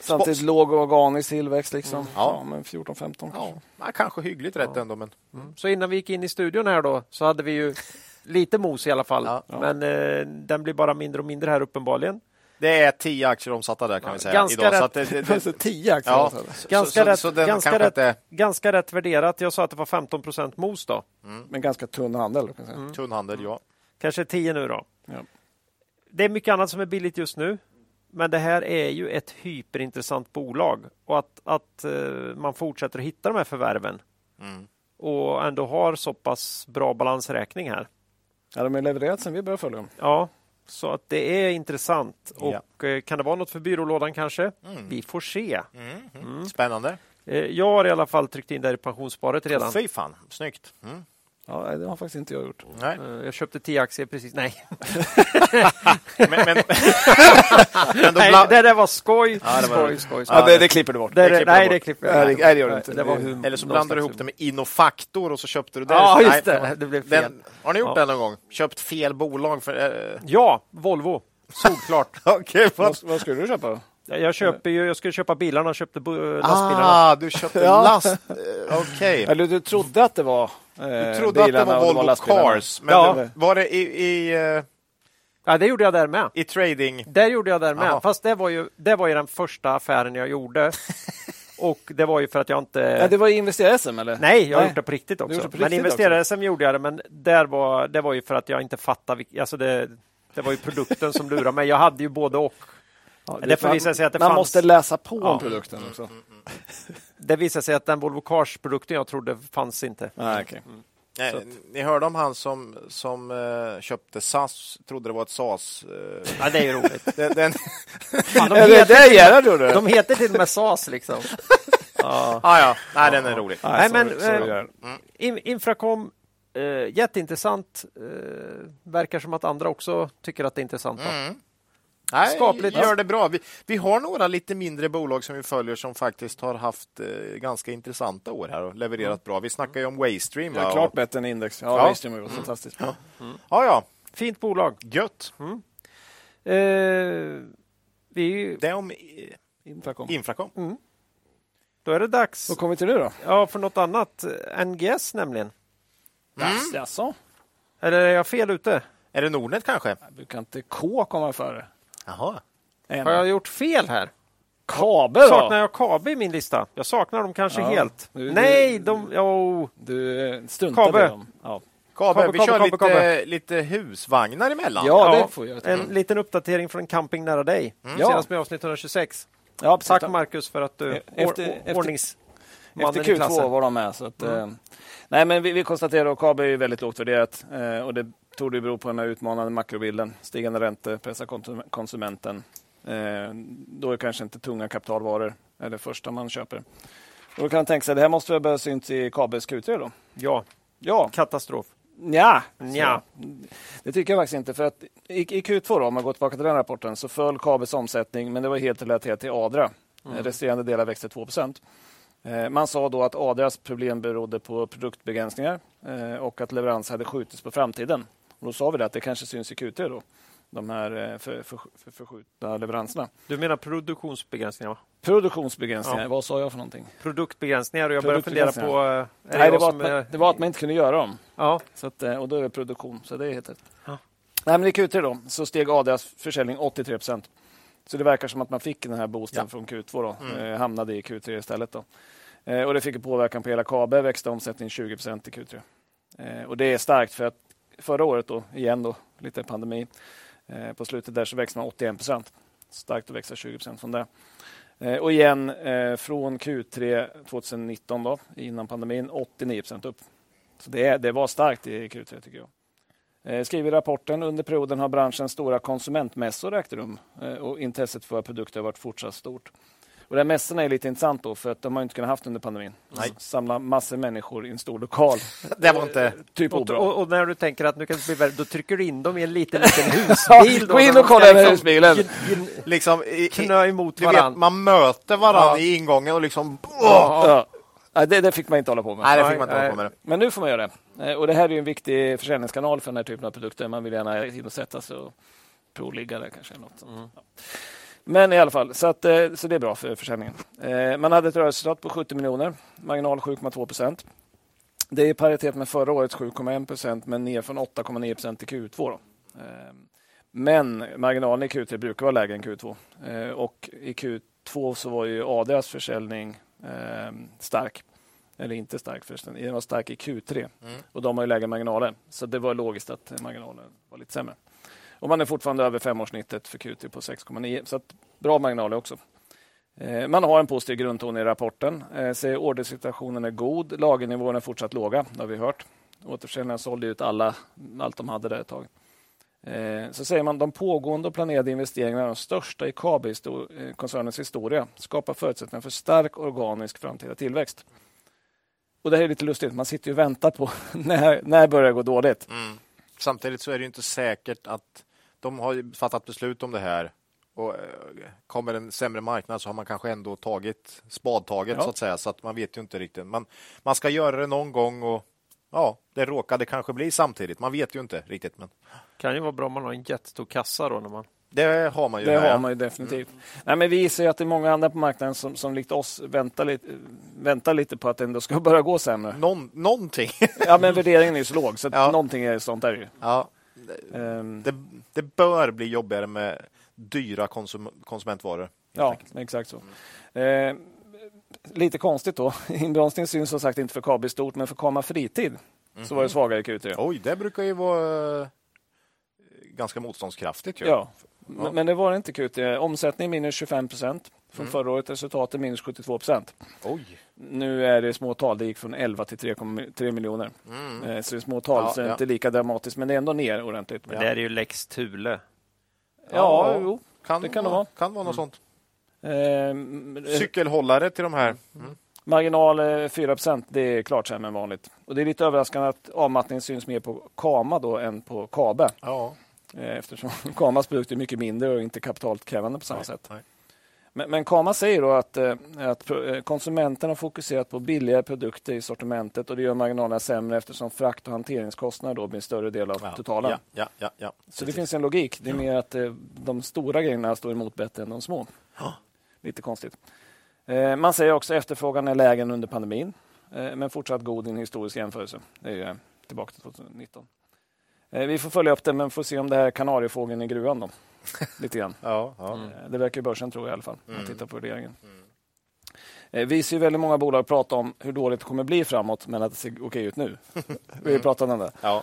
Samtidigt låg organisk tillväxt, liksom. Mm. Ja. ja. men 14-15 ja. ja. Kanske hyggligt rätt ändå. Men... Mm. Så innan vi gick in i studion här då så hade vi ju lite mos i alla fall. Ja. Men eh, den blir bara mindre och mindre här uppenbarligen. Det är tio aktier omsatta där kan vi säga. Ganska idag. rätt. Så det, det, det, tio aktier ja. Ganska, så, rätt, så, så ganska, rätt, inte... ganska rätt värderat. Jag sa att det var 15 procent mos då. Mm. Men ganska tunn handel. Kan säga. Mm. Tunn handel, ja. Kanske 10 nu då. Ja. Det är mycket annat som är billigt just nu. Men det här är ju ett hyperintressant bolag och att, att uh, man fortsätter att hitta de här förvärven mm. och ändå har så pass bra balansräkning här. Ja, de har levererat sen vi började följa dem. Ja, så att det är intressant. Och ja. uh, kan det vara något för byrålådan kanske? Mm. Vi får se. Mm. mm. Spännande. Uh, jag har i alla fall tryckt in där i pensionssparet redan. Fy fan, snyggt. Ja, det har faktiskt inte jag gjort. Nej. Eh, jag köpte tio aktier precis. Nej. men, men, men nej, det där var skoj. Ja, det var skoj, skoj, skoj. Ja, det, det, klipper du bort. Det, det nej, det klipper jag. Nej, det gör du inte. Det var Eller så blandar du ihop det med Innofaktor och så köpte du det. Ja, just det. det blev fel. Den, har ni gjort ja. det någon gång? Köpt fel bolag? För, uh... Ja, Volvo. Solklart. okay, vad, vad skulle du köpa? Jag, köper ju, jag skulle köpa bilarna och köpte lastbilarna. Ah, du köpte last... Eh, okej. Okay. Eller du trodde att det var Du trodde att det var Volvo det var Cars, men ja. det, var det i... i uh... Ja, det gjorde jag där med. I trading? Det gjorde jag där med. Aha. Fast det var, ju, det var ju den första affären jag gjorde. Och det var ju för att jag inte... Ja, det var investera SM eller? Nej, jag har gjort det på riktigt också. På riktigt men investera SM gjorde jag det, men där var, det var ju för att jag inte fattade. Alltså det, det var ju produkten som lurade mig. Jag hade ju både och. Ja, det, det visade sig att det man fanns... måste läsa på ja. om produkten också. Mm, mm, mm. Det visade sig att den Volvo Cars-produkten jag trodde fanns inte. Ah, okay. mm. Nej, ni hörde om han som, som uh, köpte SAS, trodde det var ett SAS. Uh, ja, det är ju roligt. den, den... Fan, de, heter, det det, de heter till och med SAS liksom. ah. ah, ja, nej, den är rolig. Nej, men, uh, in, Infracom, uh, jätteintressant. Uh, verkar som att andra också tycker att det är intressant. Mm. Nej, Skapligt. gör det bra. Vi, vi, har några lite mindre bolag som vi följer som faktiskt har haft eh, ganska intressanta år här och levererat mm. bra. Vi snackar ju om Waystream. Ja, klart bättre än Index. Ja, ja. Waystream har gått mm. fantastiskt bra. Mm. Ja, ja. Fint bolag. Gött. Mm. Eh, vi... Det om Infracom. Infracom. Mm. Då är det dags. Vad kommer vi till nu då? Ja, för något annat. NGS nämligen. Mm. Jaså? Eller är jag fel ute? Är det Nordnet kanske? Brukar inte K komma före? Jaha. Har jag gjort fel här? Kabe då? Saknar jag Kabe i min lista? Jag saknar dem kanske ja. helt. Du, Nej, de... Oh. Du struntar Kabe. dem. Ja. Kabe, Kabe, vi Kabe, kör Kabe, lite, Kabe. lite husvagnar emellan. Ja, det får jag. En mm. liten uppdatering från en camping nära dig. Mm. Senast med avsnitt 126. Ja, Tack Marcus för att du efter, or, ordnings... Efter Q2 var de med. Så att, mm. eh, nej, men vi, vi konstaterar att KABE är väldigt lågt värderat eh, och det tror det beror på den här utmanande makrobilden. Stigande räntor pressar konsumenten. Eh, då är kanske inte tunga kapitalvaror är det första man köper. Och då kan man tänka sig, det här måste väl börja synas i KABs Q3 då? Ja. Ja. Katastrof. Ja, ja. det tycker jag faktiskt inte. För att i, i Q2, då, om man går tillbaka till den rapporten, så föll KABs omsättning, men det var helt relaterat till Adra. Mm. Resterande delar växte 2 eh, Man sa då att Adras problem berodde på produktbegränsningar eh, och att leverans hade skjutits på framtiden. Och då sa vi det att det kanske syns i Q3 då de här eh, för, för, för, förskjutna leveranserna. Du menar produktionsbegränsningar? Produktionsbegränsningar, ja. vad sa jag för någonting? Produktbegränsningar och jag börjar fundera på... Eh, Nej, det, var man, det var att man inte kunde göra dem. Ja. Så att, eh, och då är det produktion, så det rätt. Ja. Nej, men I Q3 då, så steg Adias försäljning 83 procent. Så det verkar som att man fick den här boosten ja. från Q2 då, mm. eh, hamnade i Q3 istället. Då. Eh, och det fick påverkan på hela KABE, växte omsättningen 20 procent i Q3. Eh, och det är starkt för att förra året, då, igen då, lite pandemi, Eh, på slutet där så växte man 81 procent. Starkt att växa 20 procent från det. Eh, och igen eh, från Q3 2019, då, innan pandemin, 89 procent upp. Så det, det var starkt i Q3 tycker jag. Eh, skriver i rapporten under perioden har branschens stora konsumentmässor ägt rum eh, och intresset för produkter har varit fortsatt stort. Och den mässorna är lite intressant då, för att de har inte kunnat haft under pandemin. Nej. Samla massor människor i en stor lokal. Det var inte... Typ och, och, och, när du tänker att nu kan det bli då trycker du in dem i en liten, liten husbil. Gå in och kolla liksom, husbilen. Liksom, i, knö emot varandra. man möter varandra ja. i ingången och liksom... Ja. Ja. det, det, fick man inte hålla på med. Nej, det fick man inte hålla på med. Men nu får man göra det. Eh, och det här är en viktig försäljningskanal för den här typen av produkter. Man vill gärna in och sätta sig och provligga det kanske. Något sånt. Mm. Men i alla fall, så, att, eh, så det är bra för försäljningen. Eh, man hade ett rörelseresultat på 70 miljoner, marginal 7,2 procent. Det är i paritet med förra årets 7,1 procent, men ner från 8,9 procent i Q2. Då. Eh, men marginalen i Q3 brukar vara lägre än Q2. Och i Q2 så var ju Adrias försäljning stark. Eller inte stark förresten. Den var stark i Q3 mm. och de har ju lägre marginaler. Så det var logiskt att marginalen var lite sämre. Och man är fortfarande över femårssnittet för Q3 på 6,9. Så bra marginaler också. Eh, man har en positiv grundton i rapporten. Eh, säger ordersituationen är god. Lagernivåerna är fortsatt låga, det har vi hört. Återförsäljarna sålde ut alla, allt de hade där ett tag. Eh, så säger man de pågående och planerade investeringarna är de största i Kabi-koncernens historia. Skapar förutsättningar för stark organisk framtida tillväxt. Och Det här är lite lustigt. Man sitter och väntar på när, när börjar det gå dåligt. Mm. Samtidigt så är det inte säkert att de har fattat beslut om det här och eh, kommer en sämre marknad så har man kanske ändå tagit spadtaget ja. så att säga. Så att man vet ju inte riktigt. Man, man ska göra det någon gång och ja, det råkade kanske bli samtidigt. Man vet ju inte riktigt. Men... kan ju vara bra om man har en jättestor kassa då när man det har man ju. Det har man ju definitivt. Mm. Nej, men vi ser att det är många andra på marknaden som, som likt oss väntar lite, väntar lite på att det ändå ska börja gå sämre. Någon, någonting. ja, men värderingen är ju så låg, så ja. någonting är sånt är det ju. Ja. Um, det, det, bör bli jobbigare med dyra konsum konsumentvaror. Ja, enkelt. exakt så. Mm. Eh, lite konstigt då. Inbromsning syns som sagt inte för KB stort, men för Kama Fritid mm. så var det mhm. svagare i Q3. Oj, det brukar ju vara eh, ganska motståndskraftigt. Ju. Ja, Ja. Men det var inte Q3. Omsättning minus 25 procent från mm. förra året. Resultatet minus 72 procent. Nu är det små tal. Det gick från 11 till 3,3 miljoner. Mm. Eh, så det är små tal, ja, så det är ja. inte lika dramatiskt. Men det är ändå ner ordentligt. Men det är ju lex Thule. Ja, ja jo, kan det kan det vara. Kan vara något mm. sånt. Eh, Cykelhållare till de här. Mm. Marginal 4 eh, procent, det är klart sämre än vanligt. Och Det är lite överraskande att avmattningen syns mer på Kama då än på Kabe. Ja. Eh, eftersom Kamas produkter är mycket mindre och inte kapitalkrävande på samma nej, sätt. Nej. Men, men Kama säger då att, eh, att eh, konsumenten har fokuserat på billigare produkter i sortimentet och det gör marginalerna sämre eftersom frakt och hanteringskostnader då blir en större del av ja, totalen. Ja, ja, ja, ja, Så det finns en logik. Det är mer att de stora grejerna står emot bättre än de små. Lite konstigt. Man säger också att efterfrågan är lägre än under pandemin men fortsatt god i en historisk jämförelse. Det är tillbaka till 2019. Eh, vi får följa upp det, men får se om det här kanariefågeln i gruvan. Då. Lite grann. ja, ja. Mm. Det verkar börsen tro i alla fall, om man mm. tittar på värderingen. Mm. Eh, vi ser väldigt många bolag prata om hur dåligt det kommer bli framåt, men att det ser okej ut nu. vi pratar om det. Ja.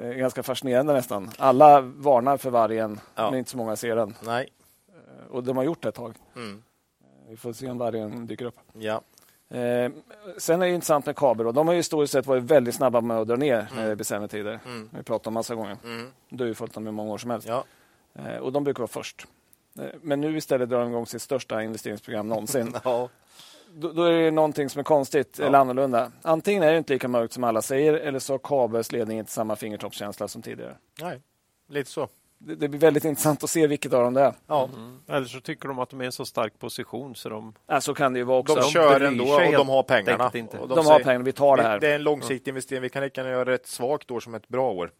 Ganska fascinerande nästan. Alla varnar för vargen, ja. men inte så många ser den. Nej. Och de har gjort det ett tag. Mm. Vi får se om vargen dyker upp. Ja. Eh, sen är det intressant med kabel. De har ju historiskt sett varit väldigt snabba med att dra ner Mm. när det blir sämre tider. Vi pratat om massa gånger. Du har ju följt dem i många år som helst. Ja. Eh, och de brukar vara först. Eh, Men nu istället drar de igång sitt största investeringsprogram någonsin. Ja. då, då är det någonting som är konstigt eller annorlunda. Antingen är det inte lika mörkt som alla säger eller så har Kabels ledning inte samma fingertoppskänsla som tidigare. Nej, lite så. Det, det blir väldigt intressant att se vilket av dem det är. Ja. Eller så tycker de att de är i en så stark position så de... Ja, så kan det ju vara också. De de kör bryr ändå och de har pengarna. Och de har säger- pengar, vi tar det här. Det är en långsiktig investering. Vi kan lika gärna göra ett svagt år som ett bra år.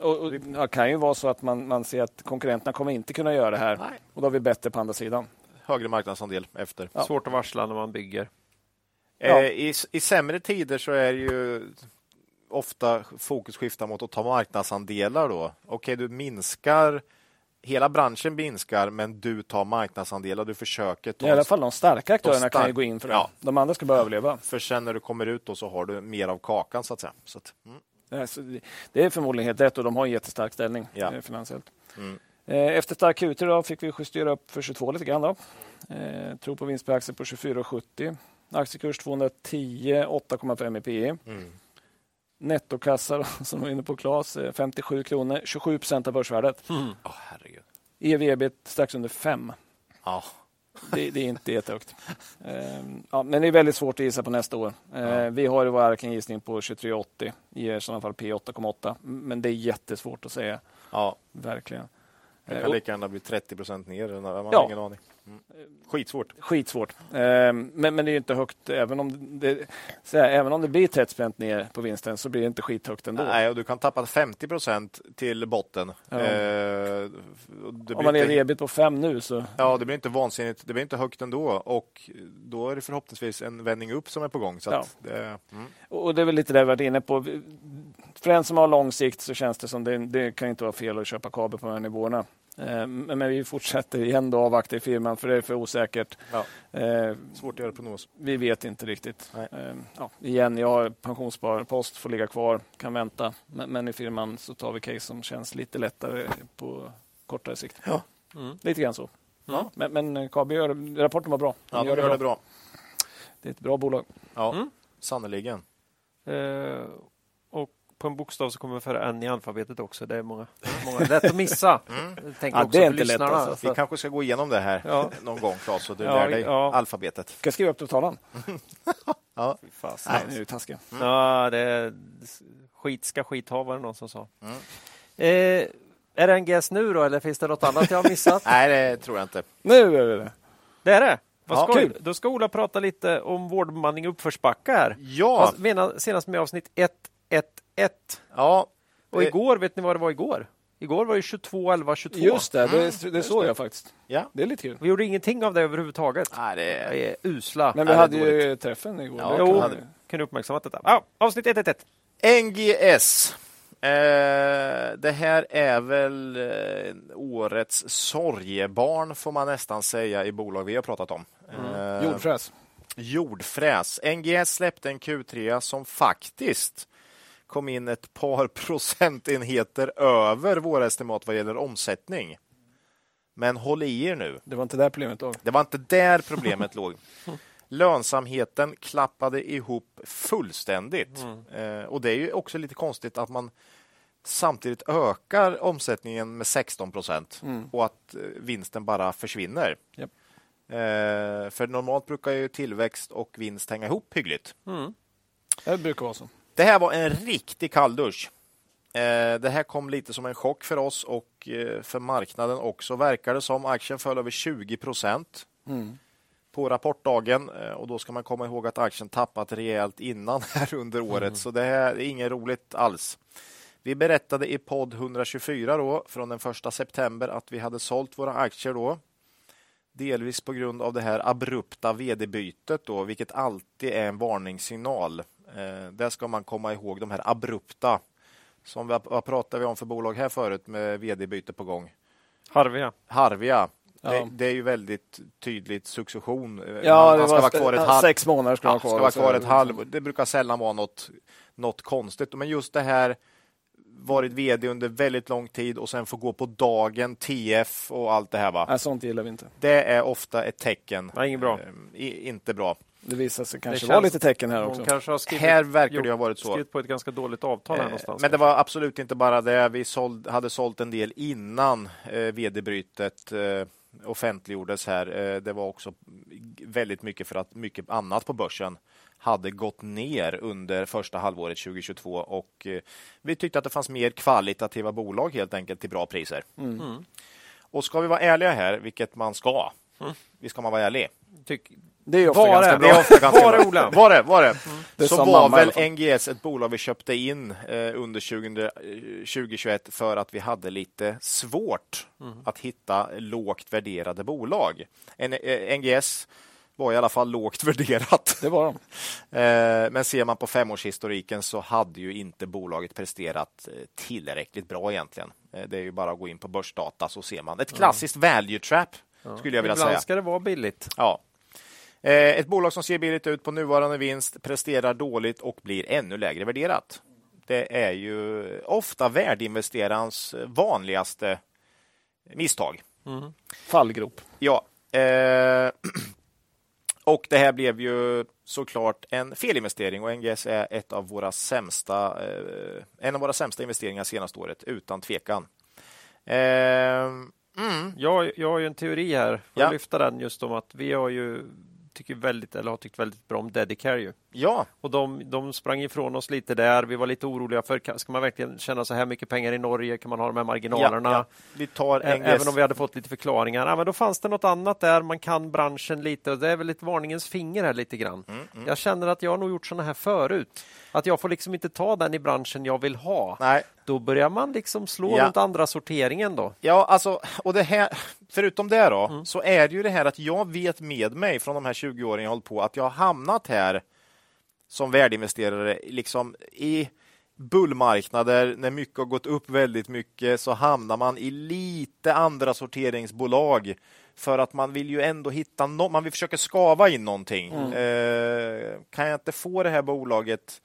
Och, och, det kan ju vara så att man, man ser att konkurrenterna kommer inte kunna göra det här. Nej. Och då har vi bättre på andra sidan. Högre marknadsandel efter. Ja. Svårt att varsla när man bygger. Ja. Eh, I, I sämre tider så är det ju ofta fokus skiftar mot att ta marknadsandelar. då. Okej, du minskar Hela branschen minskar, men du tar marknadsandelar. Du försöker ta I alla fall de starka aktörerna stark- kan ju gå in för det. Ja. De andra ska bara överleva. För sen när du kommer ut då så har du mer av kakan så att säga. Så att, mm. Eh, det- är förmodligen helt rätt och de har en jättestark ställning Ja. eh, finansiellt. Mm. Eh, Efter stark Q3 då fick vi justera upp för 22 lite grann. Då. Eh, Tror på vinst per aktie på 24,70. Aktiekurs 210, 8,5 i PE. Mm. Nettokassa, som var inne på Klas, eh, 57 kronor, 27 procent av börsvärdet. Åh, herregud. EV-EBIT strax under 5. Ja. Det, det är inte jättehögt. Eh, ja, men det är väldigt svårt att gissa på nästa år. Eh, Ja. Vi har i vår Arken gissning på 23,80. Ger i sådana fall P 8,8. Men det är jättesvårt att säga. ja, Verkligen. det Eh, kan och- lika gärna bli 30 procent ner. Man har Ja. ingen aning. Mm. Skitsvårt. Skitsvårt. Eh, Men, men det är inte högt. Även om det, här, även om det blir 30 spänn ner på vinsten så blir det inte skithögt ändå. Nej, och du kan tappa 50 procent till botten. Ja. Eh, om man är inte- ebit på 5 nu så... Ja, det blir inte vansinnigt. Det blir inte högt ändå och då är det förhoppningsvis en vändning upp som är på gång. Så Ja. det, mm. Och det är väl lite det vi varit inne på. För den som har lång sikt så känns det som det, det kan inte vara fel att köpa kabel på de här nivåerna. Eh, Men vi fortsätter igen då avvakta i firman för det är för osäkert. Ja. Eh, Svårt att göra prognos. Vi vet inte riktigt. Eh, Ja, igen, jag har pensionssparpost, får ligga kvar, kan vänta. Men, i firman så tar vi case som känns lite lättare på kortare sikt. Ja. Mm. Lite grann så. Ja. Men, men KB gör, rapporten var bra. Ja, de gör det bra. Det är ett bra bolag. Ja, Mm. sannerligen. Eh, på en bokstav så kommer vi föra en i alfabetet också. Det är många, många lätt att missa. Jag tänker Ja, också det är inte lätt, alltså. Vi kanske ska gå igenom det här Ja. någon gång, Claes, så du Ja, lär dig ja. alfabetet. Ska jag skriva upp det på tavlan? Ja. Fasen. Nej, nu är det taskiga. Ja, det är, skit ska skit ha, var det någon som sa. Mm. Eh, är det en guess nu då, eller finns det något annat jag har missat? Nej, det tror jag inte. Nu är det det. det är det? Vad Ja, skoj. kul. Då ska Ola prata lite om vårdbemanning i uppförsbacke här. Ja, menar senast med avsnitt 111. ja. Och Eh, igår, vet ni vad det var igår? Igår var det 22, 11, 22. Just det, det, det såg jag faktiskt. ja. Det är lite kul. Vi gjorde ingenting av det överhuvudtaget. Nej, det Vi är... är usla. Men vi det är hade ju dåligt. träffen igår. Ja, Det jo, kan- hade du uppmärksamma detta? Ja, avsnitt 111. NGS. Eh, det här är väl eh, årets sorgebarn får man nästan säga i bolag vi har pratat om. Eh, Jordfräs. Jordfräs. NGS släppte en Q3 som faktiskt kom in ett par procentenheter över våra estimat vad gäller omsättning. Men håll i er nu. Det var inte där problemet låg. Det var inte där problemet låg. Lönsamheten klappade ihop fullständigt. Eh, och det är ju också lite konstigt att man samtidigt ökar omsättningen med 16 procent och att eh, vinsten bara försvinner. Japp. Eh, för normalt brukar ju tillväxt och vinst hänga ihop hyggligt. Det brukar vara så. Det här var en riktig kalldusch. Eh, det här kom lite som en chock för oss och eh, för marknaden också. Verkar det som aktien föll över 20 procent på rapportdagen eh, och då ska man komma ihåg att aktien tappat rejält innan här under året. Så det här är inget roligt alls. Vi berättade i podd 124 då, från den 1 september att vi hade sålt våra aktier då. Delvis på grund av det här abrupta vd-bytet då, vilket alltid är en varningssignal. Eh, där ska man komma ihåg de här abrupta. Som vi, vad pratade vi om för bolag här förut med vd-byte på gång? Harvia. Harvia. Ja. Det, det är ju väldigt tydligt succession. Eh, Ja, man, det man ska var vara kvar ett ja, halvt sex månader ska ja, man ska vara kvar ett halvår. Det brukar sällan vara något, något konstigt. Men just det här varit vd under väldigt lång tid och sen få gå på dagen, TF och allt det här. Va? Nej, sånt gillar vi inte. Det är ofta ett tecken. Nej, inget bra. Eh, i, inte bra. Det visar sig kanske vara lite tecken här också. Kanske har skrivit, här verkar det ha varit så. Skrivit på ett ganska dåligt avtal här Eh, någonstans. Men det var absolut inte bara det. Vi såld, hade sålt en del innan eh, vd-brytet eh, offentliggjordes här. Eh, det var också väldigt mycket för att mycket annat på börsen hade gått ner under första halvåret 2022 och eh, vi tyckte att det fanns mer kvalitativa bolag helt enkelt till bra priser. Mm. Och ska vi vara ärliga här, vilket man ska, vi ska man vara ärlig. Tyck, Det är ofta Var ganska är bra. Det är ofta ganska Var det, bra. Ola? Var det? Var det? Det så var väl. NGS ett bolag vi köpte in eh, under 20, eh, 2021 för att vi hade lite svårt att hitta lågt värderade bolag. En, eh, NGS var i alla fall lågt värderat. Det var de. Eh, men ser man på femårshistoriken så hade ju inte bolaget presterat tillräckligt bra egentligen. Eh, Det är ju bara att gå in på börsdata så ser man. Ett klassiskt value trap skulle jag vilja Ibland säga. ska det vara billigt. Ja. Eh, Ett bolag som ser billigt ut på nuvarande vinst presterar dåligt och blir ännu lägre värderat. Det är ju ofta värdeinvesterarens vanligaste misstag. Fallgrop. Ja. Eh, och det här blev ju såklart en felinvestering och NGS är ett av våra sämsta, eh, en av våra sämsta investeringar senaste året, utan tvekan. Eh, mm, Jag, jag har ju en teori här, får Ja. jag lyfta den just om att vi har ju tycker väldigt, eller har tyckt väldigt bra om Dedicare ju ja, Och de, de sprang ifrån oss lite där. Vi var lite oroliga för, ska man verkligen tjäna så här mycket pengar i Norge? Kan man ha de här marginalerna? ja, ja. Vi tar. Även om vi hade fått lite förklaringar. Ja, men då fanns det något annat där. Man kan branschen lite. Och det är väl ett varningens finger här lite grann. Mm, Jag känner att jag har nog gjort sådana här förut. Att jag får liksom inte ta den i branschen jag vill ha. Nej, Då börjar man liksom slå Ja. runt andra sorteringen då. Ja, alltså, och det här, förutom det då, Mm. så är det ju det här att jag vet med mig från de här 20 åren jag hållit på att jag har hamnat här som värdeinvesterare liksom i bullmarknader när mycket har gått upp väldigt mycket så hamnar man i lite andra sorteringsbolag för att man vill ju ändå hitta no man vill försöka skava in någonting. Eh, kan jag inte få det här bolaget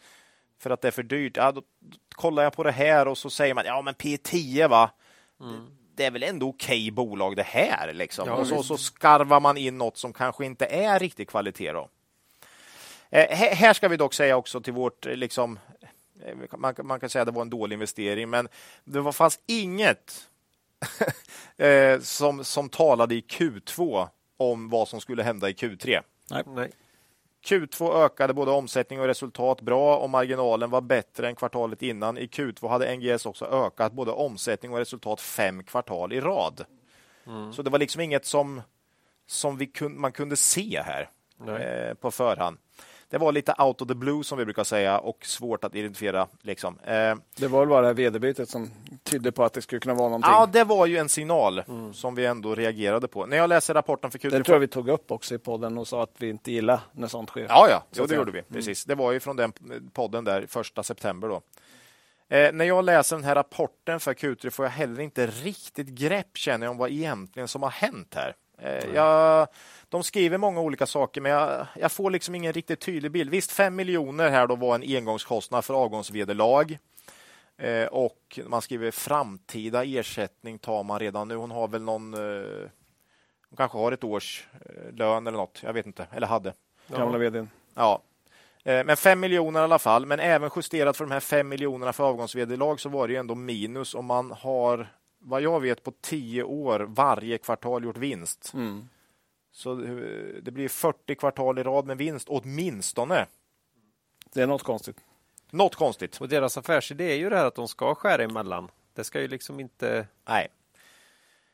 för att det är för dyrt, ja, då kollar jag på det här och så säger man ja men P10 va, det är väl ändå okej bolag det här liksom. Ja, och så, så skarvar man in något som kanske inte är riktig kvalitet då. Eh, här- ska vi dock säga också till vårt eh, liksom eh, man, kan- man kan säga att det var en dålig investering, men det var, fanns inget eh, som, som talade i Q2 om vad som skulle hända i Q3. Nej. Q2 ökade både omsättning och resultat bra och marginalen var bättre än kvartalet innan. I Q2 hade NGS också ökat både omsättning och resultat fem kvartal i rad. Så det var liksom inget som, som vi kun, man kunde se här Nej. eh, på förhand. Det var lite out of the blue som vi brukar säga och svårt att identifiera. Liksom. Eh, Det var väl bara det här vd-bytet som tydde på att det skulle kunna vara någonting. ja, det var ju en signal som vi ändå reagerade på. När jag läser rapporten för Q2 Det tror jag vi tog upp också i podden och sa att vi inte gillar när sånt sker. Ja, ja, Så jo, det gjorde vi. Precis. Det var ju från den podden där första september. Då. Eh, när jag läser den här rapporten för Q3 får jag heller inte riktigt grepp känner jag om vad egentligen som har hänt här. Eh, jag, de skriver många olika saker, men jag, jag får liksom ingen riktigt tydlig bild. Visst, 5 miljoner här då var en engångskostnad för avgångsvederlag. Eh, och man skriver framtida ersättning tar man redan nu. Hon har väl någon, eh, hon kanske har ett års eh, lön eller något. Jag vet inte, eller hade. Gamla vdn. Ja. Eh, Men 5 miljoner i alla fall. Men även justerat för de här 5 miljonerna för avgångsvederlag så var det ju ändå minus om man har, vad jag vet, på 10 år varje kvartal gjort vinst. Mm. Så eh, det blir 40 kvartal i rad med vinst åtminstone. Det är något konstigt. Något konstigt. Och deras affärsidé är ju det här att de ska skära emellan. Det ska ju liksom inte... Nej.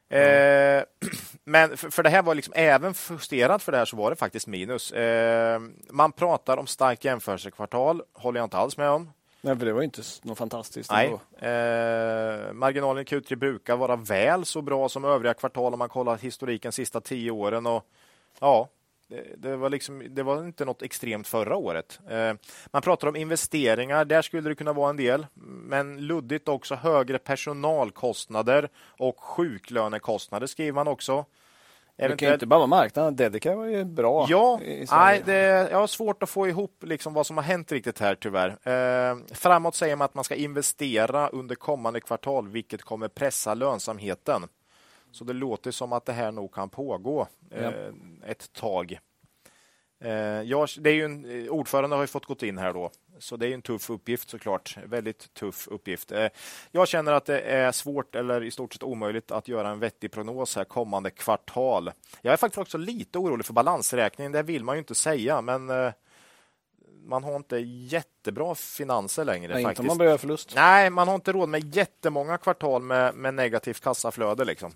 Eh, men för, för det här var liksom även justerat för det här så var det faktiskt minus. Eh, man pratar om starkt jämförelsekvartal, håller jag inte alls med om. Nej, för det var inte något fantastiskt. Nej. Eh, marginalen i Q3 brukar vara väl så bra som övriga kvartal om man kollar historiken sista tio åren. Och, ja, det, det, var liksom, det var inte något extremt förra året. Eh, man pratar om investeringar, där skulle det kunna vara en del. Men luddigt också högre personalkostnader och sjuklönekostnader skriver man också. Det kan ju Eventuellt- inte bara vara marknaden. Dedicare var ju bra. Ja, nej, det, jag har svårt att få ihop liksom vad som har hänt riktigt här tyvärr. Eh, framåt säger man att man ska investera under kommande kvartal, vilket kommer pressa lönsamheten. Så det låter som att det här nog kan pågå eh, Ja. ett tag. Eh, jag, det är ju en, eh, ordförande har ju fått gått in här då, så det är en tuff uppgift såklart. Väldigt tuff uppgift. Eh, jag känner att det är svårt eller i stort sett omöjligt att göra en vettig prognos här kommande kvartal. Jag är faktiskt också lite orolig för balansräkningen. Det vill man ju inte säga, men man har inte jättebra finanser längre. Nej, faktiskt. inte om man börjar förlust. Nej, man har inte råd med jättemånga kvartal med, med negativt kassaflöde. Liksom.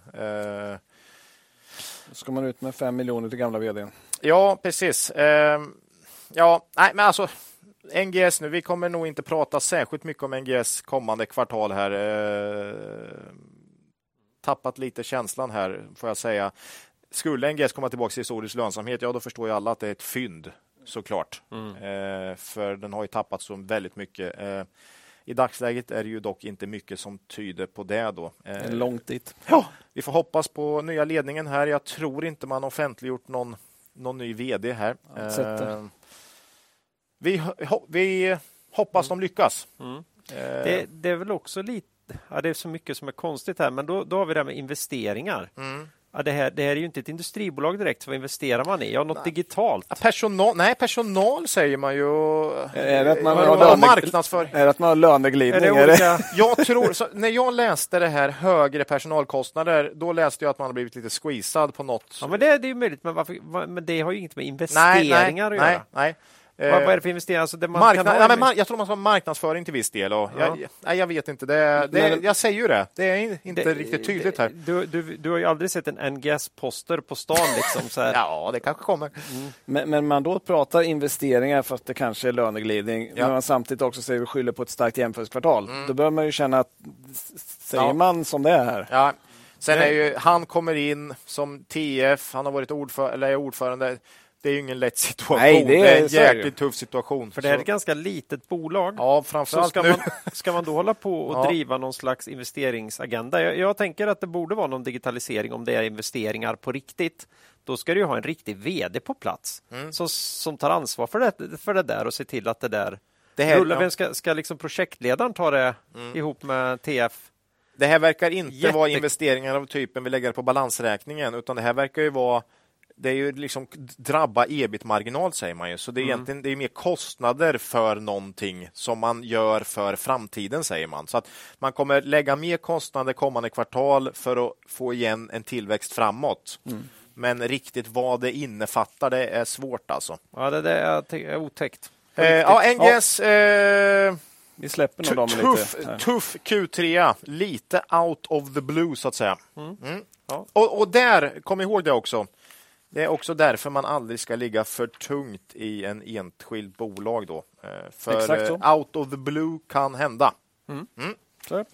Då ska man ut med fem miljoner till gamla vd. ja, precis. Eh, ja, nej, men alltså NGS nu. Vi kommer nog inte prata särskilt mycket om NGS kommande kvartal här. Eh, tappat lite känslan här, får jag säga. Skulle NGS komma tillbaka till historisk lönsamhet, ja, då förstår ju alla att det är ett fynd såklart. Eh, för den har ju tappat så väldigt mycket. I dagsläget är det ju dock inte mycket som tyder på det. Då. Eh, långt dit. Ja, vi får hoppas på nya ledningen här. Jag tror inte man offentliggjort någon, någon ny vd här. Eh, vi, ho- vi hoppas de lyckas. Mm. Eh, Det, det är väl också lite, ja, det är så mycket som är konstigt här, men då, då har vi det här med investeringar. mm. Ja, det, här, det här är ju inte ett industribolag direkt, vad investerar man i? Ja, något digitalt. Ja, Personal, nej, personal säger man ju. Är det att man har löne- marknadsför. Är det att man har löneglidning? Är det olika... Jag tror, så, när jag läste det här högre personalkostnader, då läste jag att man har blivit lite squeezad på något. Ja, men det, det är ju möjligt, men, varför, vad- men det har ju inget med nej, investeringar nej, att nej, göra. nej. Eh, Vad, vad är det för investeringar? Alltså det man Marknad, nej, men mar- jag tror man ska ha marknadsföring till viss del. Och Ja. jag, nej, jag vet inte. Det, det, Men- jag säger ju det. Det är inte det- riktigt tydligt här. Du, du, du har ju aldrig sett en NGS-poster på stan liksom. Så här. Ja, det kanske kommer. Men, men man då pratar investeringar fast det kanske är löneglidning, Ja. men man samtidigt också säger vi skyller på ett starkt jämförelsekvartal. Då bör man ju känna att säger Ja. man som det är här. Ja. Sen är ju, han kommer in som TF, han har varit ordförande, eller är ordförande. Det är ju ingen lätt situation. Nej, det är- är en så är det ju. jäkligt tuff situation. För det är Så- ett ganska litet bolag. Ja, framförallt ska nu. man, ska man då hålla på och Ja. driva någon slags investeringsagenda? Jag, jag tänker att det borde vara någon digitalisering om det är investeringar på riktigt. Då ska du ju ha en riktig VD på plats Mm. som, som tar ansvar för det, för det där och ser till att det där Det här, rullar. ja. Vem ska, ska liksom projektledaren ta det Mm. ihop med TF? Det här verkar inte Jätte- vara investeringar av typen vi lägger på balansräkningen, utan det här verkar ju vara det är ju liksom drabba ebit-marginal säger man ju, så det är Mm. egentligen det är mer kostnader för någonting som man gör för framtiden säger man. Så att man kommer lägga mer kostnader kommande kvartal för att få igen en tillväxt framåt. Mm. Men riktigt vad det innefattar, det är svårt alltså. Ja, det, det är, otäckt. Eh, ja, NGS eh, Vi släpper nog dem tuff, lite. här. tuff Q3, lite out of the blue så att säga. Mm. Ja. Och, och där, kom ihåg det också. Det är också därför man aldrig ska ligga för tungt i en enskild bolag. Då. Eh, För Exakt så. eh, out of the blue kan hända. Så.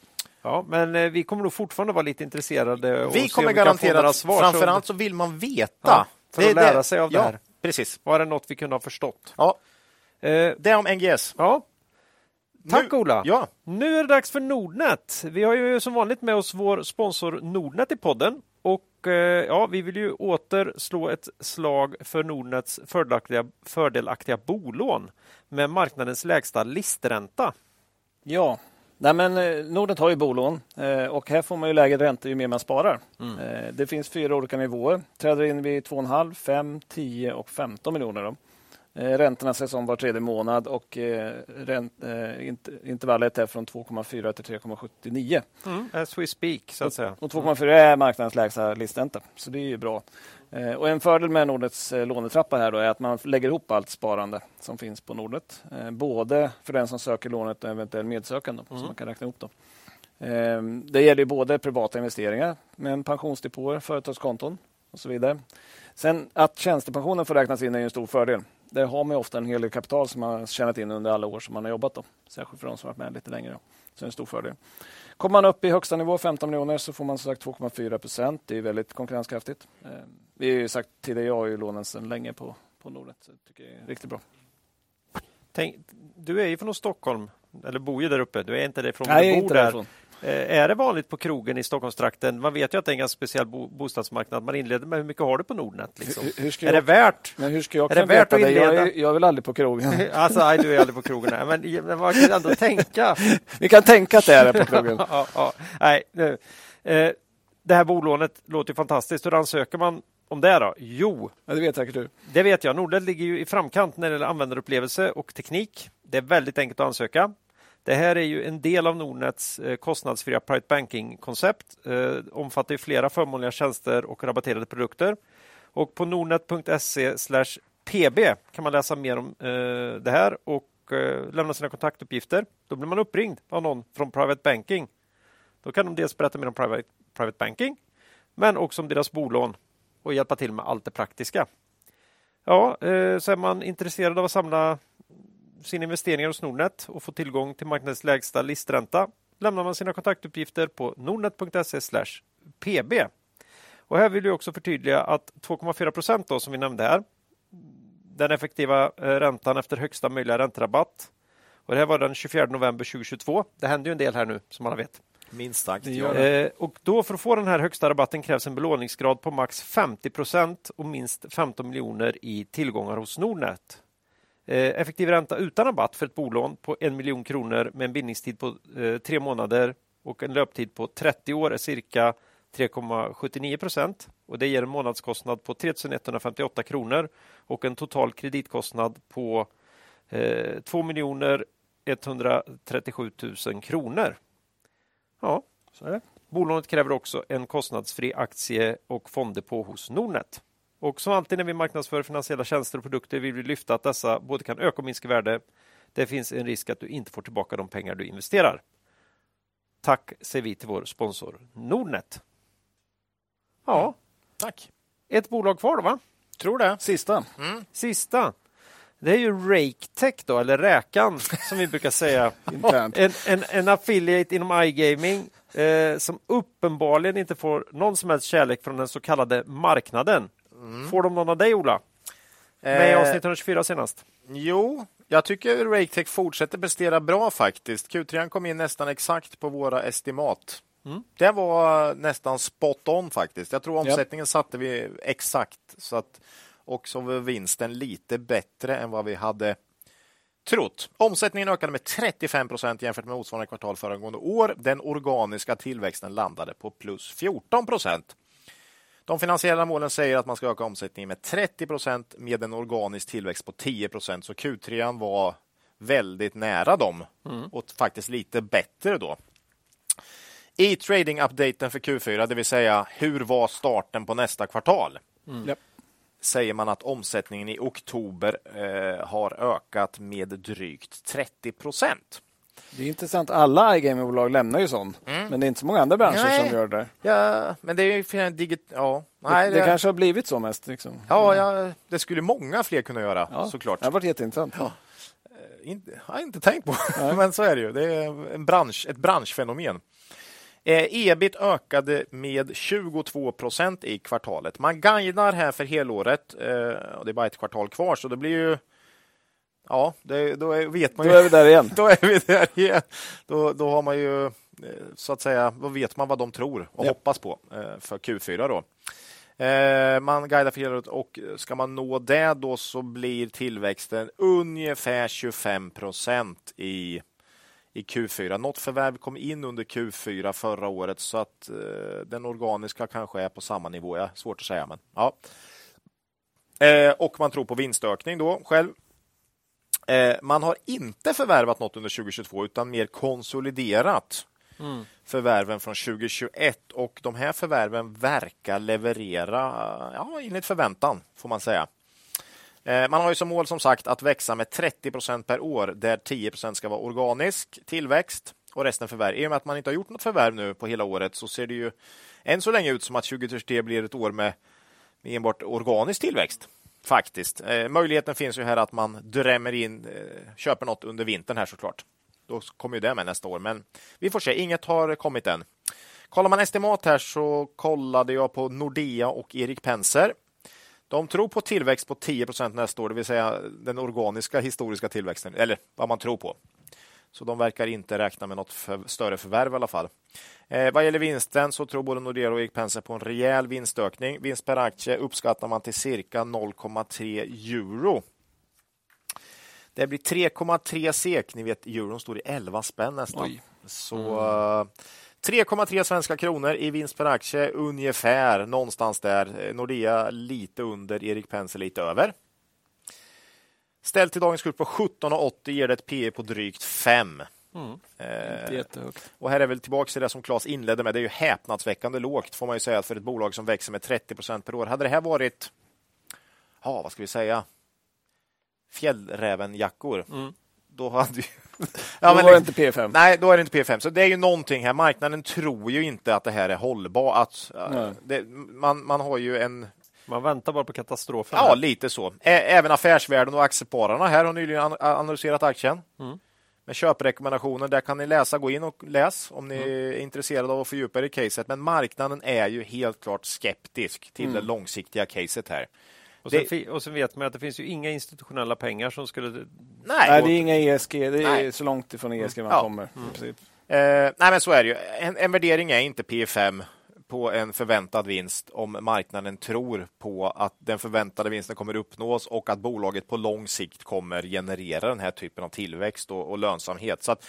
Ja, men eh, vi kommer nog fortfarande vara lite intresserade. Vi kommer garanterat, svar. framförallt så vill man veta. Ja, för att lära sig av det ja, här. Precis. Var det något vi kunde ha förstått? Ja, Eh, det om NGS. ja. Tack Nu- Ola! Ja, Nu är det dags för Nordnet. Vi har ju som vanligt med oss vår sponsor Nordnet i podden. Eh, ja, vi vill ju åter slå ett slag för Nordnets fördelaktiga, fördelaktiga bolån med marknadens lägsta listränta. Ja, Nej, men eh, Nordnet har ju bolån eh, och här får man ju lägre räntor ju mer man sparar. Eh, Det finns fyra olika nivåer. Träder in vid 2,5, 5, 10 och 15 miljoner. Då. Eh, Räntorna sätts om var tredje månad och eh, ränt, eh, int- intervallet är från 2,4 till 3,79. As we speak, så att säga. Och 2,4 är marknadens lägsta listränta, så det är ju bra. Och en fördel med Nordnets lånetrappa här då är att man lägger ihop allt sparande som finns på Nordnet. Både för den som söker lånet och eventuell medsökande, så man kan räkna ihop dem. Det gäller både privata investeringar, men pensionsdepåer, företagskonton och så vidare. Sen att tjänstepensionen får räknas in är en stor fördel. Där har man ju ofta en hel del kapital som man har tjänat in under alla år som man har jobbat. Då. Särskilt för de som har varit med lite längre. Då. Så det är en stor fördel. Kommer man upp i högsta nivå, 15 miljoner, så får man som sagt 2,4 procent. Det är väldigt konkurrenskraftigt. Eh, Vi har ju sagt tidigare, jag har ju lånen sedan länge på, på Nordnet. Så tycker det är riktigt bra. Tänk, du är ju från Stockholm, eller bor ju där uppe. Du är inte därifrån, Nej, du bor inte där. därifrån. Eh, Är det vanligt på krogen i Stockholmstrakten? Man vet ju att det är en ganska speciell bo bostadsmarknad. Man inleder med hur mycket har du på Nordnet? Liksom. Hur, hur ska Är det jag, värt? men hur ska jag är det värt att? Jag är, inleda? jag är väl aldrig på krogen. Alltså, nej, du är aldrig på krogen. Nej, Men, men man kan ändå tänka. Vi kan tänka att det är det på krogen. ja, ja. Nej, nu. Eh, det här bolånet låter fantastiskt. Hur ansöker man om det då? Jo, Ja, det vet säkert du. det vet jag. Nordnet ligger ju i framkant när det gäller användarupplevelse och teknik. Det är väldigt enkelt att ansöka. Det här är ju en del av Nordnets eh, kostnadsfria private banking-koncept. Eh, omfattar ju flera förmånliga tjänster och rabatterade produkter. Och på nordnet.se pb kan man läsa mer om eh, det här och eh, lämna sina kontaktuppgifter. Då blir man uppringd av någon från Private Banking. Då kan de dels berätta mer om Private, private Banking, men också om deras bolån och hjälpa till med allt det praktiska. Ja, eh, så är man intresserad av att samla sina investeringar hos Nordnet och få tillgång till marknadens lägsta listränta lämnar man sina kontaktuppgifter på nordnet.se pb. Och här vill vi också förtydliga att 2,4 procent som vi nämnde här, den effektiva eh, räntan efter högsta möjliga räntrabatt. Och det här var den 24 november 2022. Det händer ju en del här nu som alla vet. Minst sagt. Det Eh, och då för att få den här högsta rabatten krävs en belåningsgrad på max 50 procent och minst 15 miljoner i tillgångar hos Nordnet. Eh, effektiv ränta utan rabatt för ett bolån på en miljon kronor med en bindningstid på eh, tre månader och en löptid på 30 år är cirka 3,79 procent. Och det ger en månadskostnad på 3 158 kronor och en total kreditkostnad på eh, 2 137 000 kronor. Ja, Så är det. Bolånet kräver också en kostnadsfri aktie och fonddepå hos Nordnet. Och som alltid när vi marknadsför finansiella tjänster och produkter vill vi lyfta att dessa både kan öka och minska värde. Det finns en risk att du inte får tillbaka de pengar du investerar. Tack säger vi till vår sponsor Nordnet. Ja, Tack. ett bolag kvar då va? Tror det. Sista. Sista. Det är ju RakeTech då, eller Räkan som vi brukar säga. En, en, en affiliate inom iGaming eh, som uppenbarligen inte får någon som helst kärlek från den så kallade marknaden. Får de någon av dig Ola? Med Eh, avsnitt 124 senast. Jo, jag tycker RakeTech fortsätter prestera bra faktiskt. Q3 kom in nästan exakt på våra estimat. Det var nästan spot on faktiskt. Jag tror omsättningen satte vi exakt så att också var vinsten lite bättre än vad vi hade trott. Omsättningen ökade med 35 procent jämfört med motsvarande kvartal föregående år. Den organiska tillväxten landade på plus 14 procent. De finansiella målen säger att man ska öka omsättningen med 30 procent med en organisk tillväxt på 10 procent. Så Q3 var väldigt nära dem och faktiskt lite bättre då. I trading-updaten för Q4, det vill säga hur var starten på nästa kvartal, Japp. säger man att omsättningen i oktober eh, har ökat med drygt 30 procent. Det är intressant. Alla iGaming-bolag lämnar ju sånt. Men det är inte så många andra branscher Nej. som gör det. Ja, men det är ju för en digit... Ja, nej, det, det kanske har blivit så mest. Liksom. ja, ja, det skulle många fler kunna göra Ja, såklart. Det har varit jätteintressant. Inte, har jag inte tänkt på, men så är det ju. Det är en bransch, ett branschfenomen. Eh, ebit ökade med 22 procent i kvartalet. Man guidar här för helåret. Eh, och det är bara ett kvartal kvar, så det blir ju... Ja, det, då är, vet man Då ju. är vi där igen. Då är vi där igen. Då, då har man ju, eh, så att säga, då vet man vad de tror och Ja. hoppas på eh, för Q4 då. Eh, Man guidar för helåret och ska man nå det då så blir tillväxten ungefär 25 procent i, i Q4. Något förvärv kom in under Q4 förra året så att den organiska kanske är på samma nivå. Ja, svårt att säga, men ja. Och man tror på vinstökning då själv. Eh, man har inte förvärvat något under 2022 utan mer konsoliderat förvärven från 2021 och de här förvärven verkar leverera ja, enligt förväntan får man säga. Eh, Man har ju som mål som sagt att växa med 30 procent per år där 10 procent ska vara organisk tillväxt och resten förvärv. I och med att man inte har gjort något förvärv nu på hela året så ser det ju än så länge ut som att 2023 blir ett år med med enbart organisk tillväxt. Faktiskt. Eh, möjligheten finns ju här att man drämmer in, eh, köper något under vintern här såklart. Då kommer ju det med nästa år, men vi får se. Inget har kommit än. Kollar man estimat här så kollade jag på Nordea och Erik Penser. De tror på tillväxt på 10% nästa år, det vill säga den organiska historiska tillväxten, eller vad man tror på. Så de verkar inte räkna med något för, större förvärv i alla fall. Eh, vad gäller vinsten så tror både Nordea och Erik Penser på en rejäl vinstökning. Vinst per aktie uppskattar man till cirka 0,3 euro. Det blir 3,3 sek. Ni vet, euron står i 11 spänn nästan. Oj. Så eh, 3,3 svenska kronor i vinst per aktie, ungefär någonstans där. Eh, Nordea lite under, Erik Penser lite över. Ställt till dagens kurs på 17,80 ger det ett P på drygt 5. Mm. Eh. Och här är väl tillbaka till det som Claes inledde med. Det är ju häpnadsväckande lågt får man ju säga för ett bolag som växer med 30 procent per år. Hade det här varit, ja vad ska vi säga, fjällrävenjackor, mm. då hade ju Ja, då var det inte P5. Nej, då är det inte P5. Så det är ju någonting här. Marknaden tror ju inte att det här är hållbart. man, man har ju en man väntar bara på katastrofen. Ja, lite så. Även affärsvärlden och aktiespararna här har nyligen analyserat aktien. Mm. Med köprekommendationer, där kan ni läsa. Gå in och läs om ni mm. är intresserade av att fördjupa er i caset. Men marknaden är ju helt klart skeptisk till mm. det långsiktiga caset här. Och sen, det... och sen vet man att det finns ju inga institutionella pengar som skulle... Nej, nej det är inga ESG. Det är nej. så långt ifrån ESG man ja. kommer. Mm. Eh, nej, men så är det ju. En, en värdering är inte P5 på en förväntad vinst om marknaden tror på att den förväntade vinsten kommer uppnås och att bolaget på lång sikt kommer generera den här typen av tillväxt och, och lönsamhet. Så att,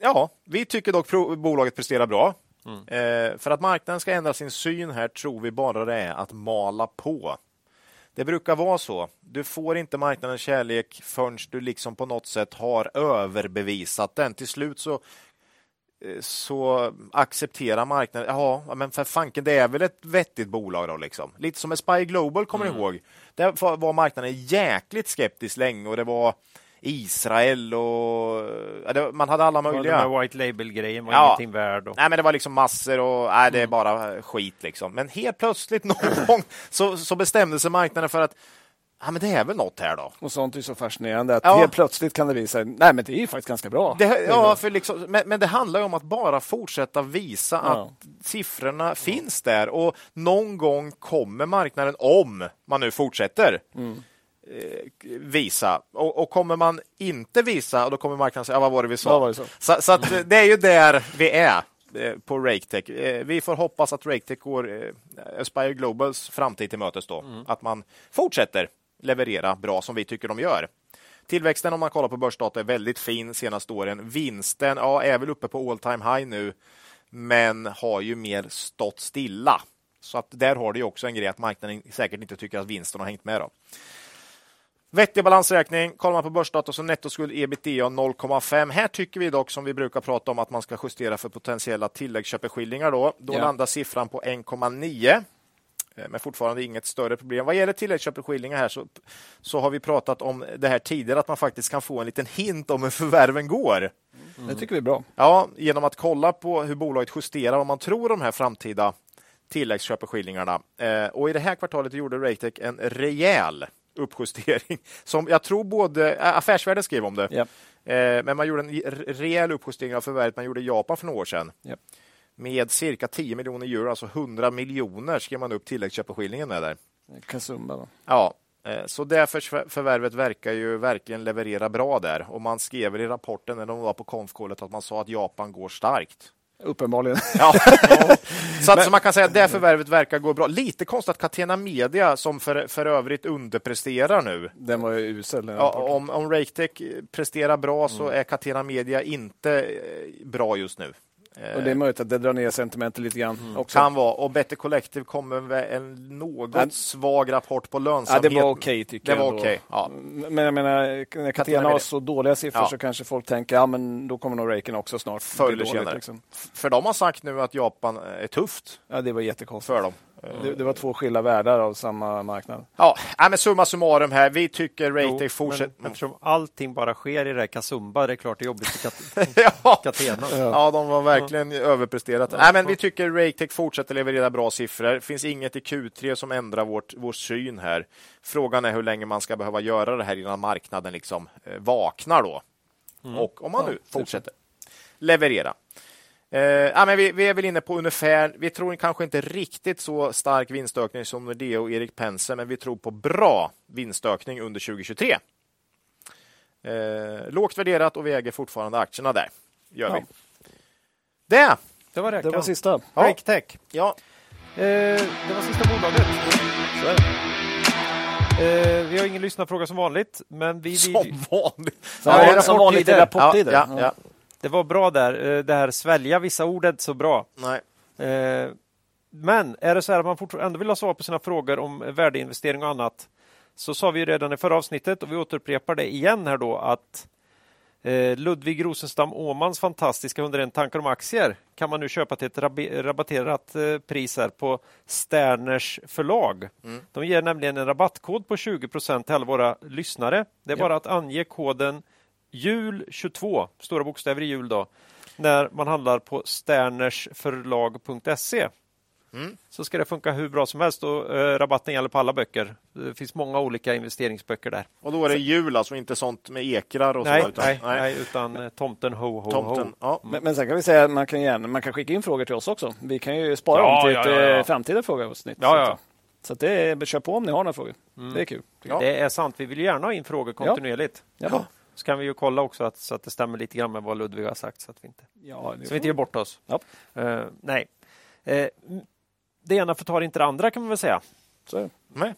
ja, vi tycker dock bolaget presterar bra. Mm. Eh, för att marknaden ska ändra sin syn här tror vi bara det är att mala på. Det brukar vara så. Du får inte marknadens kärlek förrän du liksom på något sätt har överbevisat den. Till slut så så accepterar marknaden, ja men för fanken det är väl ett vettigt bolag då liksom. Lite som med Spy Global kommer mm. ihåg. Där var marknaden jäkligt skeptisk länge och det var Israel och ja, man hade alla möjliga. Ja, den white label-grejen var ja. ingenting värd. Och... Nej, men det var liksom massor och nej, det är mm. bara skit liksom. Men helt plötsligt någon gång så, så bestämde sig marknaden för att ja, men det är väl något här då. Och sånt är så fascinerande att ja. helt plötsligt kan det visa nej men det är ju faktiskt ganska bra. Det, ja, för liksom, men, men, det handlar om att bara fortsätta visa ja. att siffrorna finns där och någon gång kommer marknaden, om man nu fortsätter, mm. eh, visa. Och, och, kommer man inte visa, då kommer marknaden säga, ja, vad var det vi sa? Det så, så, så att, det är ju där vi är eh, på RakeTech. Eh, vi får hoppas att RakeTech går Aspire Globals framtid till mötes då. Mm. Att man fortsätter leverera bra som vi tycker de gör. Tillväxten om man kollar på börsdata är väldigt fin senaste åren. Vinsten ja, är väl uppe på all time high nu, men har ju mer stått stilla. Så att där har det också en grej att marknaden säkert inte tycker att vinsten har hängt med. Då. Vettig balansräkning. Kollar man på börsdata så nettoskuld ebitda 0,5. Här tycker vi dock som vi brukar prata om att man ska justera för potentiella tilläggsköpeskillingar. Då, då ja. landar siffran på 1,9. Eh, men fortfarande inget större problem. Vad gäller tilläggsköpeskillingar här så, så har vi pratat om det här tidigare, att man faktiskt kan få en liten hint om hur förvärven går. Mm. Det tycker vi är bra. Ja, genom att kolla på hur bolaget justerar vad man tror om de här framtida tilläggsköpeskillingarna. Eh, och I det här kvartalet gjorde Ratec en rejäl uppjustering som jag tror både äh, Affärsvärlden skrev om det. Yep. Eh, men man gjorde en rejäl uppjustering av förvärvet man gjorde i Japan för några år sedan. Yep med cirka 10 miljoner euro, alltså 100 miljoner, skrev man upp tilläggsköpeskillingen med där. Kasumba då. Ja, eh, så därför förvärvet verkar ju verkligen leverera bra där. Och man skrev i rapporten när de var på konfkålet att man sa att Japan går starkt. Uppenbarligen. Ja. så, att, så man kan säga att det förvärvet verkar gå bra. Lite konstigt att Catena Media, som för, för övrigt underpresterar nu. Den var ju usel. Ja, om, om RakeTech presterar bra så mm. är Catena Media inte eh, bra just nu. Och det är möjligt att det drar ner sentimentet lite grann. Mm. Också. Kan vara. Och Better Collective kommer med en något Men, svag rapport på lönsamhet. Ja, det var okej okay, tycker det jag. Var okay. ja. Men jag menar, när Catena har så dåliga siffror ja. så kanske folk tänker ja men då kommer nog Raken också snart. Förr eller senare. Liksom. För de har sagt nu att Japan är tufft. Ja, det var jättekonstigt. För dem. Det, det, var två skilda världar av samma marknad. Ja, men summa summarum här. Vi tycker Ratec fortsätter. Men eftersom allting bara sker i det här Kasumba, det är klart det är jobbigt för kat Catena. Ja, de var verkligen ja. överpresterat. Ja. Nej, men vi tycker Ratec fortsätter leverera bra siffror. Det finns inget i Q3 som ändrar vårt, vår syn här. Frågan är hur länge man ska behöva göra det här innan marknaden liksom eh, vaknar då. Mm. Och om man nu fortsätter leverera. Eh, ja, men vi, vi, är väl inne på ungefär, vi tror kanske inte riktigt så stark vinstökning som Nordea och Erik Penser, men vi tror på bra vinstökning under 2023. Eh, lågt värderat och vi äger fortfarande aktierna där. Gör ja. vi. Det! Det var, det. det var sista. Ja. Rake Ja. Eh, det var sista bolaget. Så är det. Eh, vi har ingen lyssnarfråga som vanligt. Men vi, som vanligt? Ja, ja, som vanligt i rapporttider. Ja, ja, ja. Det var bra där. Eh, det här svälja vissa ord är inte så bra. Nej. Eh, men är det så här att man fortfarande ändå vill ha svar på sina frågor om värdeinvestering och annat så sa vi redan i förra avsnittet och vi återupprepar det igen här då att eh, Ludvig Rosenstam Åmans fantastiska 101 tankar om aktier kan man nu köpa till ett rabatterat pris här på Sterners förlag. Mm. De ger nämligen en rabattkod på 20 till alla våra lyssnare. Det är ja. bara att ange koden jul22, stora bokstäver i jul då, när man handlar på sternersförlag.se. Mm. Så ska det funka hur bra som helst och eh, rabatten gäller på alla böcker. Det finns många olika investeringsböcker där. Och då är det jul, alltså inte sånt med ekrar och nej, så? Utan, nej, nej, utan eh, tomten ho, ho, tomten, ho. Ja. Men, men sen kan vi säga att man kan, gärna, man kan skicka in frågor till oss också. Vi kan ju spara ja, dem till ja, ett ja, eh, framtida frågeavsnitt. Ja, ja. Så det är, kör på om ni har några frågor. Mm. Det är kul. Det är sant. Vi vill gärna ha in frågor kontinuerligt. Ja. Så kan vi ju kolla också att, så att det stämmer lite grann med vad Ludvig har sagt så att vi inte, ja, så vi inte gör bort oss. Ja. Uh, nej. Uh, det ena förtar inte det andra kan man väl säga. Så. Nej.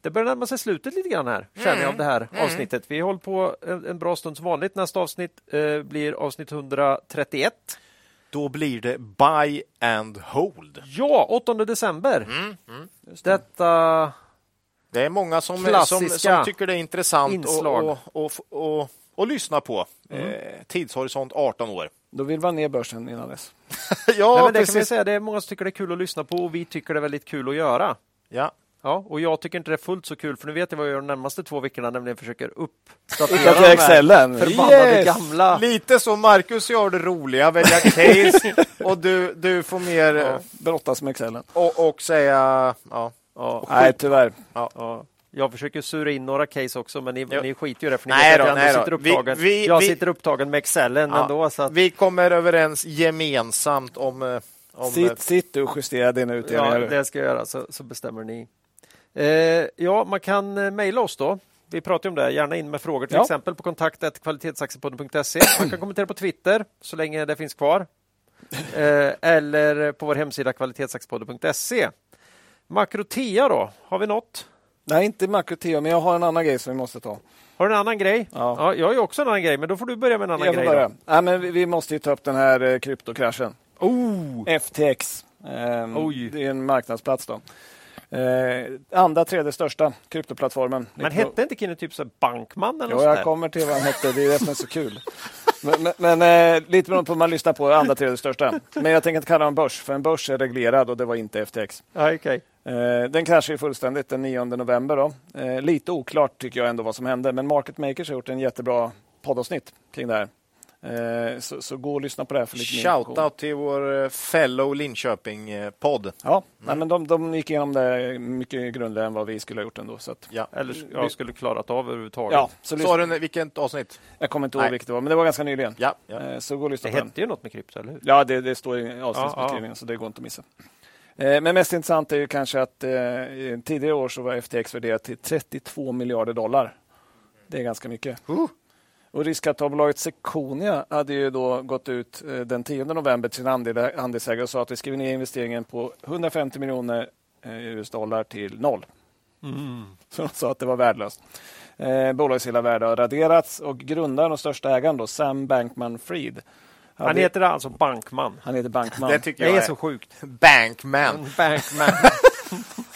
Det börjar närma sig slutet lite grann här, känner jag, av mm. det här mm. avsnittet. Vi håller på en, en, bra stund som vanligt. Nästa avsnitt uh, blir avsnitt 131. Då blir det Buy and Hold. Ja, 8 december. Mm, mm, Detta det är många som, som, som, tycker det är intressant att lyssna på. Mm. Eh, tidshorisont 18 år. Då vill man ner börsen innan dess. ja, Nej, men det, kan vi säga, det är många som tycker det är kul att lyssna på och vi tycker det är väldigt kul att göra. Ja. Ja, och jag tycker inte det är fullt så kul för nu vet jag vad jag gör de närmaste två veckorna, nämligen försöker uppdatera de Excelen. förbannade yes. gamla. Lite så, Marcus gör det roliga, välja case och du, du får mer ja, brottas med Excelen. Och, och säga ja, Ja, nej, tyvärr. Ja. Ja. Jag försöker sura in några case också, men ni, ni skiter ju det för ni nej vet då, att jag, sitter upptagen. Vi, vi, jag vi, sitter upptagen med Excelen ja, ändå. Så att... Vi kommer överens gemensamt om... Eh, om sitt, sitt du och justera dina utdelningar. Ja, det ska jag göra, så, så bestämmer ni. Eh, ja, man kan eh, mejla oss då. Vi pratar om det, gärna in med frågor till ja. exempel på kontakt kvalitetsaktiepodden.se. Man kan kommentera på Twitter så länge det finns kvar. Eh, eller på vår hemsida kvalitetsaktiepodden.se. Makrotea då, har vi något? Nej, inte Makrotea, men jag har en annan grej som vi måste ta. Har du en annan grej? Ja. ja jag har också en annan grej, men då får du börja med en annan grej. Börja. Ja, men vi, vi måste ta upp den här eh, kryptokraschen. Oh. FTX. Eh, det är en marknadsplats. då. Eh, andra, tredje största kryptoplattformen. Men hette inte killen typ så Bankman? Eller jo, jag kommer till vad han hette. Det är det som är så kul. Men, men, men eh, lite beroende på vad man lyssnar på, andra, tredje största. Men jag tänker inte kalla dem börs, för en börs är reglerad och det var inte FTX. Ah, okay. Eh, den kraschade fullständigt den 9 november. Då. Eh, lite oklart tycker jag ändå vad som hände, men Market Makers har gjort en jättebra poddavsnitt kring det här. Eh, så, så, gå och lyssna på det här för lite Shoutout till vår fellow Linköping-podd. Ja, mm. nej, men de, de gick igenom det mycket grundligare än vad vi skulle ha gjort ändå. Så att, ja. Eller jag skulle klarat av överhuvudtaget. Ja, så Sa du vilket avsnitt? Jag kommer inte ihåg vilket det var, men det var ganska nyligen. Ja, ja. Så gå och lyssna det hette ju något med krypto, eller hur? Ja, det, det står i avsnittsbeskrivningen, ja, så det går inte att missa. Men mest intressant är ju kanske att eh, tidigare år så var FTX värderat till 32 miljarder dollar. Det är ganska mycket. Uh. Och riskkapitalbolaget Seconia hade ju då gått ut eh, den 10 november till sina andelsägare och sa att vi skriver ner investeringen på 150 miljoner eh, US-dollar till noll. Mm. Så de sa att det var värdelöst. Eh, bolagets hela värde har raderats och grundaren och största ägaren då, Sam Bankman-Fried han heter alltså Bankman. Han heter Bankman. Det tycker jag det är, är så sjukt. Bankman. Bankman.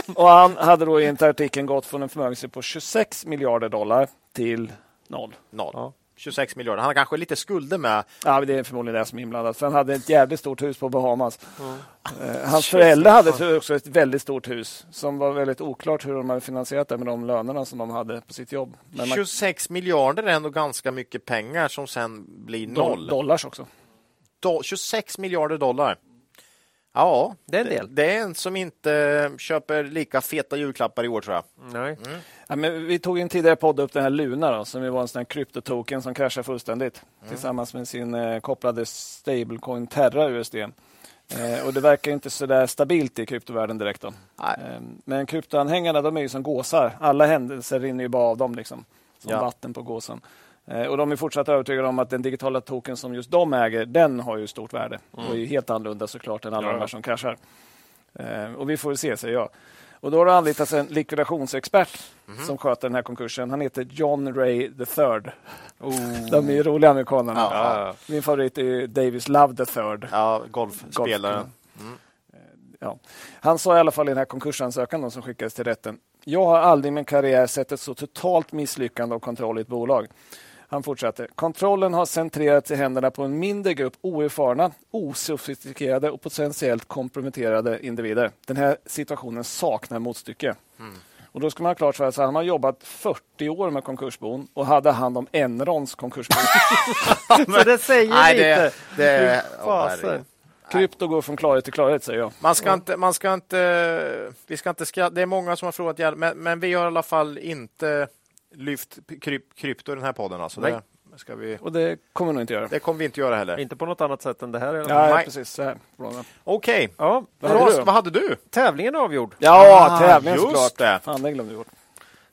och han hade då enligt artikeln gått från en förmögenhet på 26 miljarder dollar till noll. Noll. Ja. 26 miljarder. Han har kanske lite skulder med. Ja, det är förmodligen det som är inblandat. För han hade ett jävligt stort hus på Bahamas. Mm. Hans föräldrar hade också ett väldigt stort hus som var väldigt oklart hur de hade finansierat det med de lönerna som de hade på sitt jobb. Men 26 miljarder är ändå ganska mycket pengar som sen blir noll. Dollars också. Do 26 miljarder dollar. Ja, det är en del. Det, det är en som inte köper lika feta julklappar i år tror jag. Nej. Mm. Ja, men vi tog en tidigare podd upp den här Luna då, som var en sån här kryptotoken som kraschade fullständigt mm. tillsammans med sin eh, kopplade stablecoin Terra USD. Eh, och det verkar inte så där stabilt i kryptovärlden direkt. Då. Eh, men kryptoanhängarna de är ju som gåsar. Alla händelser rinner ju bara av dem liksom, som ja. vatten på gåsen. Eh, och de är fortsatt övertygade om att den digitala token som just de äger, den har ju stort värde mm. och är helt annorlunda såklart än alla ja. de här som kraschar. Eh, och vi får se, säger jag. Och då har det anlitats en likvidationsexpert som sköter den här konkursen. Han heter John Ray III. De är ju roliga amerikanerna. Ja. Min favorit är Davis Love the Third. Ja, golfspelaren. Ja. Han sa i alla fall i den här konkursansökan som skickades till rätten. Jag har aldrig i min karriär sett ett så totalt misslyckande av kontroll i ett bolag. Han fortsatte. Kontrollen har centrerats i händerna på en mindre grupp oerfarna, osofistikerade och potentiellt komprometterade individer. Den här situationen saknar motstycke. Och då ska man ha klart för sig att han har jobbat 40 år med konkursbon och hade hand om Enrons konkursbo. Så det säger Nej, lite. det, det. Krypto går från klarhet till klarhet, säger jag. man ska inte, man ska inte, vi ska inte skratta. Det är många som har frågat, men, men vi har i alla fall inte lyft kryp, krypto i den här podden. Alltså. Nej. Det, ska vi, Och det kommer nog inte göra. det kommer vi inte göra heller. Inte på något annat sätt än det här. Ja, Nej. precis. Så här. Okej, Ja, Vad hade du vad hade du? tävlingen är avgjord. Ja, Ah, tävlingen just såklart. det. Fan, det glömde vi bort.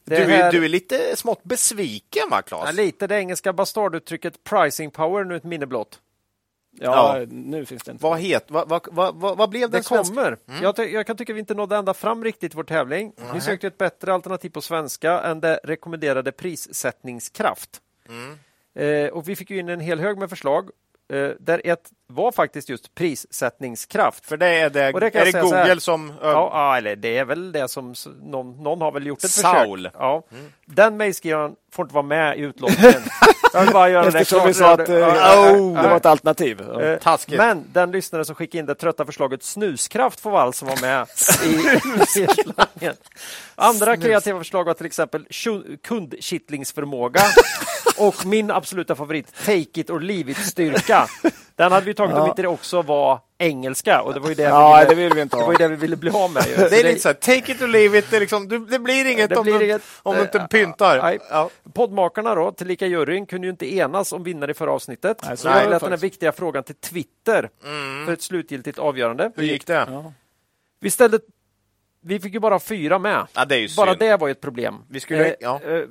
Det Du, här- är, du är lite smått besviken va, Claes? Ja, lite det engelska bastarduttrycket pricing power, nu ett minne blott. Ja, Ja. nu finns det inte. Vad, het, vad, vad, vad, vad, blev den Det kommer. Jag, ty- jag kan tycka vi inte nådde ända fram riktigt i vår tävling. Vi sökte ett bättre alternativ på svenska än det rekommenderade prissättningskraft. Eh, och vi fick ju in en hel hög med förslag. Eh, där ett var faktiskt just prissättningskraft. För det är det, Och det är det Google som... Ja, ja, eller det är väl det som någon, någon har väl gjort ett Saul. försök. Ja. Den mejlskrivaren får inte vara med i utlottningen. Jag vill bara göra det Eftersom klart. vi sa att eh, Ja, det var ett alternativ. Ja. Eh, Taskigt. Men den lyssnare som skickade in det trötta förslaget snuskraft får alltså vara med i, i utlottningen. Andra kreativa förslag var till exempel kundkittlingsförmåga och min absoluta favorit, take it or leave it styrka. Den hade vi om Ja. inte det också var engelska och det var ju det, Ja, vi, det ville, vill vi inte det var ha. ju det vi ville bli av med. ju. Det är lite så här, take it or leave it. Det, liksom, det blir inget, Det om, blir du, inget, om du inte eh, pyntar. nej. Ja. Poddmakarna då, tillika juryn, kunde ju inte enas om vinnare i förra avsnittet. Nej, så det lät den här viktiga frågan till Twitter för ett slutgiltigt avgörande. Hur gick det? Ja. Vi ställde vi fick ju bara fyra med. Ja, det är ju Bara synd. det var ju ett problem. Vi skulle- Eh, ja. eh,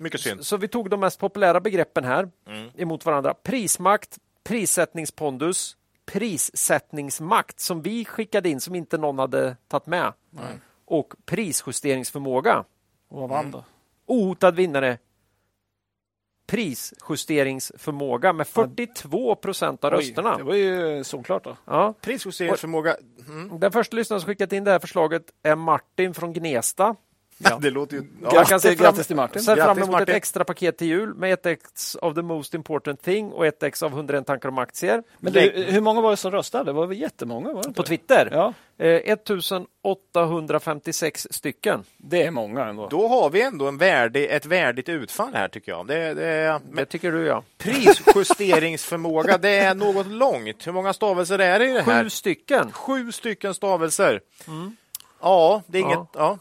Mycket synd. Så vi tog de mest populära begreppen här Mm. emot varandra. Prismakt, prissättningspondus, prissättningsmakt som vi skickade in som inte någon hade tagit med. Och prisjusteringsförmåga. Och vad vann då? Ohotad vinnare. Prisjusteringsförmåga med 42 procent av Oj, rösterna. Det var ju solklart då. Ja. Prisjusteringsförmåga. Mm. Den första lyssnaren som skickat in det här förslaget är Martin från Gnesta. Ja. Det låter ju... Ja. Jag kan se Grattis, till Martin. Se fram emot ett extra paket till jul med ett ex of the most important thing och ett ex av 101 tankar om aktier. Men du, hur många var det som röstade? Det var väl jättemånga? Var det På det? Twitter. Ja, Eh, 1856 stycken. det är många ändå. Då har vi ändå en värdig, ett värdigt utfall här tycker jag. Det, det, Det tycker du ja. prisjusteringsförmåga, det är något långt. Hur många stavelser är det i det här? Sju stycken. Sju stycken stavelser. Ja, det är inget, ja. Ja.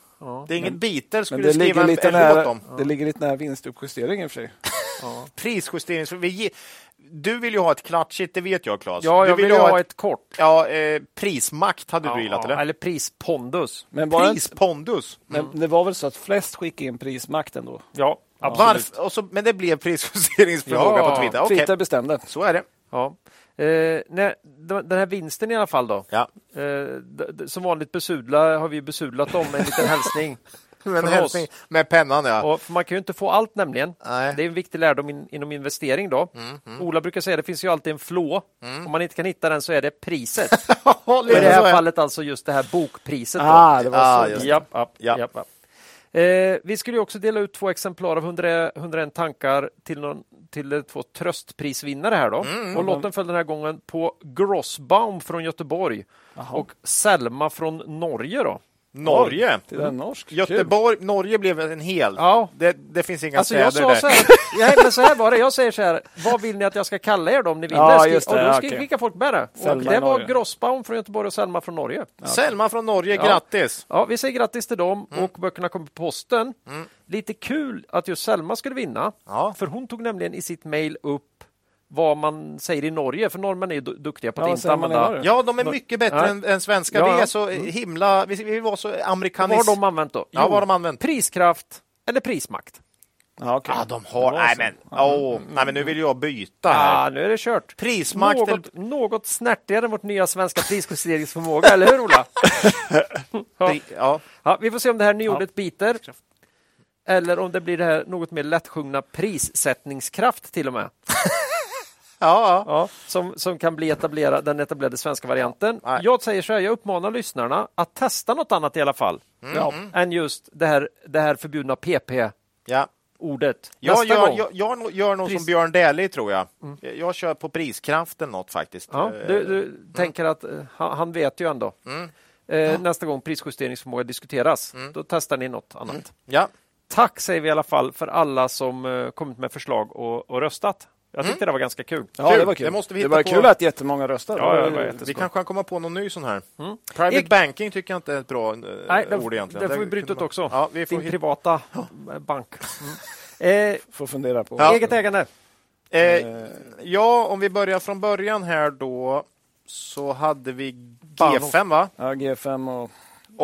Det är inget biter Men skulle skriva ligger, en, lite en låt nära, om. det ligger lite nära vinstuppjustering i och för sig. Prisjusterings... vi ge- Du vill ju ha ett klatschigt, det vet jag Claes. Ja, du jag vill ju ha ett kort. Ja, eh, prismakt hade du gillat, eller? eller prispondus. Men, Prispondus. men det var väl så att flest skickade in prismakten då? Ja, absolut. Och så, men det blev prisjusteringsförmåga Ja, på Twitter. Okej, Twitter bestämde. så är det. Ja. Eh, nej, den här vinsten i alla fall då. Ja. Eh, som vanligt besudla har vi besudlat dem med en liten hälsning. En Från hälsning med pennan, ja. Och man kan ju inte få allt nämligen. Nej. Det är en viktig lärdom in, inom investering då. Ola brukar säga att det finns ju alltid en flå. Om man inte kan hitta den så är det priset. Och I det här är- fallet alltså just det här bokpriset. Då. Ah, det var Ah, så. Japp, japp, Ja. japp, japp. Eh, vi skulle också dela ut två exemplar av 100, 101 tankar till, någon, till två tröstprisvinnare här då. Och lotten föll den här gången på Grossbaum från Göteborg och Selma från Norge då. Norge. Det är norsk. Göteborg, Norge blev en hel. Ja. Det, det finns inga Alltså jag städer sa där. så här, ja, men så här var det, jag säger så här, vad vill ni att jag ska kalla er då om ni vinner? Ja, just det, och då ja, skrev okej. vilka folk med det. Selma det var Norge. Grossbaum från Göteborg och Selma från Norge. Selma från Norge, Ja. grattis! Ja, vi säger grattis till dem Mm. och böckerna kommer på posten. Lite kul att just Selma skulle vinna. Ja. För hon tog nämligen i sitt mejl upp vad man säger i Norge, för norrmän är ju du- duktiga på Ja, att vad inte använda... Ja, de är mycket bättre Nej. än, än svenska. Ja, Vi ja. är så himla... Vi, vi var så Vad amerikanis... har de använt då? Ja, vad har de använt? Priskraft eller prismakt. Ja, okay. ah, de har... Nej men, oh, nej, men nu vill jag byta här. Ah, nu är det kört. Prismakt... Något, något snärtigare än vårt nya svenska prisjusteringsförmåga, eller hur Ola? ja. ja. Ja, vi får se om det här nyordet biter. Eller om det blir det här något mer lättsjungna prissättningskraft till och med. Ja, ja. Som, som kan bli etablera, den etablerade svenska varianten. Nej. Jag säger så här, jag uppmanar lyssnarna att testa något annat i alla fall. Ja, än just det här, det här förbjudna PP-ordet. ja. Nästa Jag, jag, jag, jag gör nog Pris- som Björn Dählie, tror jag. Jag kör på priskraften något faktiskt. Ja, Eh, du, du tänker att eh, han, vet ju ändå. Eh, Nästa gång prisjusteringsförmåga diskuteras, då testar ni något annat. Ja, Tack säger vi i alla fall för alla som eh, kommit med förslag och, och röstat. Jag tyckte det var ganska kul. Ja, Kul. det var kul. Det måste vi det hitta var på. kul att jättemånga röstade. Ja, det Det vi kanske kan komma på någon ny sån här. Mm. Private Eg- banking tycker jag inte är ett bra eh, Nej, det, ord egentligen. det får vi bryta ut också. Ja, vi får Din hit- privata eh, bank. Mm. Eh, Får fundera på. Ja. Eget ägande. Eh, ja, om vi börjar från början här då så hade vi Bahnhof. G5 va? Ja, G5 och,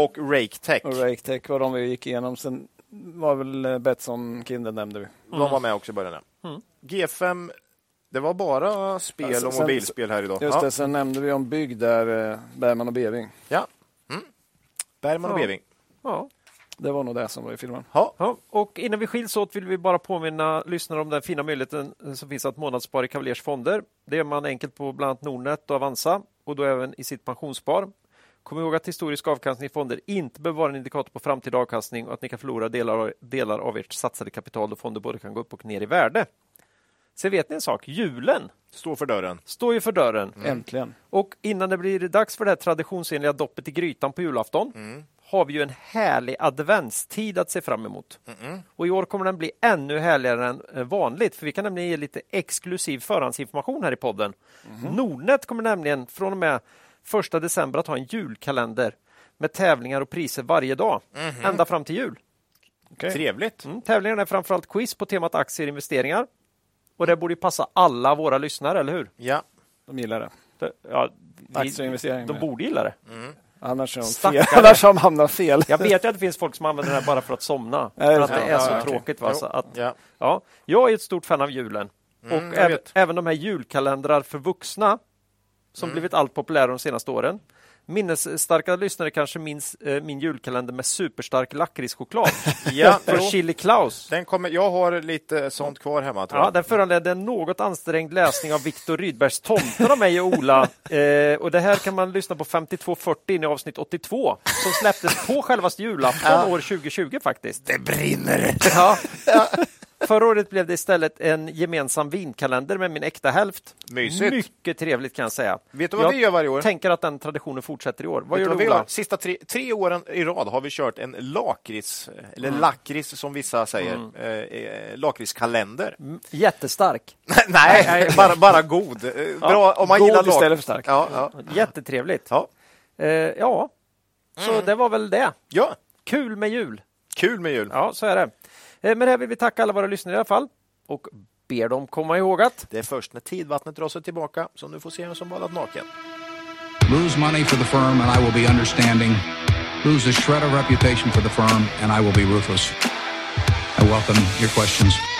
och RakeTech. och RakeTech var de vi gick igenom. Sen var väl eh, Betsson Kindle nämnde vi. De var med också i början. ja. Mm. G5, det var bara spel Ja, sen- och mobilspel här idag. Just ja. det, sen nämnde vi om bygg där, eh, Bergman och Beving. Ja. Mm. Bergman och Ja. Beving. Ja. Det var nog det som var i filmen. Ja. Ja, och innan vi skiljs åt vill vi bara påminna lyssnare om den fina möjligheten som finns att månadsspara i Cavaliers fonder. Det gör man enkelt på bland annat Nordnet och Avanza och då även i sitt pensionsspar. Kom ihåg att historisk avkastning i fonder inte behöver vara en indikator på framtida avkastning och att ni kan förlora delar av, delar av ert satsade kapital då fonder både kan gå upp och ner i värde. Sen vet ni en sak, julen Står för dörren. står ju för dörren. Äntligen. Och innan det blir dags för det här traditionsenliga doppet i grytan på julafton har vi ju en härlig adventstid att se fram emot. Och i år kommer den bli ännu härligare än eh, vanligt för vi kan nämligen ge lite exklusiv förhandsinformation här i podden. Nordnet kommer nämligen från och med första december att ha en julkalender med tävlingar och priser varje dag ända fram till jul. Trevligt. Mm, tävlingarna är framförallt quiz på temat aktier och investeringar. Och det borde ju passa alla våra lyssnare, eller hur? Ja. De gillar det. Det, ja, Aktieinvestering. de borde gilla det. Annars har de. Annars har de hamnat fel. Jag vet ju att det finns folk som använder det här bara för att somna. För att det är så. Ja, tråkigt. Va? Så att, Ja. ja, jag är ett stort fan av julen. Mm, och även, även de här julkalendrar för vuxna som Mm. blivit allt populärare de senaste åren. Minnesstarka lyssnare kanske minns eh, min julkalender med superstark lakritschoklad. Ja, För jo. Chili Klaus. Den kommer, jag har lite sånt kvar hemma. Tror Ja, jag. den föranledde en något ansträngd läsning av Viktor Rydbergs Tomten av mig och Ola. Eh, och det här kan man lyssna på 5240 in i avsnitt 82 som släpptes på självaste julafton år 2020 faktiskt. Det brinner! Ja. Förra året blev det istället en gemensam vinkalender med min äkta hälft. Mysigt. Mycket trevligt kan jag säga. Vet du vad jag vi gör varje år? tänker att den traditionen fortsätter i år. Vad Vet gör du vi Ola? Sista tre, tre åren i rad har vi kört en lakrits, eller Mm. lakrits som vissa säger, eh, eh, lakritskalender. Mm, Jättestark. Nej, bara, bara god. Eh, Bra om man God gillar istället för stark. Ja, ja. Jättetrevligt. ja. Eh, ja, så Mm. det var väl det. ja, Kul med jul. kul med jul. Ja, så är det. Eh, det här vill vi tacka alla våra lyssnare i alla fall och ber dem komma ihåg att Det är först när tidvattnet drar sig tillbaka som du får se vem som badat naken. Lose money for the firm and I will be understanding. Lose a shred of reputation for the firm and I will be ruthless. I welcome your questions.